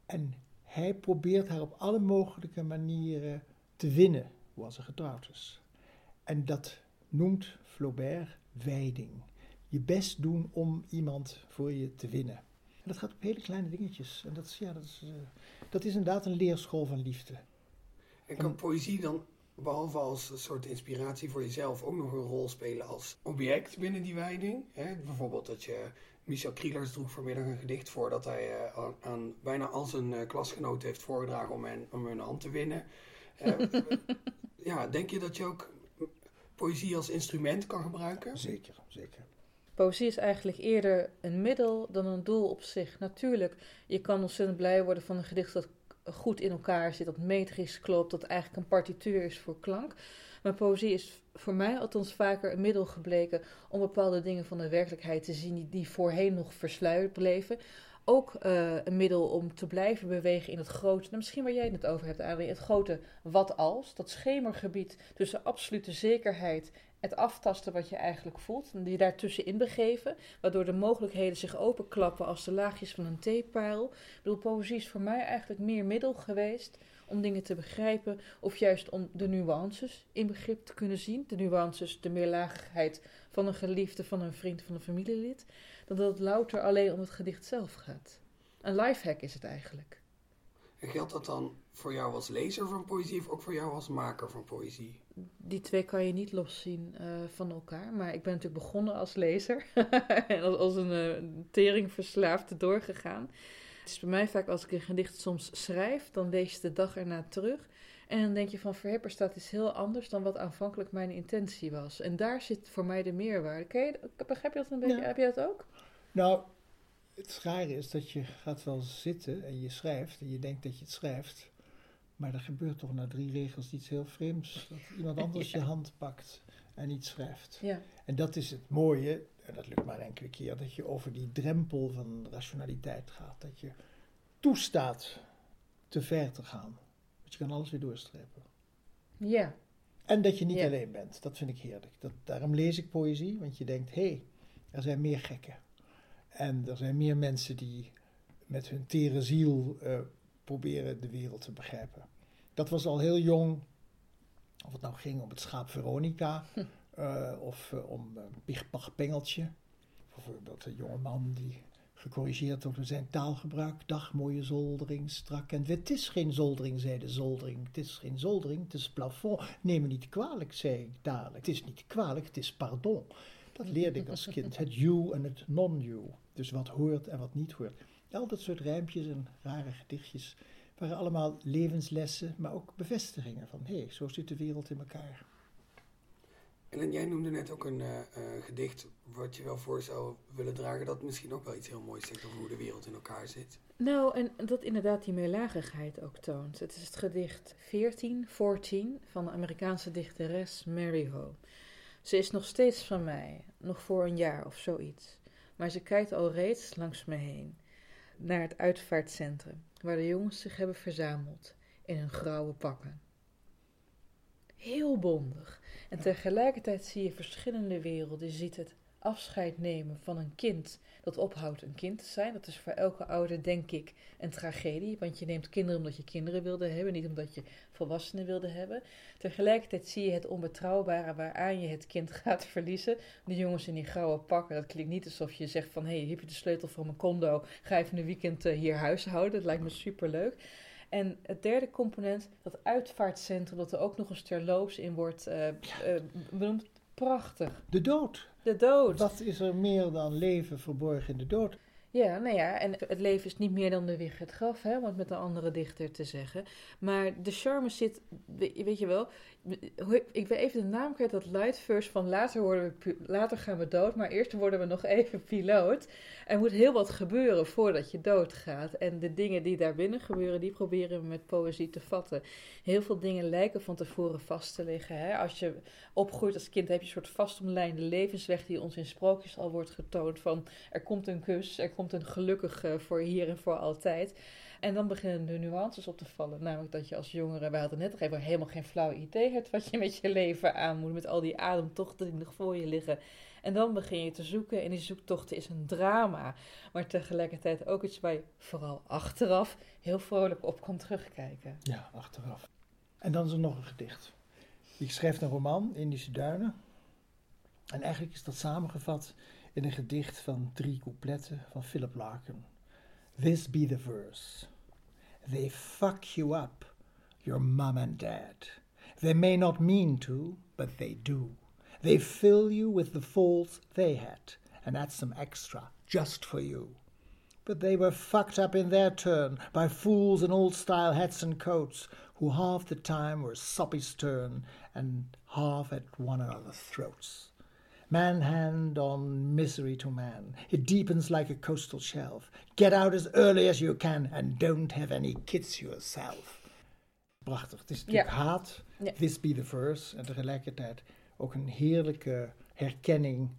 En hij probeert haar op alle mogelijke manieren te winnen, hoewel ze getrouwd is. En dat noemt Flaubert wijding. Je best doen om iemand voor je te winnen. En dat gaat op hele kleine dingetjes. En dat is, ja, dat is, eh, dat is inderdaad een leerschool van liefde. En kan poëzie dan, behalve als een soort inspiratie voor jezelf, ook nog een rol spelen als object binnen die wijding? Hè? Bijvoorbeeld dat je Michel Krielers droeg vanmiddag een gedicht voor dat hij eh, aan, bijna al zijn eh, klasgenoten heeft voorgedragen om, hen, om hun hand te winnen. Eh, ja, denk je dat je ook poëzie als instrument kan gebruiken? Zeker, zeker. Poëzie is eigenlijk eerder een middel dan een doel op zich. Natuurlijk, je kan ontzettend blij worden van een gedicht dat goed in elkaar zit, dat metrisch klopt, dat eigenlijk een partituur is voor klank. Maar poëzie is voor mij althans vaker een middel gebleken om bepaalde dingen van de werkelijkheid te zien die, die voorheen nog versluierd bleven. Ook eh, een middel om te blijven bewegen in het grote, nou, misschien waar jij het over hebt, Adrie, het grote wat als, dat schemergebied tussen absolute zekerheid het aftasten wat je eigenlijk voelt en je daartussenin begeven, waardoor de mogelijkheden zich openklappen als de laagjes van een theeparel. Ik bedoel, poëzie is voor mij eigenlijk meer middel geweest om dingen te begrijpen of juist om de nuances in begrip te kunnen zien. De nuances, de meerlagigheid van een geliefde, van een vriend, van een familielid, dat het louter alleen om het gedicht zelf gaat. Een lifehack is het eigenlijk. En geldt dat dan voor jou als lezer van poëzie of ook voor jou als maker van poëzie? Die twee kan je niet loszien uh, van elkaar. Maar ik ben natuurlijk begonnen als lezer. en als, als een uh, teringverslaafde doorgegaan. Het is bij mij vaak als ik een gedicht soms schrijf, dan lees je de dag erna terug. En dan denk je van Verhepper staat iets heel anders dan wat aanvankelijk mijn intentie was. En daar zit voor mij de meerwaarde. Ken je, begrijp je dat een beetje? Ja. Heb je dat ook? Nou, het rare is dat je gaat wel zitten en je schrijft en je denkt dat je het schrijft. Maar er gebeurt toch na drie regels iets heel vreemds. Dat iemand anders Ja. je hand pakt en iets schrijft. Ja. En dat is het mooie, en dat lukt maar enkele keer, dat je over die drempel van rationaliteit gaat. Dat je toestaat te ver te gaan. Want je kan alles weer doorstrepen. Ja. En dat je niet Ja. alleen bent. Dat vind ik heerlijk. Dat, daarom lees ik poëzie, want je denkt, hé, hey, er zijn meer gekken. En er zijn meer mensen die met hun tere ziel eh, proberen de wereld te begrijpen. Dat was al heel jong, of het nou ging om het schaap Veronica, eh, of eh, om uh, Bigbach Pengeltje. Bijvoorbeeld een jonge man die gecorrigeerd door zijn taalgebruik. Dag, mooie zoldering, strak en wit. Het is geen zoldering, zei de zoldering. Het is geen zoldering, het is plafond. Neem me niet kwalijk, zei ik dadelijk. Het is niet kwalijk, het is pardon. Dat leerde ik als kind. Het you en het non-you. Dus wat hoort en wat niet hoort. Al dat soort rijmpjes en rare gedichtjes waren allemaal levenslessen, maar ook bevestigingen van hé, hey, zo zit de wereld in elkaar. Ellen, jij noemde net ook een eh, eh, gedicht wat je wel voor zou willen dragen, dat misschien ook wel iets heel moois zegt over hoe de wereld in elkaar zit. Nou, en dat inderdaad die meerlagigheid ook toont. Het is het gedicht 1414 van de Amerikaanse dichteres Mary Ho. Ze is nog steeds van mij, nog voor een jaar of zoiets. Maar ze kijkt al reeds langs me heen, naar het uitvaartcentrum, waar de jongens zich hebben verzameld in hun grauwe pakken. Heel bondig. En tegelijkertijd zie je verschillende werelden. Je ziet het afscheid nemen van een kind dat ophoudt een kind te zijn. Dat is voor elke ouder, denk ik, een tragedie. Want je neemt kinderen omdat je kinderen wilde hebben, niet omdat je volwassenen wilde hebben. Tegelijkertijd zie je het onbetrouwbare waaraan je het kind gaat verliezen. Die jongens in die grauwe pakken, dat klinkt niet alsof je zegt van... hé, hey, heb je de sleutel van mijn condo? Ga even een weekend uh, hier huishouden. Dat lijkt me superleuk. En het derde component, dat uitvaartcentrum, dat er ook nog eens terloops in wordt uh, uh, benoemd. Prachtig. De dood. De dood. Wat is er meer dan leven verborgen in de dood? Ja, nou ja, en het leven is niet meer dan de wieg het graf, hè, om het met een andere dichter te zeggen. Maar de charme zit, weet je wel, ik wil even de naam kwijt, dat Lightverse van later, worden we, later gaan we dood, maar eerst worden we nog even piloot. Er moet heel wat gebeuren voordat je doodgaat. En de dingen die daarbinnen gebeuren, die proberen we met poëzie te vatten. Heel veel dingen lijken van tevoren vast te liggen. Hè? Als je opgroeit als kind heb je een soort vastomlijnde levensweg die ons in sprookjes al wordt getoond van er komt een kus, er komt een gelukkig voor hier en voor altijd. En dan beginnen de nuances op te vallen. Namelijk dat je als jongere, wij hadden net even helemaal geen flauw idee hebt wat je met je leven aan moet. Met al die ademtochten die nog voor je liggen. En dan begin je te zoeken en die zoektocht is een drama. Maar tegelijkertijd ook iets waar je vooral achteraf heel vrolijk op kan terugkijken. Ja, achteraf. En dan is er nog een gedicht. Ik schrijf een roman, Indische Duinen. En eigenlijk is dat samengevat in een gedicht van drie coupletten van Philip Larkin. This be the verse. They fuck you up, your mom and dad. They may not mean to, but they do. They fill you with the faults they had and add some extra just for you. But they were fucked up in their turn by fools in old style hats and coats, who half the time were soppy stern and half at one another's throats. Man hand on misery to man. It deepens like a coastal shelf. Get out as early as you can and don't have any kids yourself. Prachtig. Het is natuurlijk haat. This be the verse. En tegelijkertijd ook een heerlijke herkenning.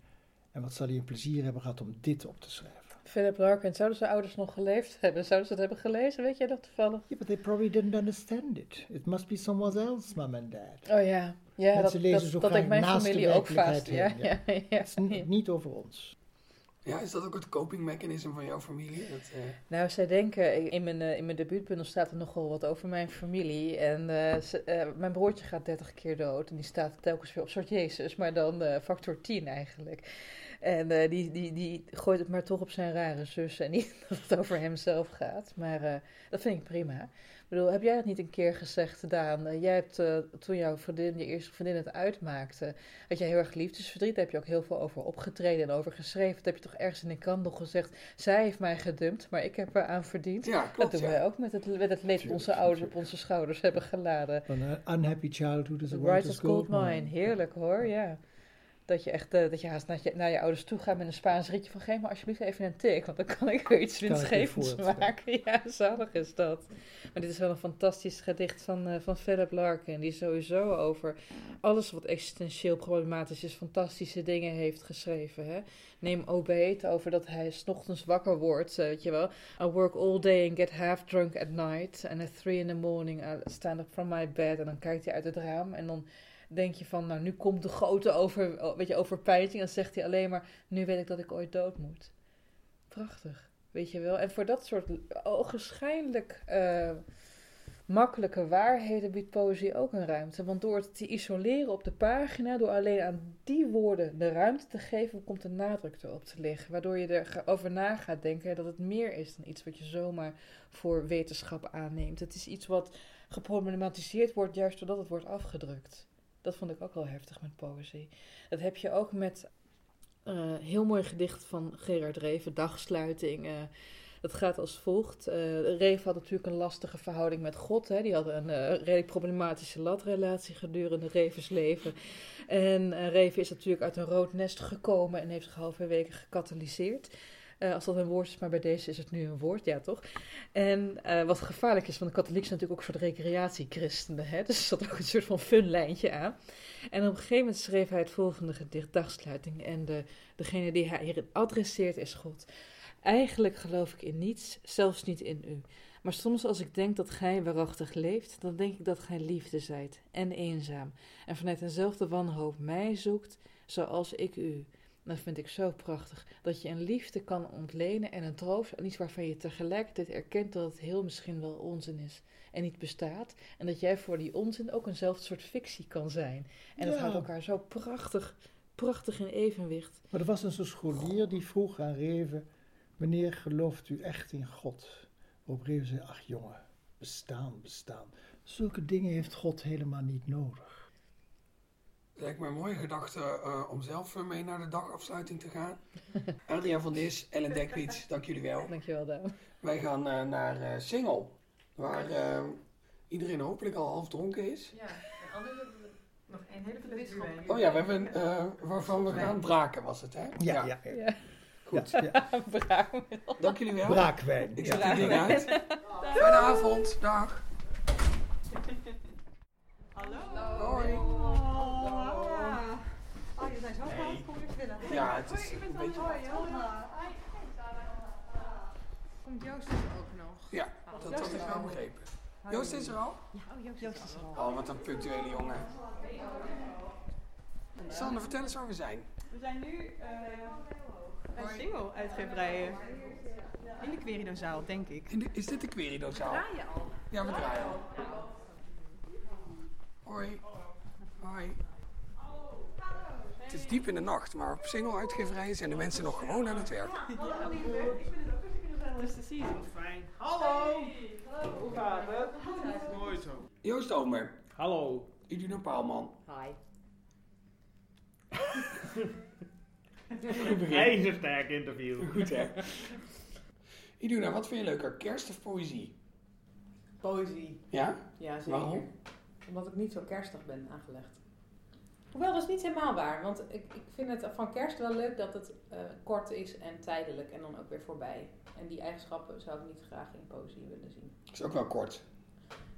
En wat zal hij een plezier hebben gehad om dit op te schrijven. Philip Larkin, zouden zijn ouders nog geleefd hebben? Zouden ze het hebben gelezen? Weet jij dat toevallig? Yeah, but they probably didn't understand it. It must be someone else, mom and dad. Oh ja, ja dat, lezen dat, zo dat graag ik mijn familie ook vast. Ja, ja, ja, Het is niet, niet over ons. Ja, is dat ook het coping mechanism van jouw familie? Dat, eh, Nou, zij denken, in mijn, eh, in mijn debuutbundel staat er nogal wat over mijn familie. En eh, ze- eh, mijn broertje gaat 30 keer dood. En die staat telkens weer op soort Jezus, maar dan eh, factor 10 eigenlijk. En eh, die, die, die gooit het maar toch op zijn rare zus. En niet dat het over hemzelf gaat. Maar eh, dat vind ik prima. Ik bedoel, heb jij dat niet een keer gezegd, Daan? Eh, jij hebt eh, toen jouw vriendin, je eerste vriendin het uitmaakte, had je heel erg liefdesverdriet. Daar heb je ook heel veel over opgetreden en over geschreven. Dat heb je toch ergens in de krant nog gezegd. Zij heeft mij gedumpt, maar ik heb er aan verdiend. Ja, klopt, Dat doen ja. wij ook met het, met het leed dat onze ouders op onze schouders hebben geladen. Van een unhappy childhood is a Righteous Gold Mine. Heerlijk hoor, ja. Dat je echt eh, dat je haast naar je, naar je ouders toe gaat met een Spaans ritje van geef me alsjeblieft even een tik, want dan kan ik weer iets winstgevends maken. Ja, zalig is dat. Maar dit is wel een fantastisch gedicht van, eh, van Philip Larkin, die sowieso over alles wat existentieel problematisch is, fantastische dingen heeft geschreven. Hè? Neem Obed over dat hij 's ochtends wakker wordt, eh, weet je wel. I work all day and get half drunk at night. And at three in the morning I stand up from my bed. En dan kijkt hij uit het raam en dan denk je van, nou nu komt de grote over, weet je, overpeinzing. Dan zegt hij alleen maar, nu weet ik dat ik ooit dood moet. Prachtig, weet je wel. En voor dat soort ogenschijnlijk eh, makkelijke waarheden biedt poëzie ook een ruimte. Want door het te isoleren op de pagina, door alleen aan die woorden de ruimte te geven, komt de nadruk erop te liggen. Waardoor je erover na gaat denken dat het meer is dan iets wat je zomaar voor wetenschap aanneemt. Het is iets wat geproblematiseerd wordt juist doordat het wordt afgedrukt. Dat vond ik ook wel heftig met poëzie. Dat heb je ook met eh heel mooi gedicht van Gerard Reven, Dagsluiting. dat gaat als volgt. Eh Reven had natuurlijk een lastige verhouding met God. Hè. Die had een eh, redelijk problematische latrelatie gedurende Revens leven. En Reven is natuurlijk uit een rood nest gekomen en heeft zich halverwege gekatalyseerd. Eh, als dat een woord is, maar bij deze is het nu een woord, ja toch? En eh, wat gevaarlijk is, want de katholieken zijn natuurlijk ook een soort recreatiechristenen, hè? dus er zat ook een soort van fun lijntje aan. En op een gegeven moment schreef hij het volgende gedicht, Dagsluiting. En de, degene die hij hier adresseert is God. Eigenlijk geloof ik in niets, zelfs niet in u. Maar soms als ik denk dat gij waarachtig leeft, dan denk ik dat gij liefde zijt en eenzaam. En vanuit eenzelfde wanhoop mij zoekt, zoals ik u. Dat vind ik zo prachtig. Dat je een liefde kan ontlenen en een troost aan iets waarvan je tegelijkertijd erkent dat het heel misschien wel onzin is en niet bestaat. En dat jij voor die onzin ook eenzelfde soort fictie kan zijn. En dat Ja. houdt elkaar zo prachtig, prachtig in evenwicht. Maar er was een scholier die vroeg aan Reven: Wanneer gelooft u echt in God? Waarop Reven zei: Ach jongen, bestaan, bestaan. Zulke dingen heeft God helemaal niet nodig. Het lijkt me een mooie gedachte eh, om zelf eh, mee naar de dagafsluiting te gaan. Adriaan van Dis, Ellen Dekwits, dank jullie wel. Dankjewel, Daan. Wij gaan eh, naar eh Singel, waar eh, iedereen hopelijk al half dronken is. Ja, en anders hebben we nog een hele fles. Oh ja, we hebben eh, waarvan we gaan braken was het, hè? Ja, ja, ja. Goed. Ja. Dank jullie wel. Braakwijn. Ik zet Ja. die ding uit. Fijne avond. Dag. Hallo. Hoi. Oh, je zijn zo fout. Kom ik binnen. Ja, het is Hoi, ik ben een beetje Hoi. Komt Joost dus ook nog? Ja, dat had ik wel begrepen. Joost is er al? Ja, oh, Joost, is er al. Oh, wat een punctuele jongen. Sander, vertel eens waar we zijn. We zijn nu eh bij single uitgeverijen. In de Queridozaal, denk ik. In de- is dit de Queridozaal? Draaien al. Ja, we draaien al. Hoi. Hoi. Het is diep in de nacht, maar op single uitgeverijen zijn de mensen nog gewoon aan het werk. Ja. Ik vind het ook hartstikke gezellig. Dus te zien. Fijn. Hallo. Hoe gaat het? Mooi zo. Joost Omer. Hallo. Iduna Paalman. Hi. IJzersterk interview. Goed hè? Iduna, wat vind je leuker, kerst of poëzie? Poëzie. Ja? Ja, zeker. Waarom? Omdat ik niet zo kerstig ben aangelegd. Hoewel, dat is niet helemaal waar. Want ik, ik vind het van kerst wel leuk dat het eh, kort is en tijdelijk en dan ook weer voorbij. En die eigenschappen zou ik niet graag in poëzie willen zien. Dat is ook wel kort.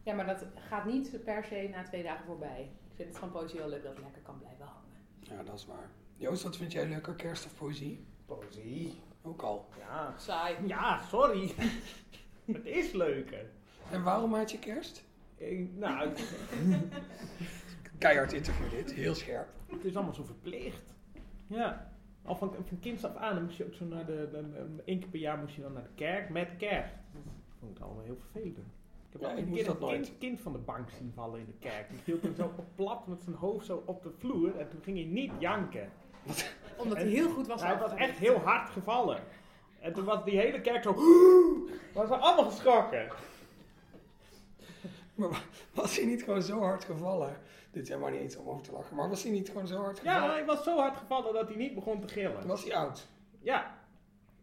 Ja, maar dat gaat niet per se na twee dagen voorbij. Ik vind het van poëzie wel leuk dat het lekker kan blijven hangen. Ja, dat is waar. Joost, wat vind jij leuker, kerst of poëzie? Poëzie. Ook al. Ja. Saai. Ja, sorry. het is leuker. En waarom had je kerst? Ik, nou, Keihard interview dit, heel scherp. het is allemaal zo verplicht. Ja. Al van, van kinds af aan dan moest je ook zo naar de, de, de- één keer per jaar moest je dan naar de kerk met kerk. Dat vond ik allemaal heel vervelend. Ik heb Ja, al ik een moest keer dat een nooit. kind, kind van de bank zien vallen in de kerk. Die viel toen zo plat met zijn hoofd zo op de vloer en toen ging hij niet janken. Omdat En hij heel goed was Hij was echt heel hard gevallen. En toen was die hele kerk zo... Was ze allemaal geschrokken. Maar wa- was hij niet gewoon zo hard gevallen? Dit is helemaal niet eens om over te lachen, maar was hij niet gewoon zo hard gevallen? Ja, hij was zo hard gevallen dat hij niet begon te gillen. Was hij oud? Ja.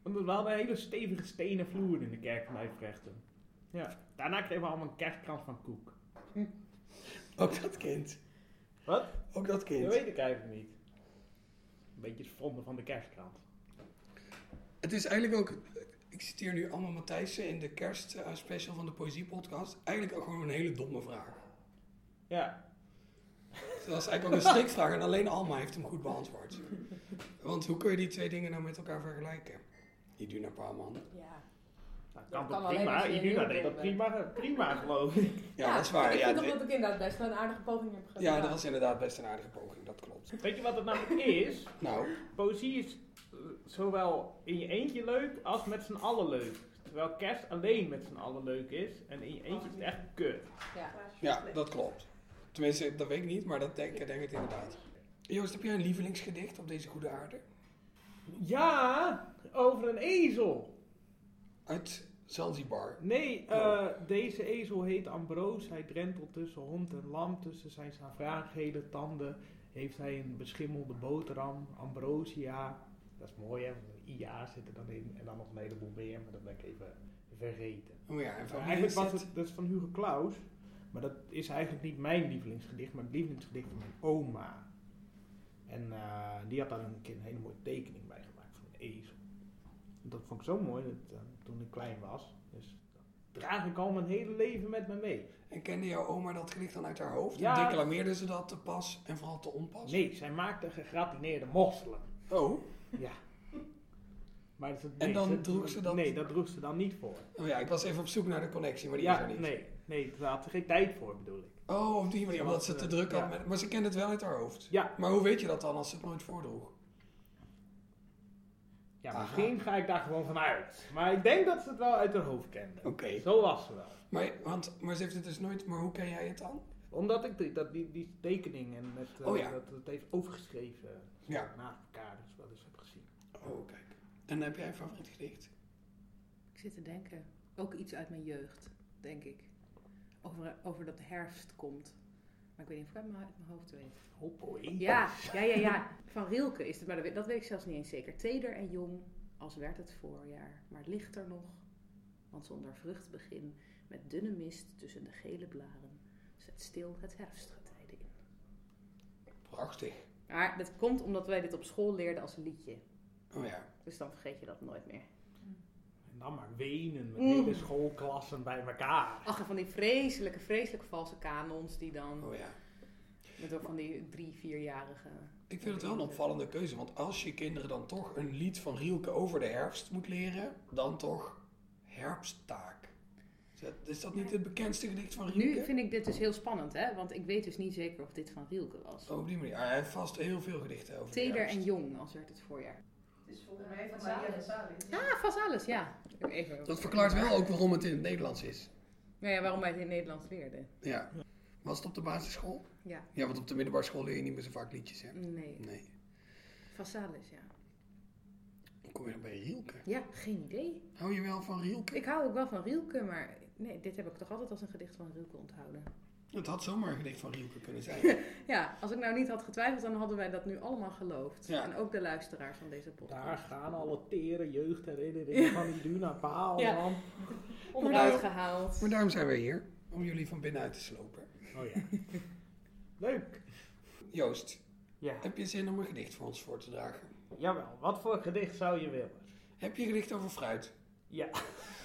Want we hadden een hele stevige stenen vloer in de kerk van Ijverrechten. Ja. Daarna kregen we allemaal een kerstkrans van koek. Ook dat kind. Wat? Ook dat kind. Dat weet ik eigenlijk niet. Een beetje het vonden van de kerstkrans. Het is eigenlijk ook, ik citeer nu allemaal Matthijssen in de kerstspecial van de Poëzie Podcast. Eigenlijk ook gewoon een hele domme vraag. Ja. Dat was eigenlijk ook een strikvraag en alleen Alma heeft hem goed beantwoord. Want hoe kun je die twee dingen nou met elkaar vergelijken? Iduna Paalman. Ja. Nou, Dat kan kan toch alleen prima? Iduna deed dat prima, prima geloof ik. Ja, dat is waar. Ik Ja, vind dat ik inderdaad best wel een aardige poging heb gedaan. ja, dat was inderdaad best een aardige poging, dat klopt. Weet je wat het namelijk is? Nou, Poëzie is eh, zowel in je eentje leuk als met z'n allen leuk. Terwijl kerst alleen met z'n allen leuk is en in je eentje is het echt kut. Ja. ja, dat klopt. Tenminste, dat weet ik niet, maar dat denk ik denk het inderdaad. Joost, heb jij een lievelingsgedicht op deze goede aarde? Ja, over een ezel. Uit Zanzibar. Nee, eh, deze ezel heet Ambroos. Hij drentelt tussen hond en lam. Tussen zijn savraagheden tanden heeft hij een beschimmelde boterham. Ambrosia. Dat is mooi, hè? want Een IA zit er dan in. En dan nog een heleboel meer, maar dat ben ik even vergeten. Oh ja, en van eigenlijk was het? dat is van Hugo Claus. Maar dat is eigenlijk niet mijn lievelingsgedicht, maar het lievelingsgedicht van mijn oma. En eh, die had daar een keer een hele mooie tekening bij gemaakt van een ezel. Dat vond ik zo mooi dat, eh, toen ik klein was. Dus dat draag ik al mijn hele leven met me mee. En kende jouw oma dat gedicht dan uit haar hoofd? Ja. En declameerde ze dat te pas en vooral te onpas? Nee, zij maakte gegratineerde mosselen. Oh? Ja. Maar dat, En dan droeg ze dat- Nee, dat droeg ze dan niet voor. Oh ja, ik was even op zoek naar de connectie, maar die ja, is er niet. nee, nee, daar had ze geen tijd voor bedoel ik. Oh, op die manier, Ze omdat ze te druk had. ja. Met, maar ze kende het wel uit haar hoofd. Ja. Maar hoe weet je dat dan als ze het nooit voordroeg? Ja, Aha. misschien ga ik daar gewoon van uit. Maar ik denk dat ze het wel uit haar hoofd kende. Oké. Zo was ze wel. Maar, want, maar ze heeft het dus nooit... Maar hoe ken jij het dan? Omdat ik die, dat, die, die tekening en met, eh, Oh ja. dat het heeft overgeschreven Ja. naast elkaar dus wel eens heb gezien. Oh, kijk. En heb jij een favoriet gedicht? Ik zit te denken. Ook iets uit mijn jeugd, denk ik. Over, over dat herfst komt. Maar ik weet niet of ik het uit mijn hoofd weet. Poëtisch. Ja, ja, ja, ja. Van Rilke is het, maar dat weet, dat weet ik zelfs niet eens zeker. Teder en jong, als werd het voorjaar. Maar het ligt er nog, want zonder vruchtbegin, met dunne mist tussen de gele blaren, zet stil het herfstgetijde in. Prachtig. Maar dat komt omdat wij dit op school leerden als liedje. Oh ja. Dus dan vergeet je dat nooit meer. Dan maar wenen met Mm. hele schoolklassen bij elkaar. Ach, en van die vreselijke, vreselijke valse kanons die dan... Oh ja. Met ook van die drie, vierjarige... Ik vind het wel een opvallende keuze, want als je kinderen dan toch een lied van Rielke over de herfst moet leren, dan toch herfsttaak. Is dat- niet het bekendste gedicht van Rielke? Nu vind ik dit dus heel spannend, hè? Want ik weet dus niet zeker of dit van Rielke was. Oh, op die manier. Hij heeft vast heel veel gedichten over de Teder en jong, als werd het voorjaar. Is volgens mij van Maria Vasalis. Ah, Vasalis, ja. Even. Dat verklaart wel ook waarom het in het Nederlands is. Nou ja, waarom wij het in het Nederlands leerden. Ja. Was het op de basisschool? Ja. Ja, want op de middelbare school leer je niet meer zo vaak liedjes, hè? Nee. Nee. Vasalis, ja. Hoe kom je dan bij Rielke? Ja, geen idee. Hou je wel van Rielke? Ik hou ook wel van Rielke, maar nee, dit heb ik toch altijd als een gedicht van Rielke onthouden. Het had zomaar een gedicht van Rielke kunnen zijn. Ja, als ik nou niet had getwijfeld, dan hadden wij dat nu allemaal geloofd. Ja. En ook de luisteraars van deze podcast. Daar gaan alle tere jeugdherinneringen Ja. van die Duna paal, Ja. man. Onderuit gehaald. Maar daarom zijn wij hier. Om jullie van binnenuit te slopen. Oh ja. Leuk. Joost, Ja. heb je zin om een gedicht voor ons voor te dragen? Jawel, wat voor gedicht zou je willen? Heb je een gedicht over fruit? Ja.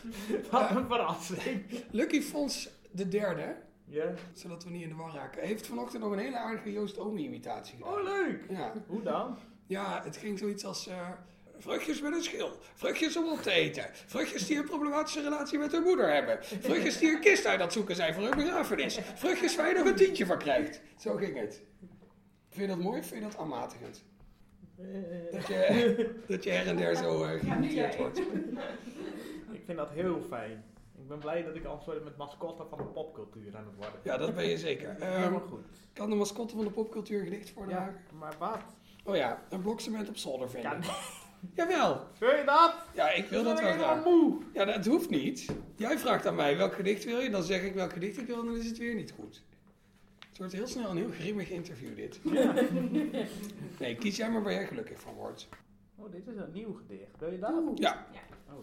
Wat een verrassing. Lucky Fons de derde, Ja. zodat we niet in de war raken, heeft vanochtend nog een hele aardige Joost Omi imitatie gedaan. Oh, leuk. Ja. Hoe dan? Ja, het ging zoiets als... eh, Vruchtjes met een schil. Vruchtjes om op te eten. Vruchtjes die een problematische relatie met hun moeder hebben. Vruchtjes die een kist uit aan het zoeken zijn voor hun begrafenis. Vruchtjes waar je nog een tientje van krijgt. Zo ging het. Vind je dat mooi of vind je dat aanmatigend? Dat je, dat je her en der zo eh geïmiteerd wordt. Ik vind dat heel fijn. Ik ben blij dat ik al een soort met mascotte van de popcultuur aan het worden. Ja, dat ben je zeker. Ehm, Helemaal goed. Kan de mascotte van de popcultuur een gedicht voordragen? Ja, maar wat? Oh ja, een blokcement op zolder vinden. Ja. Jawel. Wil je dat? Ja, ik wil dat ben wel graag. moe. Ja, dat hoeft niet. Jij vraagt aan mij welk gedicht wil je, dan zeg ik welk gedicht ik wil en dan is het weer niet goed. Het wordt heel snel een heel grimmig interview dit. Nee, kies jij maar waar jij gelukkig van wordt. Oh, dit is een nieuw gedicht. Wil je dat? Ja. Oh.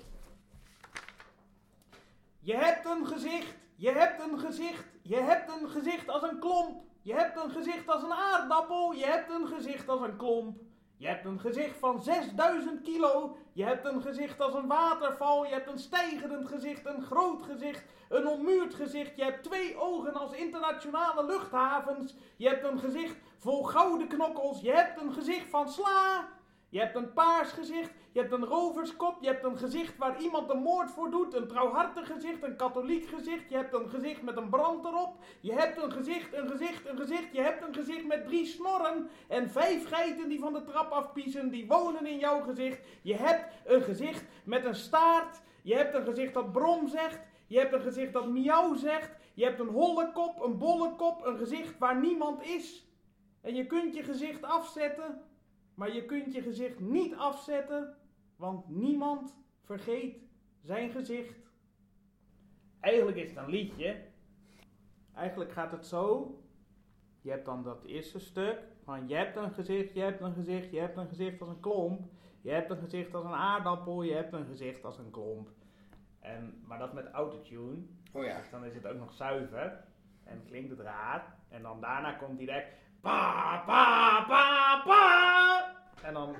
Je hebt een gezicht, je hebt een gezicht, je hebt een gezicht als een klomp. Je hebt een gezicht als een aardappel, je hebt een gezicht als een klomp. Je hebt een gezicht van 6000 kilo, je hebt een gezicht als een waterval, je hebt een stijgerend gezicht, een groot gezicht, een ommuurd gezicht. Je hebt twee ogen als internationale luchthavens. Je hebt een gezicht vol gouden knokkels, je hebt een gezicht van sla. Je hebt een paars gezicht, je hebt een roverskop, je hebt een gezicht waar iemand de moord voor doet, een trouwhartig gezicht, een katholiek gezicht, je hebt een gezicht met een brand erop, je hebt een gezicht, een gezicht, een gezicht, je hebt een gezicht met drie snorren en vijf geiten die van de trap afpiezen, die wonen in jouw gezicht. Je hebt een gezicht met een staart, je hebt een gezicht dat brom zegt, je hebt een gezicht dat miauw zegt, je hebt een holle kop, een bolle kop, een gezicht waar niemand is. En je kunt je gezicht afzetten, maar je kunt je gezicht niet afzetten, want niemand vergeet zijn gezicht. Eigenlijk is het een liedje. Eigenlijk gaat het zo. Je hebt dan dat eerste stuk van je hebt een gezicht, je hebt een gezicht, je hebt een gezicht als een klomp. Je hebt een gezicht als een aardappel, je hebt een gezicht als een klomp. En, maar dat met autotune. Oh ja. Dus dan is het ook nog zuiver. En klinkt het raar. En dan daarna komt direct pa pa pa pa. En dan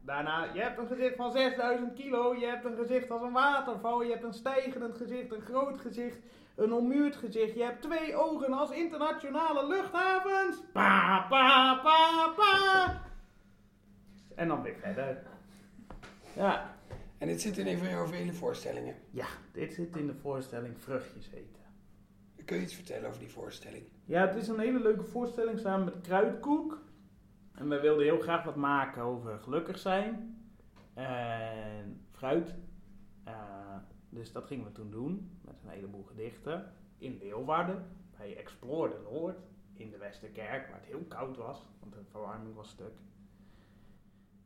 daarna, je hebt een gezicht van 6000 kilo, je hebt een gezicht als een waterval, je hebt een stijgerend gezicht, een groot gezicht, een ommuurd gezicht, je hebt twee ogen als internationale luchthavens. Pa pa pa pa. En dan weer verder. Ja. En dit zit in een van jouw vele voorstellingen. Ja, dit zit in de voorstelling Vruchtjes eten. Kun je iets vertellen over die voorstelling? Ja, het is een hele leuke voorstelling samen met Kruidkoek. En we wilden heel graag wat maken over gelukkig zijn en fruit. Eh, dus dat gingen we toen doen met een heleboel gedichten in Leeuwarden bij Explore de Noord in de Westerkerk, waar het heel koud was, want de verwarming was stuk.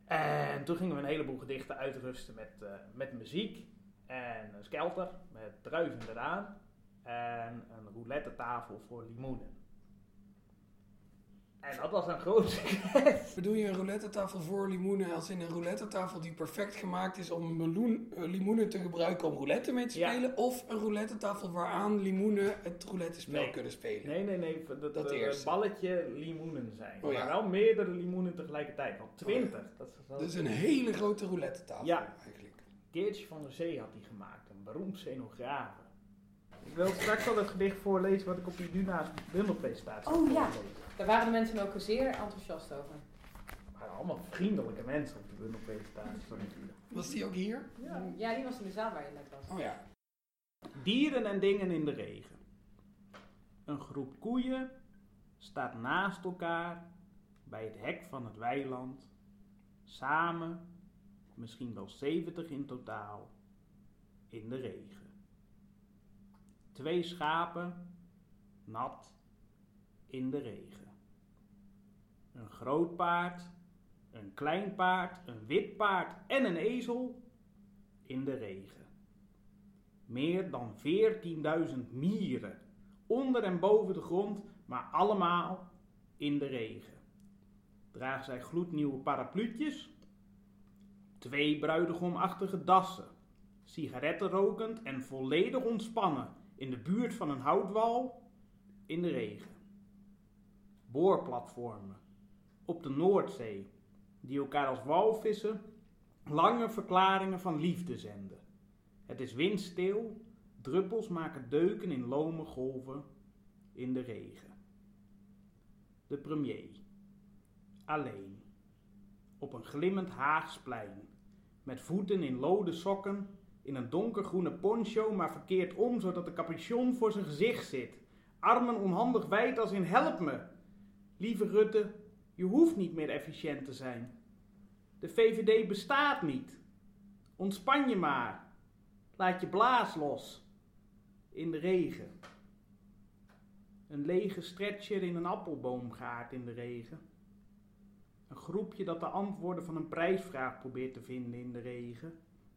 En toen gingen we een heleboel gedichten uitrusten met, eh, met muziek en een skelter met druiven eraan en een roulette tafel voor limoenen. En dat was een groot succes. Bedoel je een roulette tafel voor limoenen als in een roulette tafel die perfect gemaakt is om meloen, eh, limoenen te gebruiken om roulette mee te Ja. spelen? Of een roulette tafel waaraan limoenen het roulette spel Nee. kunnen spelen? Nee, nee, nee. Dat, Dat dat eerste. het balletje limoenen zijn. Oh ja. Maar wel meerdere limoenen tegelijkertijd. Van 20. Dat is wel- Dus een hele grote roulette tafel Ja. eigenlijk. Geertje van der Zee had die gemaakt. Een beroemd scenograaf. Ik wil straks al het gedicht voorlezen wat ik op die Duna's bundelpresentatie heb Oh ja, daar waren de mensen ook zeer enthousiast over. Het waren allemaal vriendelijke mensen op die bundelpresentatie van die Duna. Was die ook hier? Ja. Ja, die was in de zaal waar je net was. Oh ja. Dieren en dingen in de regen. Een groep koeien staat naast elkaar bij het hek van het weiland. Samen, misschien wel 70 in totaal, in de regen. Twee schapen, nat, in de regen. Een groot paard, een klein paard, een wit paard en een ezel in de regen. Meer dan 14.000 mieren onder en boven de grond, maar allemaal in de regen. Dragen zij gloednieuwe parapluutjes, twee bruidegomachtige dassen, sigaretten rokend en volledig ontspannen in de buurt van een houtwal in de regen. Boorplatformen op de Noordzee, die elkaar als walvissen lange verklaringen van liefde zenden. Het is windstil, druppels maken deuken in lome golven in de regen. De premier, alleen, op een glimmend Haagsplein, met voeten in lode sokken, in een donkergroene poncho, maar verkeerd om, zodat de capuchon voor zijn gezicht zit. Armen onhandig wijd als in help me. Lieve Rutte, je hoeft niet meer efficiënt te zijn. De VVD bestaat niet. Ontspan je maar. Laat je blaas los. In de regen. Een lege stretcher in een appelboomgaard in de regen. Een groepje dat de antwoorden van een prijsvraag probeert te vinden in de regen.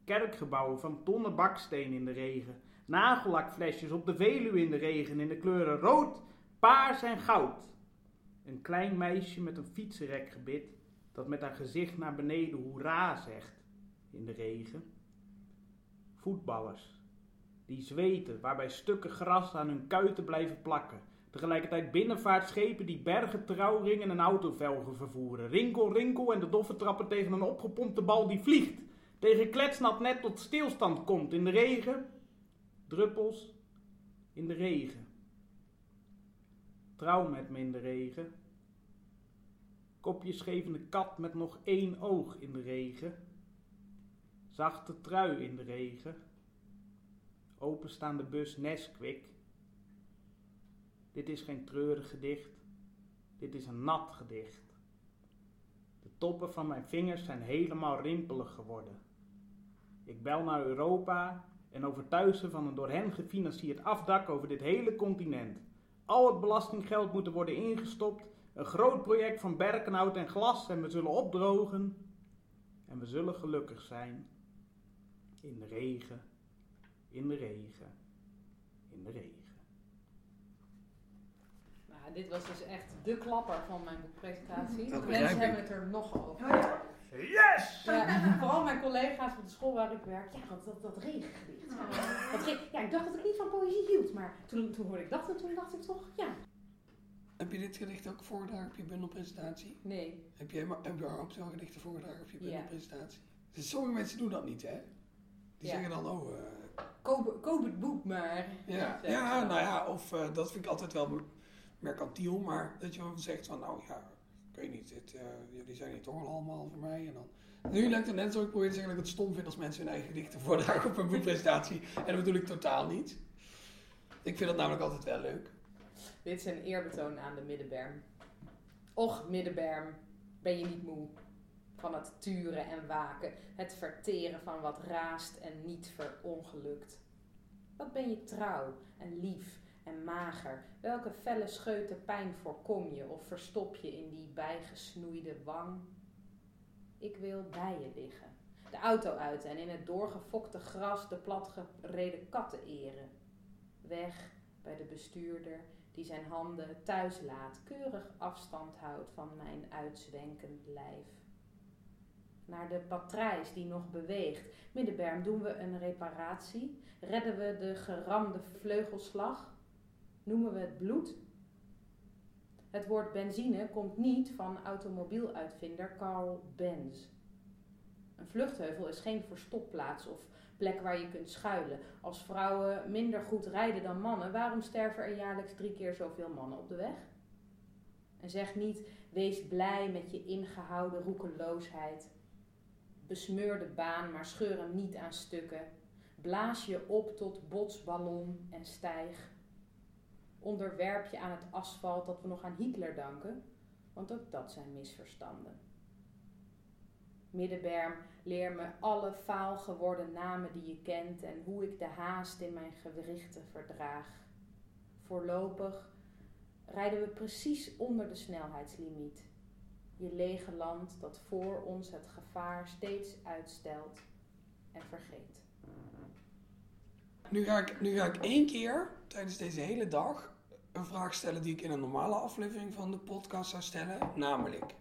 Kerkgebouwen van tonnen baksteen in de regen. Nagellakflesjes op de Veluwe in de regen in de kleuren rood, paars en goud. Een klein meisje met een fietsenrekgebit dat met haar gezicht naar beneden hoera zegt in de regen. Voetballers die zweten, waarbij stukken gras aan hun kuiten blijven plakken. Tegelijkertijd binnenvaartschepen die bergen trouwringen en autovelgen vervoeren. Rinkel, rinkel en de doffe trappen tegen een opgepompte bal die vliegt. Tegen kletsnat net tot stilstand komt in de regen. Druppels in de regen. Trouw met me in de regen. Kopje schevende kat met nog één oog in de regen. Zachte trui in de regen. Openstaande bus Nesquik. Dit is geen treurig gedicht. Dit is een nat gedicht. De toppen van mijn vingers zijn helemaal rimpelig geworden. Ik bel naar Europa en overtuig ze van een door hen gefinancierd afdak over dit hele continent. Al het belastinggeld moet er worden ingestopt. Een groot project van berkenhout en glas en we zullen opdrogen. En we zullen gelukkig zijn. In de regen, in de regen, in de regen. Nou, dit was dus echt de klapper van mijn begrijp mensen hebben het er nog over. Yes! Ja, vooral mijn collega's op de school waar ik werk. Ja, dat, dat, dat regengedicht. Ja, ik dacht dat ik niet van poëzie hield. Maar toen, toen hoorde ik dat en toen dacht ik toch, ja. Heb je dit gedicht ook voorgedragen op je bundelpresentatie? Nee. Heb je heb je überhaupt wel gedichten voorgedragen op je Ja. bundelpresentatie? Dus sommige mensen doen dat niet, hè? Die Ja. zeggen dan, oh... eh, Koop, koop het boek maar. ja, ja, nou ja, of eh, dat vind ik altijd wel mer- mercantiel, maar dat je wel zegt van, nou ja, ik weet niet, eh, jullie zijn hier toch wel allemaal voor mij. En dan, nu lijkt het net zo, ik probeer te zeggen dat ik het stom vind als mensen hun eigen gedichten voordragen op een boekpresentatie. En dat bedoel ik totaal niet. Ik vind dat namelijk altijd wel leuk. Dit is een eerbetoon aan de middenberm. Och, middenberm, ben je niet moe van het turen en waken, het verteren van wat raast en niet verongelukt. Wat ben je trouw en lief en mager? Welke felle scheuten pijn voorkom je of verstop je in die bijgesnoeide wang? Ik wil bij je liggen, de auto uit en in het doorgefokte gras de platgereden katten eren. Weg bij de bestuurder die zijn handen thuis laat, keurig afstand houdt van mijn uitzwenkend lijf. Naar de patrijs die nog beweegt. Middenberm, doen we een reparatie? Redden we de geramde vleugelslag? Noemen we het bloed? Het woord benzine komt niet van automobieluitvinder Carl Benz. Een vluchtheuvel is geen verstopplaats of plek waar je kunt schuilen. Als vrouwen minder goed rijden dan mannen, waarom sterven er jaarlijks drie keer zoveel mannen op de weg? En zeg niet, wees blij met je ingehouden roekeloosheid. Besmeur de baan, maar scheur hem niet aan stukken. Blaas je op tot botsballon en stijg. Onderwerp je aan het asfalt dat we nog aan Hitler danken, want ook dat zijn misverstanden. Middenberm, leer me alle faal geworden namen die je kent en hoe ik de haast in mijn gewrichten verdraag. Voorlopig rijden we precies onder de snelheidslimiet. Je lege land dat voor ons het gevaar steeds uitstelt en vergeet. Nu ga, ik, nu ga ik één keer tijdens deze hele dag een vraag stellen die ik in een normale aflevering van de podcast zou stellen. Namelijk,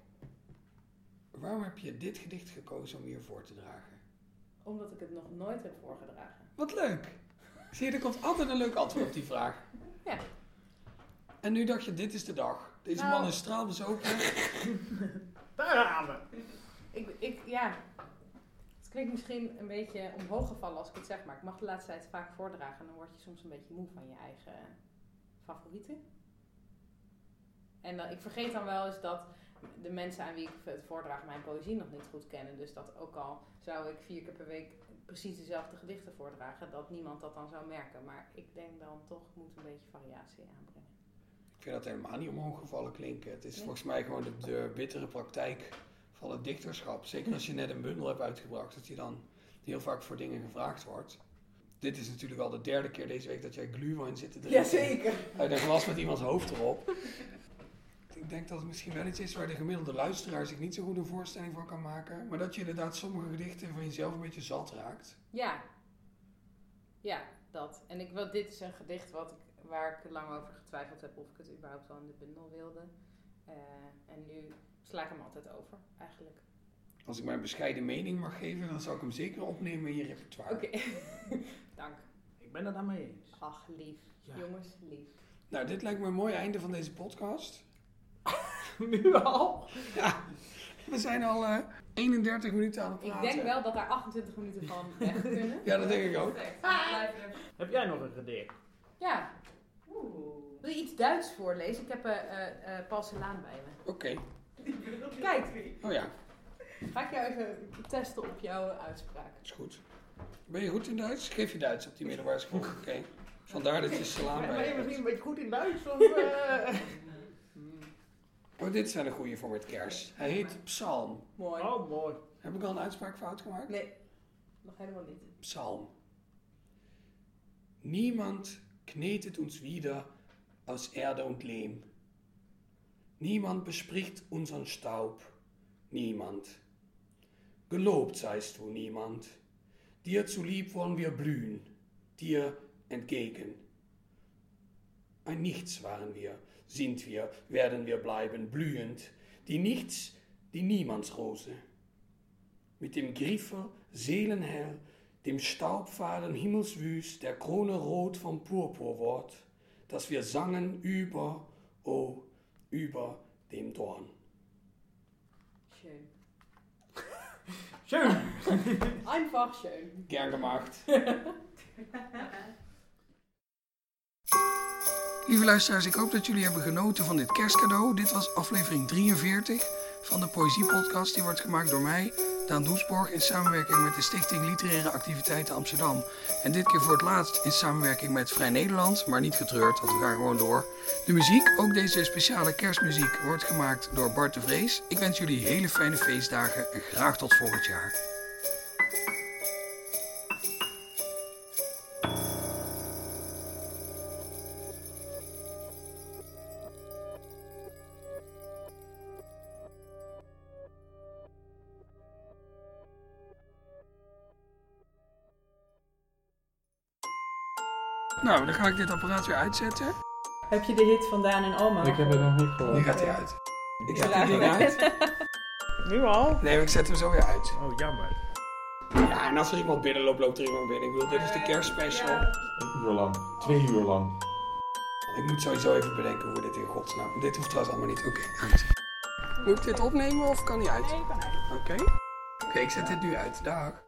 waarom heb je dit gedicht gekozen om hier voor te dragen? Omdat ik het nog nooit heb voorgedragen. Wat leuk! Zie je, er komt altijd een leuk antwoord op die vraag. Ja. En nu dacht je, dit is de dag. Deze Nou. man is straalbezopen. Daar gaan we. Ik, ik, ja. Het klinkt misschien een beetje omhoog gevallen als ik het zeg, maar ik mag de laatste tijd vaak voordragen en dan word je soms een beetje moe van je eigen favorieten. En dan, ik vergeet dan wel eens dat de mensen aan wie ik het voordraag mijn poëzie nog niet goed kennen. Dus dat ook al zou ik vier keer per week precies dezelfde gedichten voordragen, dat niemand dat dan zou merken. Maar ik denk dan toch moet een beetje variatie aanbrengen. Ik vind dat helemaal niet omhoog gevallen klinken. Het is Nee. volgens mij gewoon de, de bittere praktijk van het dichterschap. Zeker als je net een bundel hebt uitgebracht, dat je dan heel vaak voor dingen gevraagd wordt. Dit is natuurlijk al de derde keer deze week dat jij glühwein zit te drinken. Jazeker. Uit een glas met iemands hoofd erop. Ik denk dat het misschien wel iets is waar de gemiddelde luisteraar zich niet zo goed een voorstelling van kan maken. Maar dat je inderdaad sommige gedichten van jezelf een beetje zat raakt. Ja. Ja, dat. En ik wil, dit is een gedicht wat ik, waar ik lang over getwijfeld heb of ik het überhaupt wel in de bundel wilde. Eh, en nu sla ik hem altijd over, eigenlijk. Als ik mijn bescheiden mening mag geven, dan zou ik hem zeker opnemen in je repertoire. Oké, dank. Ik ben het daarmee eens. Ach, lief. Jongens, lief. Nou, dit lijkt me een mooi einde van deze podcast. nu al? Ja, we zijn al eh, 31 minuten aan het Ik praten. denk wel dat daar 28 minuten van weg kunnen. Ja, dat denk ik ook. Heb jij nog een gedicht? Ja. Wil je iets Duits voorlezen? Ik heb eh eh, Paul Celaan bij me. Oké. Kijk. Oh ja, Ga ik jou even testen op jouw uitspraak. is goed. Ben je goed in Duits? Geef je Duits op die middelbare school. Oké. Vandaar dat je Ben bij je je misschien een beetje goed in Duits? Of, eh? Oh, dit zijn een goede voor met kerst. Hij heet Psalm. Mooi. Oh, mooi. Heb ik al een uitspraakfout gemaakt? Nee, nog helemaal niet. Psalm. Niemand knetet uns wieder aus Erde und Lehm. Niemand bespricht unseren Staub. Niemand. Gelobt seist du, niemand. Dir zulieb wollen wir blühen, dir entgegen. Ein Nichts waren wir, sind wir, werden wir bleiben, blühend, die Nichts, die Niemandsrose. Mit dem Griffe seelenhell, dem Staubfaden himmelswüst, der Krone rot vom Purpurwort, das wir sangen über, oh, über dem Dorn. Schön. Einfach schön. Gern gemacht. Lieve luisteraars, ik hoop dat jullie hebben genoten van dit kerstcadeau. Dit was aflevering 43 van de Poëziepodcast. Die wordt gemaakt door mij, Daan Doesborg, in samenwerking met de Stichting Literaire Activiteiten Amsterdam. En dit keer voor het laatst in samenwerking met Vrij Nederland, maar niet getreurd, want we gaan gewoon door. De muziek, ook deze speciale kerstmuziek, wordt gemaakt door Bart de Vrees. Ik wens jullie hele fijne feestdagen en graag tot volgend jaar. Nou, dan ga ik dit apparaat weer uitzetten. Heb je de hit van Daan en Alma? Ik heb het nog niet gehoord. Nu gaat hij uit. Ik zet Raar. ding uit. Nu al? Nee, maar ik zet hem zo weer uit. Oh, jammer. Ja, en als er iemand binnenloopt, loopt er iemand binnen. Ik bedoel, dit is de kerstspecial. Een uur lang. Twee uur lang. Ik moet sowieso even bedenken hoe we dit in godsnaam... Dit hoeft trouwens allemaal niet. Oké, uit. Moet ik dit opnemen of kan hij uit? Oké. Oké, ik zet dit nu uit. Dag.